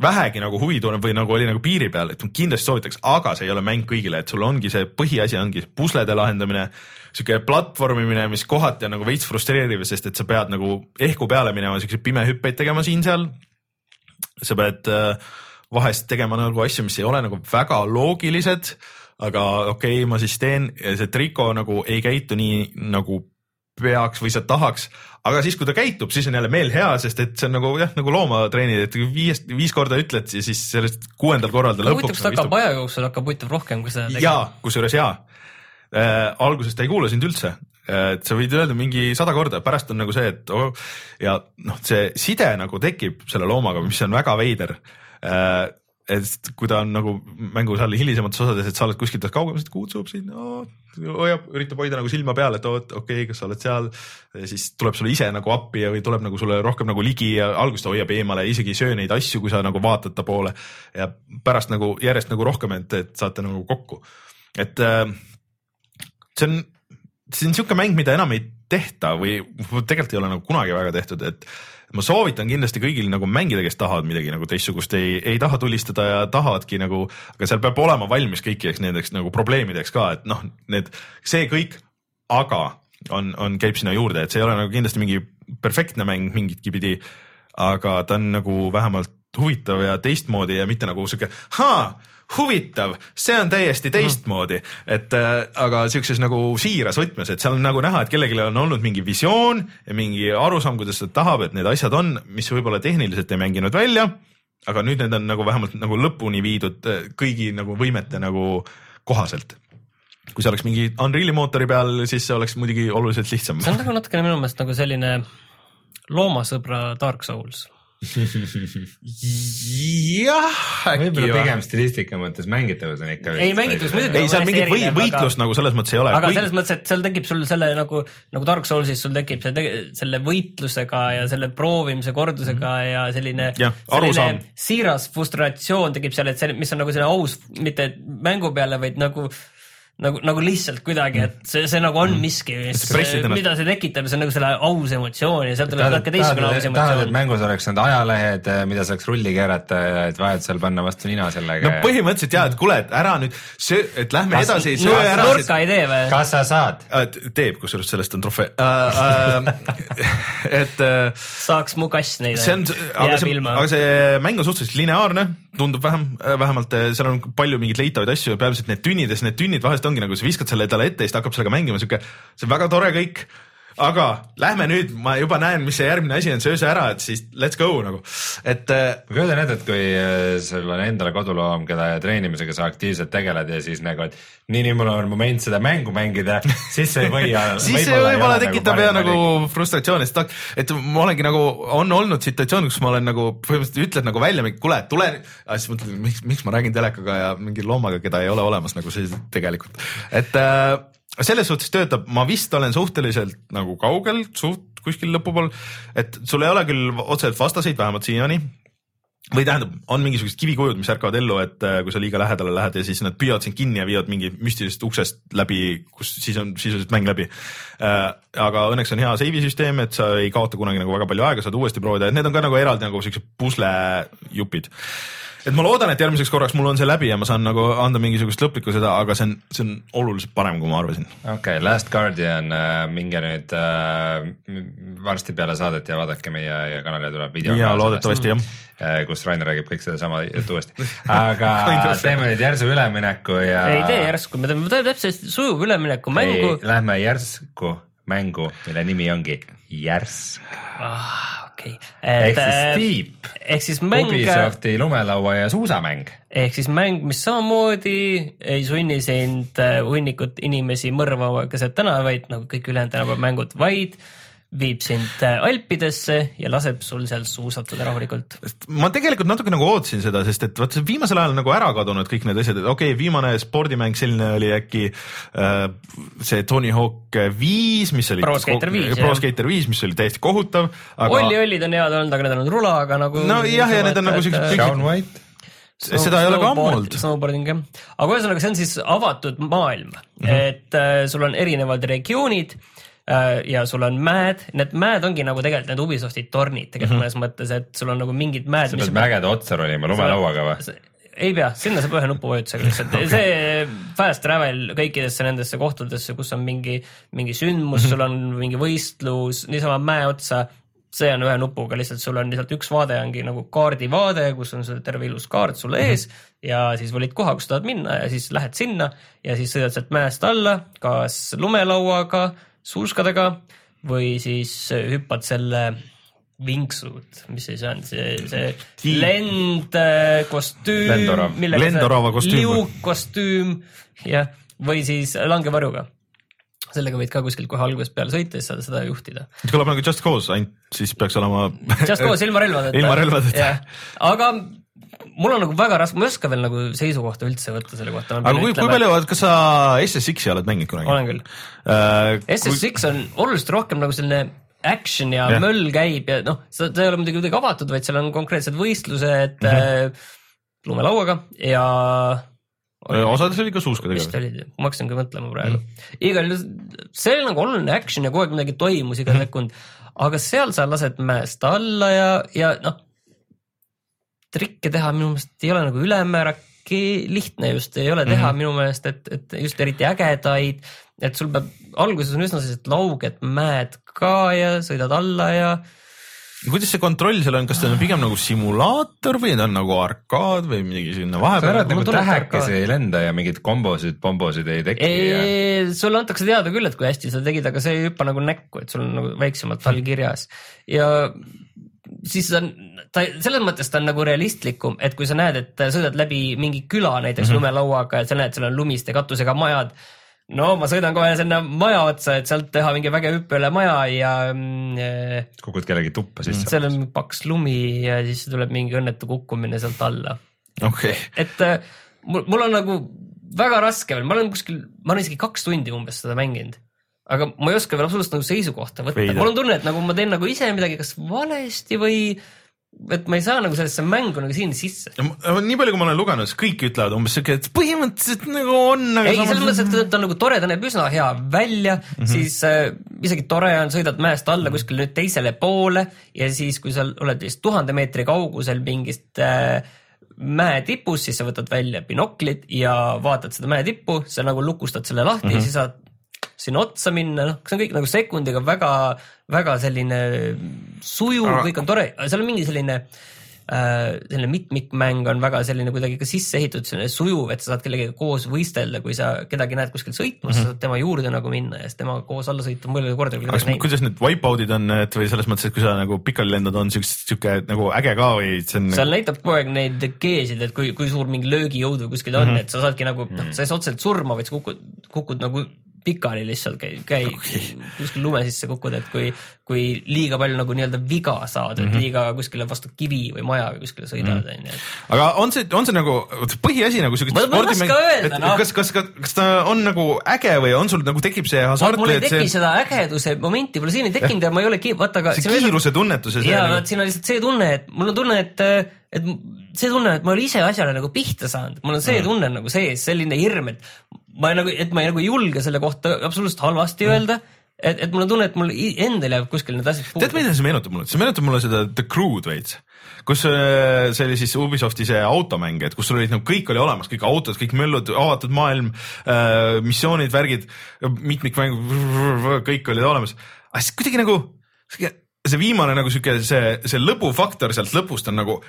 vähegi nagu huvi tunneb või nagu oli nagu piiri peal, et kindlasti soovitaks, aga see ei ole mäng kõigile, et sul ongi see põhiasi ongi puslede lahendamine, sihuke platvormimine, mis kohati on nagu veits frustreeriv, sest et sa pead nagu ehku peale minema, siukseid pimehüppeid tegema siin-seal. sa pead äh, vahest tegema nagu asju, mis ei ole nagu väga loogilised, aga okei okay,, ma siis teen, see triko nagu ei käitu nii nagu peaks või sa tahaks, aga siis, kui ta käitub, siis on jälle meel hea, sest et see on nagu jah, nagu loomatreenid, et viis, viis korda ütled ja siis sellest kuuendal korral ta lõpuks. huvitav, kas ta hakkab aja jooksul hakkab huvitav rohkem, kui sa tegid? jaa, kusjuures jaa äh,. alguses ta ei kuula sind üldse äh,, et sa võid öelda mingi sada korda, pärast on nagu see, et oh, ja noh, see side nagu tekib selle loomaga, mis on väga veider äh, et kui ta on nagu mängu seal hilisemates osades, et sa oled kuskilt kaugemas, et kutsub sind no,, hoiab, üritab hoida nagu silma peal, et oot, okei okay,, kas sa oled seal. siis tuleb sulle ise nagu appi ja, või tuleb nagu sulle rohkem nagu ligi ja alguses ta hoiab eemale, isegi ei söö neid asju, kui sa nagu vaatad ta poole. ja pärast nagu järjest nagu rohkem, et, et saate nagu kokku. et äh, see on, see on sihuke mäng, mida enam ei tehta või tegelikult ei ole nagu kunagi väga tehtud, et ma soovitan kindlasti kõigil nagu mängida, kes tahavad midagi nagu teistsugust, ei, ei taha tulistada ja tahavadki nagu, aga seal peab olema valmis kõikideks nendeks nagu probleemideks ka, et noh, need, see kõik, aga on, on, käib sinna juurde, et see ei ole nagu kindlasti mingi perfektne mäng mingitki pidi. aga ta on nagu vähemalt huvitav ja teistmoodi ja mitte nagu sihuke, haa huvitav, see on täiesti teistmoodi, et äh, aga siukses nagu siiras võtmes, et seal on nagu näha, et kellelgi on olnud mingi visioon ja mingi arusaam, kuidas ta tahab, et need asjad on, mis võib-olla tehniliselt ei mänginud välja. aga nüüd need on nagu vähemalt nagu lõpuni viidud äh, kõigi nagu võimete nagu kohaselt kui see oleks mingi Unreal'i mootori peal, siis see oleks muidugi oluliselt lihtsam. see on nagu natukene minu meelest nagu selline loomasõbra Dark Souls jah, äkki võib-olla pigem stilistika mõttes mängitavus on ikka. ei, mängitavus muidugi. ei, seal mingit või, võitlust aga, nagu selles mõttes ei ole. aga või... selles mõttes, et seal tekib sul selle nagu, nagu Dark Soulsis sul tekib see, selle võitlusega ja selle proovimise kordusega mm -hmm. ja selline, selline siiras frustratsioon tekib seal, et see, mis on nagu selline aus, mitte mängu peale, vaid nagu nagu, nagu lihtsalt kuidagi, et see, see nagu on miski, mida see tekitab, see on nagu selle aus emotsioon ja sealt tuleb ka teistsugune aus emotsioon. tahad, et mängus oleks need ajalehed, mida saaks rulli keerata ja et vajadusel panna vastu nina sellega? no põhimõtteliselt jaa, et kuule, et ära nüüd söö, et lähme kas, edasi. nurka ei tee või? kas sa saad? teeb, kusjuures sellest on trofee uh,. Uh, et uh, saaks mu kass on, aga see, aga see mäng on suhteliselt lineaarne, tundub vähem, vähemalt seal on palju mingeid leitavaid asju, peamiselt need tünnides, need tünnid vahest ongi nagu sa viskad selle talle ette ja siis ta hakkab sellega mängima, sihuke, see on väga tore kõik. Aga lähme nüüd, ma juba näen, mis see järgmine asi on, söö see ära, et siis let's go nagu, et. Äh, ma kujutan ette, et kui äh, sul on endale koduloom, keda treenimisega sa aktiivselt tegeled ja siis nagu, et nii, nüüd mul on moment seda mängu mängida, siis see ei või siis see võib-olla nagu tekitab nagu, ja nagu frustratsiooni, sest et ma olengi nagu, on olnud situatsioon, kus ma olen nagu põhimõtteliselt ütled nagu välja, kuule, tule, siis mõtled, miks, miks ma räägin telekaga ja mingi loomaga, keda ei ole olemas nagu see tegelikult, et äh, selles suhtes töötab, ma vist olen suhteliselt nagu kaugel, suht kuskil lõpupool, et sul ei ole küll otseselt vastaseid, vähemalt siiani või tähendab, on mingisugused kivikujud, mis ärkavad ellu, et äh, kui sa liiga lähedale lähed ja siis nad püüavad sind kinni ja viivad mingi müstilisest uksest läbi, kus siis on sisuliselt mäng läbi. Äh, aga õnneks on hea seivi süsteem, et sa ei kaota kunagi nagu väga palju aega, saad uuesti proovida, et need on ka nagu eraldi nagu siuksed puslejupid et ma loodan, et järgmiseks korraks mul on see läbi ja ma saan nagu anda mingisugust lõplikku seda, aga see on, see on oluliselt parem, kui ma arvasin. okei okay,, Last Guardian äh,, minge nüüd äh, varsti peale saadet ja vaadake meie kanalile tuleb video. ja loodetavasti jah äh,. kus Rainer räägib kõik sedasama juttu uuesti. aga teeme nüüd järsu ülemineku ja. ei tee järsku, me teeme täpselt sujuva ülemineku mängu. Lähme järsku mängu, mille nimi ongi Järsk ah okay.. ehk siis äh, Steep. ehk siis mäng. Ubisofti lumelaua ja suusamäng. ehk siis mäng, mis samamoodi ei sunni sind äh, hunnikut inimesi mõrvama keset tänavaid nagu kõik ülejäänud tänapäeva mängud, vaid viib sind äh, Alpidesse ja laseb sul seal suusatada rahulikult. ma tegelikult natuke nagu ootasin seda, sest et vot viimasel ajal nagu ära kadunud kõik need asjad, et okei okay,, viimane spordimäng selline oli äkki äh, see Tony Hawk viis, mis oli. Pro Skater viis. Pro Skater viis, mis oli täiesti kohutav aga.... Olli-Ollid on head olnud, aga need on olnud rulaga nagu. nojah, ja need on nagu siuksed. Shaun White Snow, seda ei ole ka ammu olnud. Snowboarding jah, aga ühesõnaga, see on siis avatud maailm mm, -hmm. et äh, sul on erinevad regioonid Äh, ja sul on mäed, need mäed ongi nagu tegelikult need Ubisofti tornid tegelikult mm -hmm. mõnes mõttes, et sul on nagu mingid mäed. sa pead mägede otsa ronima lumelauaga või? ei pea, sinna saab ühe nupuvajutusega lihtsalt okay., see fast travel kõikidesse nendesse kohtadesse, kus on mingi, mingi sündmus -hmm. sul on mingi võistlus, niisama mäe otsa, see on ühe nupuga lihtsalt, sul on lihtsalt üks vaade ongi nagu kaardivaade, kus on see terve ilus kaart sulle mhm. ees mm -hmm. ja siis valid koha, kus tahad minna ja siis lähed sinna ja siis sõidad sealt mäest alla, kas lumelauaga suuskadega või siis hüppad selle vinksud, mis siis on see, see lend, äh, kostüüm, lendorava kostüüm, liugkostüüm, jah, või siis langevarjuga. sellega võid ka kuskilt kohe algusest peale sõita ja siis saad seda juhtida. kõlab nagu Just Cause, ainult siis peaks olema Just Cause ilma relvadeta. ilma relvadeta. aga mul on nagu väga raske, ma ei oska veel nagu seisukohta üldse võtta selle kohta. aga kui, kui palju, kas sa SSX-i oled mänginud kunagi? olen küll uh,. SSX kui... on oluliselt rohkem nagu selline action ja yeah. möll käib ja noh, see ei ole muidugi kuidagi avatud, vaid seal on konkreetsed võistlused mm -hmm. äh, lumelauaga ja osades oli ka suuskadega. vist olid, ma hakkasin ka mõtlema praegu mm.. igal juhul see oli nagu oluline action ja kogu aeg midagi toimus iga mm -hmm. sekund, aga seal sa lased mäest alla ja, ja noh, trikke teha minu meelest ei ole nagu ülemäära lihtne just ei ole teha mm -hmm. minu meelest, et, et just eriti ägedaid, et sul peab, alguses on üsna sellised lauged mäed ka ja sõidad alla ja kuidas see kontroll seal on, kas ta on pigem nagu simulaator või ta on nagu arkaad või midagi sinna vahepeal? sa arvad nagu tähekesi ei lenda ja mingeid kombosid, pombosid ei teki ja...? sulle antakse teada küll, et kui hästi sa tegid, aga see ei hüppa nagu näkku, et sul on nagu väiksemalt all kirjas ja siis on, ta selles mõttes ta on nagu realistlikum, et kui sa näed, et sõidad läbi mingi küla näiteks mm -hmm. lumelauaga ja sa näed, seal on lumiste katusega majad. no ma sõidan kohe sinna maja otsa, et sealt teha mingi vägev hüppe üle maja ja äh,. kukud kellegi tuppa sisse. seal on paks lumi ja siis tuleb mingi õnnetu kukkumine sealt alla. okei okay.. et äh, mul, mul on nagu väga raske veel, ma olen kuskil, ma olen isegi kaks tundi umbes seda mänginud aga ma ei oska veel absoluutselt nagu seisukohta võtta, mul on tunne, et nagu ma teen nagu ise midagi kas valesti või et ma ei saa nagu sellesse mängu nagu siin sisse. nii palju, kui ma olen lugenud, siis kõik ütlevad umbes siuke, et põhimõtteliselt nagu on. ei, selles mõttes, et ta on nagu tore, ta näeb üsna hea välja mm, -hmm. siis äh, isegi tore on, sõidad mäest alla kuskile nüüd teisele poole ja siis, kui sa oled vist tuhande meetri kaugusel mingist äh, mäe tipus, siis sa võtad välja binoklid ja vaatad seda mäe tippu, sa nagu lukustad selle lahti mm -hmm. ja siis saad sinna otsa minna, noh, see on kõik nagu sekundiga väga, väga selline sujuv, kõik on tore, seal on mingi selline äh, selline mitmikmäng on väga selline kuidagi ka sisse ehitatud, selline sujuv, et sa saad kellegagi koos võistelda, kui sa kedagi näed kuskil sõitmas mm, -hmm. sa saad tema juurde nagu minna ja siis temaga koos alla sõita, mul ei ole kordagi midagi näinud. kuidas need wipeout'id on, et või selles mõttes, et kui sa nagu pikali lendad, on siukest, siuke nagu äge ka või see on? seal näitab kogu aeg neid G-sid, et kui, kui suur mingi löögijõud või kuskil on mm, -hmm. et sa saadki nagu, noh, sa ei saa otseselt surma, vaid sa kukud, kukud nagu pikali lihtsalt käi, käi okay. kuskil lume sisse kukkuda, et kui, kui liiga palju nagu nii-öelda viga saad mm, -hmm. et mhm. liiga kuskile vastu kivi või maja või kuskile sõidad, mhm. onju. aga on see, on see nagu põhiasi nagu siukest ma, ei oska öelda, noh. kas, kas, kas, kas ta on nagu äge või on sul nagu tekib see hasart? mul ei teki see... seda ägeduse momenti, mul siin ei tekkinud ja ma ei ole, vaata aga. see kiiruse tunnetus ja see. jaa, vot siin on lihtsalt see tunne, et mul on tunne, et et see tunne, et ma olen ise asjale nagu pihta saanud, mul on see mm. tunne nagu sees, selline hirm, et ma nagu, et ma ei, nagu ei julge selle kohta absoluutselt halvasti mm. öelda et, et mul on tunne, et mul endal jääb kuskil need asjad puudu. tead, mida see meenutab mulle, see meenutab mulle seda The Crew'd veits, kus äh, see oli siis Ubisofti see automäng, et kus sul olid nagu kõik oli olemas, kõik autod, kõik möllud, avatud maailm äh,, missioonid, värgid, mitmikmäng, kõik olid olemas, aga siis kuidagi nagu see viimane nagu sihuke see, see lõbufaktor sealt lõpust on nagu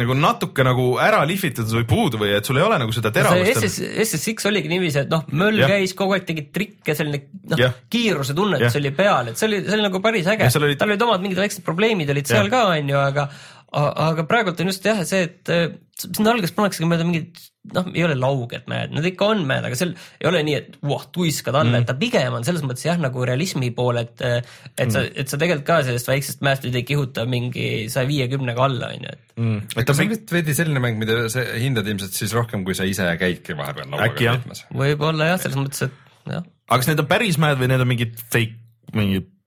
nagu natuke nagu ära lihvitud või puudu või et sul ei ole nagu seda teravust. SS, SSX oligi niiviisi, et noh, möll ja. käis kogu aeg, tegi trikke, selline noh, kiiruse tunnetus oli peal, et see oli, see oli nagu päris äge. Oli... tal olid omad mingid väiksed probleemid olid ja. seal ka, onju, aga aga praegult on just jah, see, et äh, sinna alguses pannaksegi mööda mingid noh, ei ole lauged mäed, nad ikka on mäed, aga seal ei ole nii, et voh, tuiskad alla mm., et ta pigem on selles mõttes jah, nagu realismi pool, et et mm. sa, et sa tegelikult ka sellest väiksest mäest ei kihuta mingi saja viiekümnega alla, on ju, et mm.. et ta on mingi veidi selline mäng, mida sa hindad ilmselt siis rohkem, kui sa ise käidki vahepeal lauaga veetmas. võib-olla jah, selles mõttes, et jah. aga kas need on päris mäed või need on mingid fake, mingid Äh,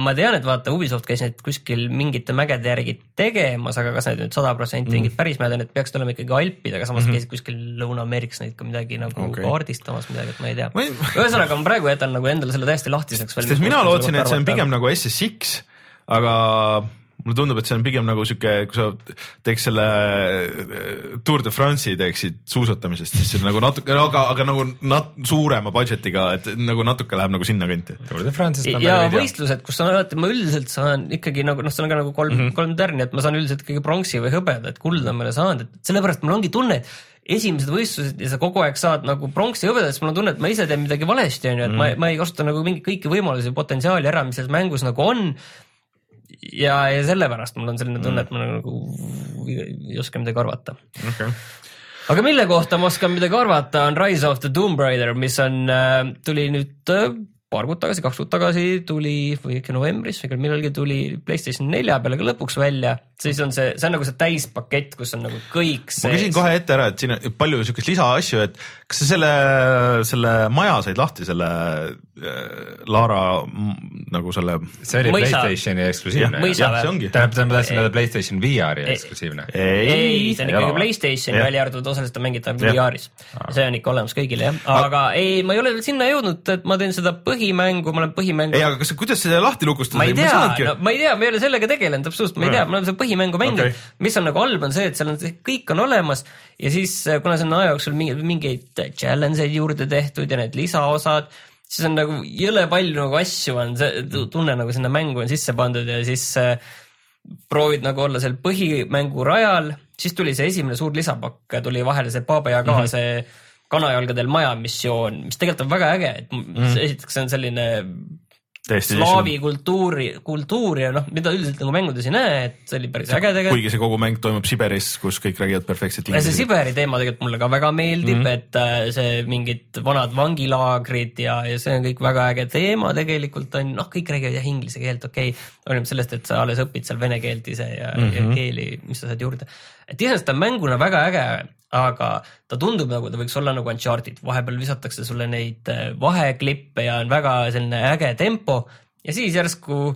ma tean, et vaata Ubisoft käis neid kuskil mingite mägede järgi tegemas, aga kas need nüüd sada protsenti mingid mm. päris mäed on, et peaksid olema ikkagi alpid, aga samas mm -hmm. käisid kuskil Lõuna-Ameerikas neid ka midagi nagu okay. kaardistamas midagi, et ma ei tea või.... ühesõnaga ma praegu jätan nagu endale selle täiesti lahtiseks sest mina lootsin, et see on pigem nagu SSX, aga mulle tundub, et see on pigem nagu sihuke, kui sa teeks selle äh, Tour de France'i teeksid suusatamisest, siis see on nagu natuke, aga, aga nagu nat-, suurema budget'iga, et nagu natuke läheb nagu sinnakanti. Tour de France'ist ma ja võistlused, kus on alati, ma üldiselt saan ikkagi nagu noh, seal on ka nagu kolm mm, -hmm. kolm tärni, et ma saan üldiselt ikkagi pronksi või hõbedat, kulda ma ei ole saanud, et sellepärast mul ongi tunne, et esimesed võistlused ja sa kogu aeg saad nagu pronksi hõbedat, siis mul on tunne, et ma ise teen midagi valesti, on ju, et mm. ma, ma ei kasuta nagu mingeid kõiki võimalusi, potentsiaali ära, mis selles mängus nagu on ja, ja sellepärast mul on selline tunne, et ma nagu ei oska midagi arvata okay. aga mille kohta ma oskan midagi arvata, on Rise of the Tomb Raider, mis on, äh, tuli nüüd äh, paar kuud tagasi, kaks kuud tagasi tuli või ikka novembris või millalgi tuli Playstation nelja peale ka lõpuks välja, siis on see, see on nagu see täispakett, kus on nagu kõik see. ma küsin kohe ette ära, et siin on palju siukest lisaasju, et kas sa selle, selle maja said lahti, selle Äh, Lara nagu selle. see oli mõisa. Playstationi eksklusiivne. ongi. tähendab, ma tahtsin öelda Playstation VR-i eksklusiivne. ei, see on ikkagi Playstationi välja arvatud osaliselt on mängitav VR-is. see on ikka olemas kõigile jah, aga ei, ma ei ole veel sinna jõudnud, et ma teen seda põhimängu, ma olen põhimängu. ei, aga kas, kuidas seda lahti lukustada? ma ei tea, no ma ei tea, ma ei ole sellega tegelenud absoluutselt, ma ei tea, ma olen seda põhimängu mänginud okay., mis on nagu halb, on see, et seal on, kõik on olemas ja siis, kuna see on aja jooksul mingeid, mingeid challenge eid juurde tehtud ja need lisaosad siis on nagu jõle palju nagu asju on, see tunne nagu sinna mängu on sisse pandud ja siis äh, proovid nagu olla seal põhimängu rajal, siis tuli see esimene suur lisapakk, tuli vahele see Baba Yaga mm -hmm. see kanajalgadel maja missioon, mis tegelikult on väga äge, et mm esiteks see on selline slaavi kultuuri, kultuuri ja noh, mida üldiselt nagu mängudes ei näe, et see oli päris äge tegelikult. kuigi see kogu mäng toimub Siberis, kus kõik räägivad perfektset inglise. see Siberi teema tegelikult mulle ka väga meeldib mm, -hmm. et äh, see mingid vanad vangilaagrid ja, ja see on kõik väga äge teema tegelikult on, noh, kõik räägivad jah inglise keelt, okei okay,, oleneb sellest, et sa alles õpid seal vene keelt ise ja mm, -hmm. ja mhm. keeli, mis sa saad juurde. Et iseenesest ta on mänguna väga äge, aga ta tundub nagu ta võiks olla nagu Uncharted, vahepeal visatakse sulle neid äh, vaheklippe ja on väga selline äge tempo ja siis järsku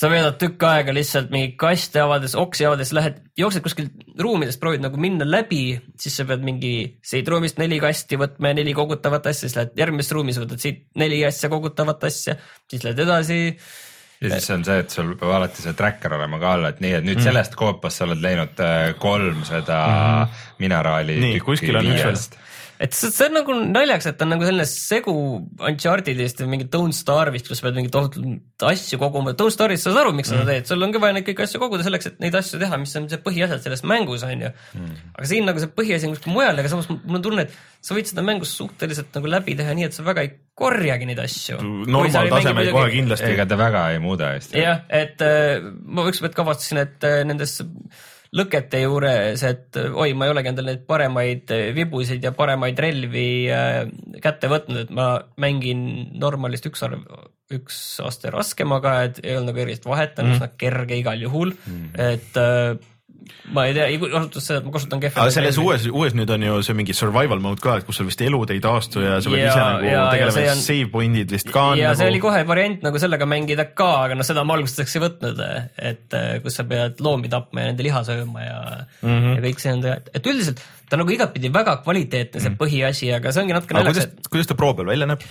sa veedad tükk aega lihtsalt mingi kaste avades, oksi avades, lähed, jooksed kuskil ruumidest, proovid nagu minna läbi, siis sa pead mingi siit ruumist neli kasti võtma ja neli kogutavat asja, siis lähed järgmises ruumis, võtad siit neli asja kogutavat asja, siis lähed edasi ja siis on see, et sul peab alati see tracker olema ka all, et nii, et nüüd mm. sellest koopast sa oled läinud äh, kolm seda mm -hmm. mineraali. nii, kuskil on üks veel et see, see on nagu naljakas, et on nagu selline segu Unchartedist ja mingi Don't Starve'ist, kus sa pead mingeid tohutult asju koguma. Don't Starve'ist sa saad aru, miks mm. sa seda teed, sul ongi vaja neid kõiki asju koguda selleks, et neid asju teha, mis on see põhiasjad selles mängus on ju mm.. aga siin nagu see põhiasi on kuskil mujal, aga samas mul on tunne, et sa võid seda mängus suhteliselt nagu läbi teha nii, et sa väga ei korjagi neid asju. normaaltasemel kohe kindlasti. ega ta väga ei muuda hästi. jah, et äh, ma ükskord kavatsesin, et äh, nendesse lõkete juures, et oi, ma ei olegi endale neid paremaid vibusid ja paremaid relvi äh, kätte võtnud, et ma mängin normalist üks arv, üks aste raskemaga, et ei olnud nagu erilist vahet, on mm. üsna kerge igal juhul mm., et äh, ma ei tea, ei kasuta seda, et ma kasutan kehva. aga selles uues, uues nüüd on ju see mingi survival mode ka, et kus sul vist elud ei taastu ja sa pead ise nagu tegelema, on... save point'id vist ka on. ja nagu... see oli kohe variant nagu sellega mängida ka, aga noh, seda ma alguseks ei võtnud, et kus sa pead loomi tapma ja nende liha sööma ja mm, -hmm. ja kõik see on, et üldiselt ta nagu igatpidi väga kvaliteetne, see mm -hmm. põhiasi, aga see ongi natuke naljakas. kuidas, ta proo peal välja näeb?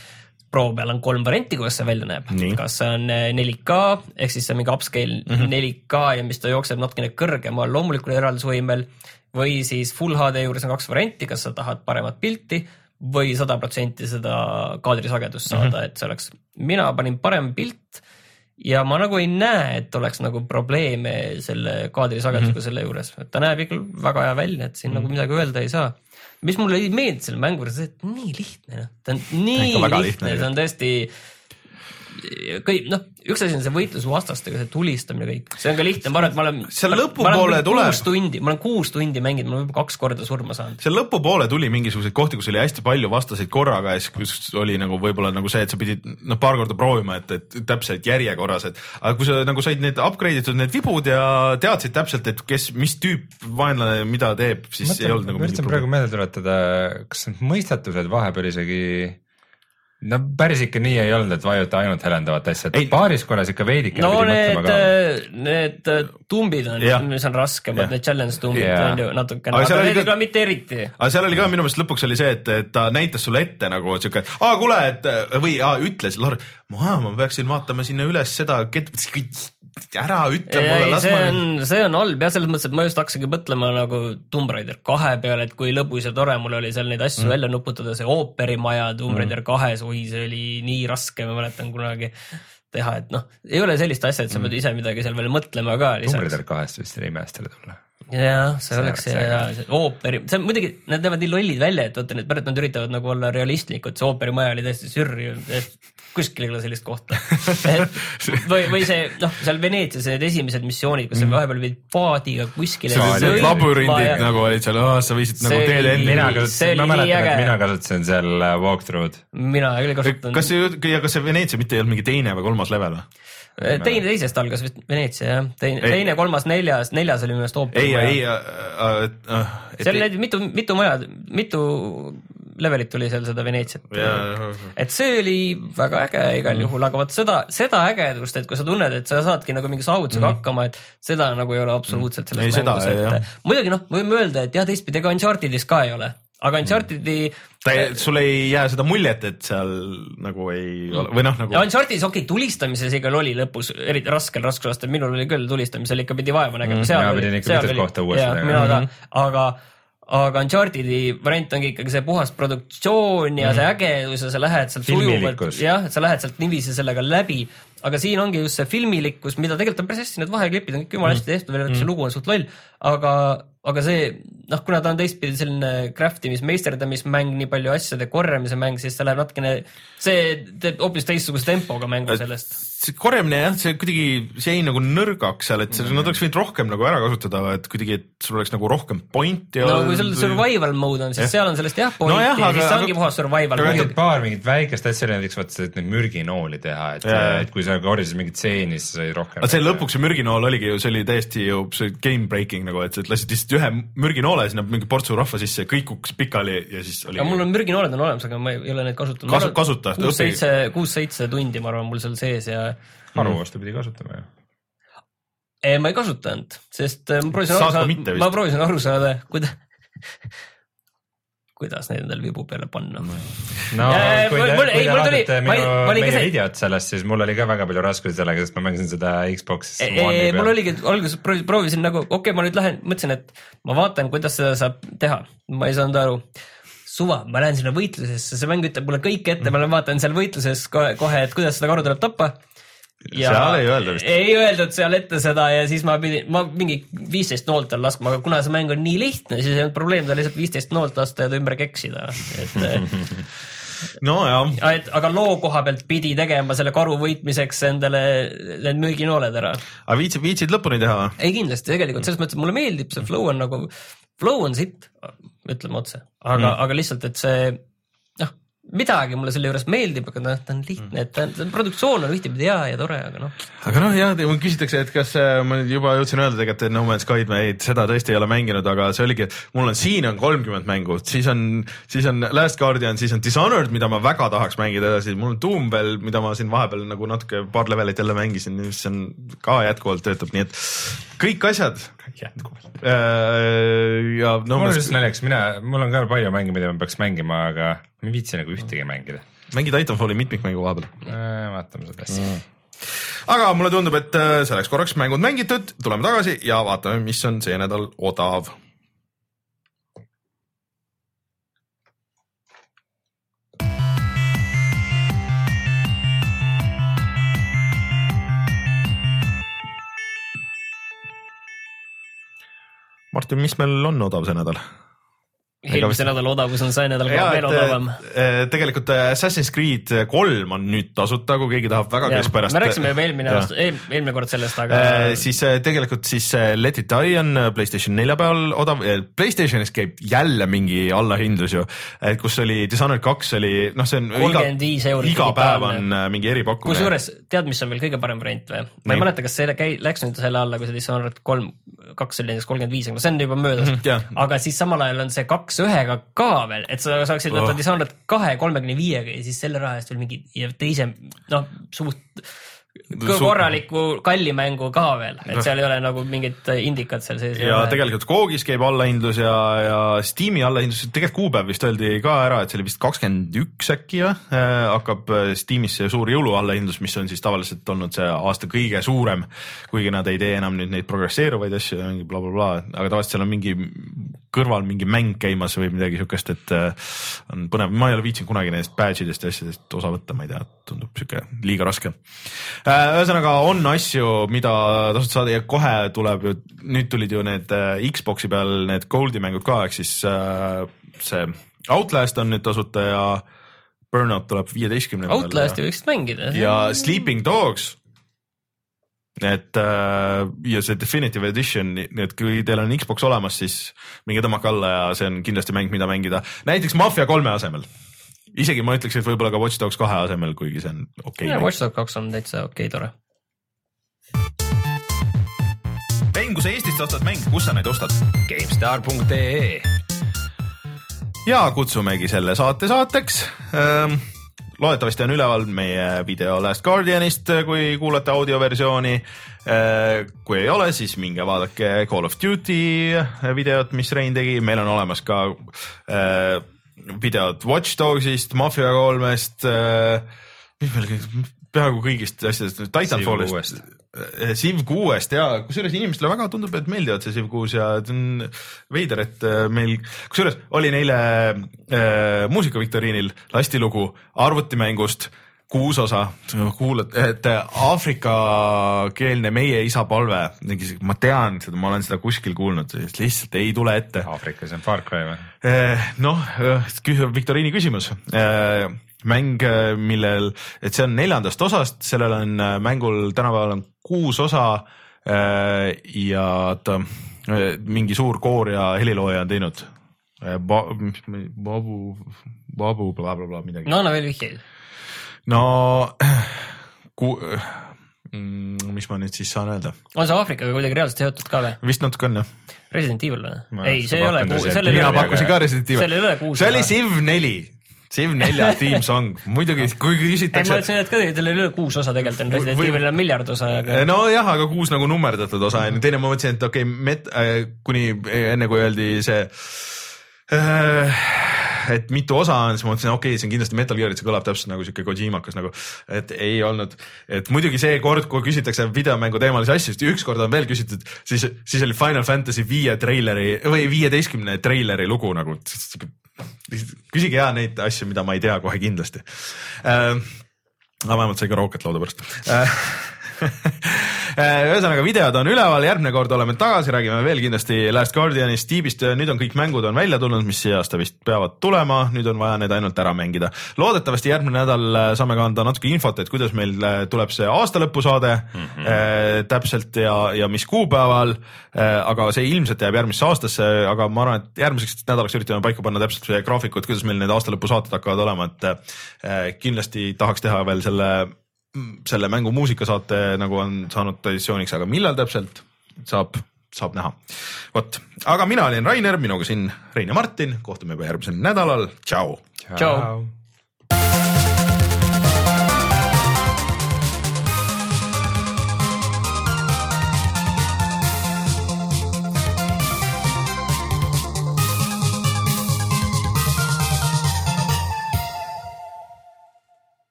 Pro peal on kolm varianti, kuidas see välja näeb, kas see on 4K eh, ehk siis see on mingi upscale mm -hmm. 4K ja mis ta jookseb natukene kõrgemal loomulikul eraldusvõimel või siis full HD juures on kaks varianti, kas sa tahad paremat pilti või sada protsenti seda kaadrisagedust saada mm, -hmm. et see oleks, mina panin parem pilt ja ma nagu ei näe, et oleks nagu probleeme selle kaadrisagedusega mm -hmm. selle juures, et ta näeb ikka väga hea välja, et siin mm -hmm. nagu midagi öelda ei saa mis mulle ei meeldi selle mängu juures, et nii lihtne, noh, ta on nii lihtne, lihtne, see on tõesti kõik noh, üks asi on see võitlus vastastega, see tulistamine kõik, see on ka lihtne, ma arvan, et ma olen. seal lõpupoole tuleb. kuus tundi, ma olen kuus tundi mänginud, ma olen juba kaks korda surma saanud. seal lõpupoole tuli mingisuguseid kohti, kus oli hästi palju vastaseid korraga ja siis, kus oli nagu võib-olla nagu see, et sa pidid noh, paar korda proovima, et, et täpselt järjekorras, et aga kui sa nagu said need upgrade itud need vibud ja teadsid täpselt, et kes, mis tüüp vaenlane mida teeb, siis Mõtlen, ei olnud nagu. ma üritan praegu meelde tuletada, kas need mõistatused vahepeal isegi no päris ikka nii ei olnud, et vajuta ainult helendavat asja, et paaris korras ikka veidike no need, äh, need äh, tumbid on, mis on raskemad, need challenge tumbid yeah. on ju natukene, aga, need ka mitte eriti. aga seal oli ka minu meelest lõpuks oli see, et, et ta näitas sulle ette nagu siuke, aa kuule, et või aa, ütles, Lauri, ma peaksin vaatama sinna üles seda, ära ütle mulle, las see on, see on halb jah, selles mõttes, et ma just hakkasingi mõtlema nagu Tomb Raider kahe peale, et kui lõbus ja tore mul oli seal neid asju mm. välja nuputada, see ooperimaja Tomb mm. Raider kahes, oi, see oli nii raske, ma mäletan kunagi teha, et noh, ei ole sellist asja, et sa pead mm. ise midagi seal veel mõtlema ka. Tomb Raider kahest oli imestele tulla jah, see oleks hea, ooperi, see on muidugi, nad näevad nii lollid välja, et vaata, need pärast nad üritavad nagu olla realistlikud, see ooperimaja oli täiesti sürr, et kuskil ei ole sellist kohta või, või see noh, seal Veneetsias need esimesed missioonid, kus sa mm. vahepeal pidid paadiga kuskile. labürindid ja... nagu olid seal, sa võisid nagu teele enne. mina kasutasin, ma mäletan, et mina kasutasin seal äh, walkthrough'd. mina küll ei kasutanud. kas see, ja kas see Veneetsia mitte ei olnud mingi teine või kolmas level või? teine teisest algas vist Veneetsia jah, teine, teine, kolmas, neljas, neljas oli minu meelest hoopis. ei, ei äh, äh,, äh, seal oli mitu, mitu maja, mitu levelit tuli seal seda Veneetsiat. et see oli väga äge igal mm. juhul, aga vot seda, seda ägedust, et kui sa tunned, et sa saadki nagu mingi saavutusega mm. hakkama, et seda nagu ei ole absoluutselt selles ei, mängus, et muidugi noh, võime öelda, et jah, teistpidi ega Unchartedis ka ei ole aga Uncharted'i ta ei, sul ei jää seda muljet, et seal nagu ei ole või noh, nagu. Uncharted'is okei okay,, tulistamises ikka oli lõpus eriti raskel raskusastel, minul oli küll tulistamisel ikka pidi vaeva nägema mm,. mina pidin ikka mitut kohta uuesti nägema. mina ka, mhm. aga aga Uncharted'i variant ongi ikkagi see puhas produktsioon ja mm. see ägedus ja sa lähed sealt sujuvalt, jah, et sa lähed sealt niiviisi sellega läbi, aga siin ongi just see filmilikkus, mida tegelikult on päris hästi, need vaheklipid on kõik jumala hästi tehtud, välja arvatud see lugu on suht loll, aga, aga see noh, kuna ta on teistpidi selline craft imis, meisterdamismäng, nii palju asjade korjamise mäng, siis ta läheb natukene, see teeb hoopis teistsuguse tempoga mängu sellest see korjamine jah, see kuidagi, see jäi nagu nõrgaks seal, et see, nad oleks võinud rohkem nagu ära kasutada, et kuidagi, et sul oleks nagu rohkem pointi. no kui sul survival mode on, siis ja. seal on sellest jah pointi no, jah, aga, siis see ongi puhas survival. aga paar mingit väikest asja, näiteks vaata, et neid mürginooli teha, et, et kui sa korjasid mingit seeni, siis sai rohkem. see lõpuks see mürginool oligi ju, see oli täiesti ju see game breaking nagu, et sa lasid lihtsalt ühe mürginoole sinna mingi portsu rahva sisse, kõik kukkus pikali ja siis oli. mul on mürginooled on olemas, aga ma ei ole neid kasutanud Kasu,. kasuta. kuus-seitse, kuus-seitse tundi, ma arvan, mul seal sees ja haru vastupidi kasutame ju ma ei kasutanud, sest äh, ma proovisin aru saada, ma proovisin aru saada, kuidas kuidas neid endale vibu peale panna. no Äh, kui te, kui ei, te vaatate ei- minu, meie keset- videot sellest, siis mul oli ka väga palju raskusi sellega, sest ma mängisin seda Xbox ei, One'i ei, mul peal. oligi, alguses proovisin, proovisin nagu, okei okay,, ma nüüd lähen, mõtlesin, et ma vaatan, kuidas seda saab teha, ma ei saanud aru suva, ma lähen sinna võitlusesse, see mäng ütleb mulle kõik ette, ma lähen vaatan seal võitluses kohe, kohe, et kuidas seda karu tuleb tappa. Seal ei öelda vist. ei öeldud seal ette seda ja siis ma pidin, ma mingi viisteist noolt all laskma, aga kuna see mäng on nii lihtne, siis ei olnud probleem, ta lihtsalt viisteist noolt lasta ja ta ümber keksida, et nojah, et aga loo koha pealt pidi tegema selle karu võitmiseks endale need müüginooled ära aga viitsid, viitsid lõpuni teha või? ei kindlasti tegelikult selles mõttes, mulle meeldib see flow on nagu, flow on sitt, ütleme otse, aga mm., aga lihtsalt, et see midagi mulle selle juures meeldib, aga noh, ta on lihtne, et ta on, produktsioon on ühtepidi hea ja tore, aga noh. aga noh, jah, küsitakse, et kas äh, ma nüüd juba jõudsin öelda tegelikult, et No Man's Sky'd ma ei, seda tõesti ei ole mänginud, aga see oligi, et mul on siin on kolmkümmend mängu, siis on, siis on Last Guardian, siis on Dishonored, mida ma väga tahaks mängida edasi, mul on Doom veel, mida ma siin vahepeal nagu natuke paar levelit jälle mängisin, mis on ka jätkuvalt töötab, nii et kõik asjad. ja No mul on lihtsalt naljakas, mina, mul on ka palju mänge, mida ma peaks mängima, aga ma ei viitsi nagu ühtegi mängida. mängid Titanfalli mitmikmängu vahepeal. vaatame seda asja mm.. aga mulle tundub, et äh, selleks korraks mängud mängitud, tuleme tagasi ja vaatame, mis on see nädal odav. Martin, mis meil on odav see nädal? Eelmise nädala odavus on see nädal ka veel odavam. äh, tegelikult äh, Assassin's Creed kolm on nüüd tasuta, kui keegi tahab väga keskpärast. me rääkisime juba eelmine aasta, eelmine kord sellest, aga Äh, siis äh, tegelikult siis äh, Let it die on äh, Playstation nelja peal odav, Playstationis käib jälle mingi allahindlus ju, kus oli Dishonored kaks oli noh, see on iga, 35 eurot iga päev on äh, mingi eripakkumine. kusjuures tead, mis on veel kõige parem variant või? ma ei mäleta, kas see käi-, läks nüüd selle alla, kui see Dishonored kolm, kaks oli näiteks kolmkümmend viis, aga see on juba möödas Mhm, jah. aga siis samal ajal on see kaks ühega ka veel, et sa saaksid võtta Oh. Dishonored kahe kolmekümne viiega ja siis selle raha eest veel mingi ja teise noh, Suht- korraliku kalli mängu ka veel, et seal ei ole nagu mingit indikat seal sees. ja tegelikult Koogis käib allahindlus ja, ja Steam'i allahindlus, tegelikult kuupäev vist öeldi ka ära, et see oli vist kakskümmend üks äkki või äh,, hakkab äh, Steam'is see suur jõuluallahindlus, mis on siis tavaliselt olnud see aasta kõige suurem, kuigi nad ei tee enam nüüd neid progresseeruvaid asju ja mingi blablabla, aga tavaliselt seal on mingi kõrval mingi mäng käimas või midagi siukest, et äh, on põnev, ma ei ole viitsinud kunagi nendest badge idest ja asjadest osa võtta, ma ei tea, tundub siuke liiga raske. Ühesõnaga on asju, mida tasub saada ja kohe tuleb ju, nüüd tulid ju need äh, Xbox'i peal need Goldi mängud ka, ehk siis äh, see Outlast on nüüd tasuta ja Burnout tuleb viieteistkümnenda Outlasti võiksid mängida. ja Sleeping Dogs. et äh, ja see Definitive Edition, et kui teil on Xbox olemas, siis minge tõmmake alla ja see on kindlasti mäng, mida mängida näiteks Mafia kolme asemel. Isegi ma ütleks, et võib-olla ka Watch Dogs kahe asemel, kuigi see on okei ja okay.. Watch Dogs kaks on täitsa okei okay,, tore. mäng, kui sa Eestist ostad mänge, kus sa neid ostad? GameStar.ee ja kutsumegi selle saate saateks ähm,. loodetavasti on üleval meie video Last Guardianist, kui kuulate audioversiooni äh,. kui ei ole, siis minge vaadake Call of Duty videot, mis Rein tegi, meil on olemas ka äh, videod Watch Dogsist, Mafia kolmest äh,, mis meil kõik, peaaegu kõigist asjadest, Titanfallist. Civ kuuest ja kusjuures inimestele väga tundub, et meeldivad see Civ kuus ja et on veider, et äh, meil, kusjuures oli neile äh, muusikaviktoriinil lasti lugu arvutimängust kuus osa, kuulad, et aafrikakeelne meie isa palve, ma tean seda, ma olen seda kuskil kuulnud, lihtsalt ei tule ette. Aafrikas on Far Cry või? noh, viktoriini küsimus mäng, millel, et see on neljandast osast, sellel on äh, mängul tänapäeval on kuus osa äh, ja ta äh, mingi suur koor ja helilooja on teinud ba,. Babu, Babu blablabla midagi. no anna veel vihjeid. No ku, mm, mis ma nüüd siis saan öelda, on see Aafrikaga kuidagi reaalselt seotud ka või? vist natuke on jah. Resident Evil või ei, see ei ole seal ei mina ole, pakkusin ka Resident seal ei ole Evil, kuus see oli. Civ neli, Civ nelja Team Song, muidugi kui ei, ma küsitakse. ütlesin, et ka teil oli üle kuus osa tegelikult on, Resident Evilil on miljard osa, aga nojah, aga kuus nagu nummerdatud osa on ju, teine ma mõtlesin, et okei okay,, met- äh,, kuni enne kui öeldi see äh, et mitu osa on, siis ma mõtlesin, okei okay,, see on kindlasti Metal Gear, et see kõlab täpselt nagu siuke Kojimakas nagu, et ei olnud, et muidugi see kord, kui küsitakse videomängu teemalisi asju, siis ükskord on veel küsitud, siis, siis oli Final Fantasy viie treileri või viieteistkümne treileri lugu nagu. küsige hea neid asju, mida ma ei tea kohe kindlasti äh,. aga vähemalt sai ka Rocket lauda pärast äh, ühesõnaga videod on üleval, järgmine kord oleme tagasi, räägime veel kindlasti Last Guardianist, Steve'ist, nüüd on kõik mängud on välja tulnud, mis see aasta vist peavad tulema, nüüd on vaja need ainult ära mängida. loodetavasti järgmine nädal äh, saame ka anda natuke infot, et kuidas meil äh, tuleb see aastalõpusaade mm -hmm. äh, täpselt ja, ja mis kuupäeval äh,, aga see ilmselt jääb järgmisse aastasse, aga ma arvan, et järgmiseks nädalaks üritame paika panna täpselt see graafikud, kuidas meil need aastalõpusaated hakkavad olema, et äh, kindlasti tahaks teha veel selle selle mängu muusikasaate nagu on saanud traditsiooniks, aga millal täpselt saab, saab näha. vot, aga mina olin Rainer, minuga siin Rein ja Martin, kohtume juba järgmisel nädalal, tšau. Tšau.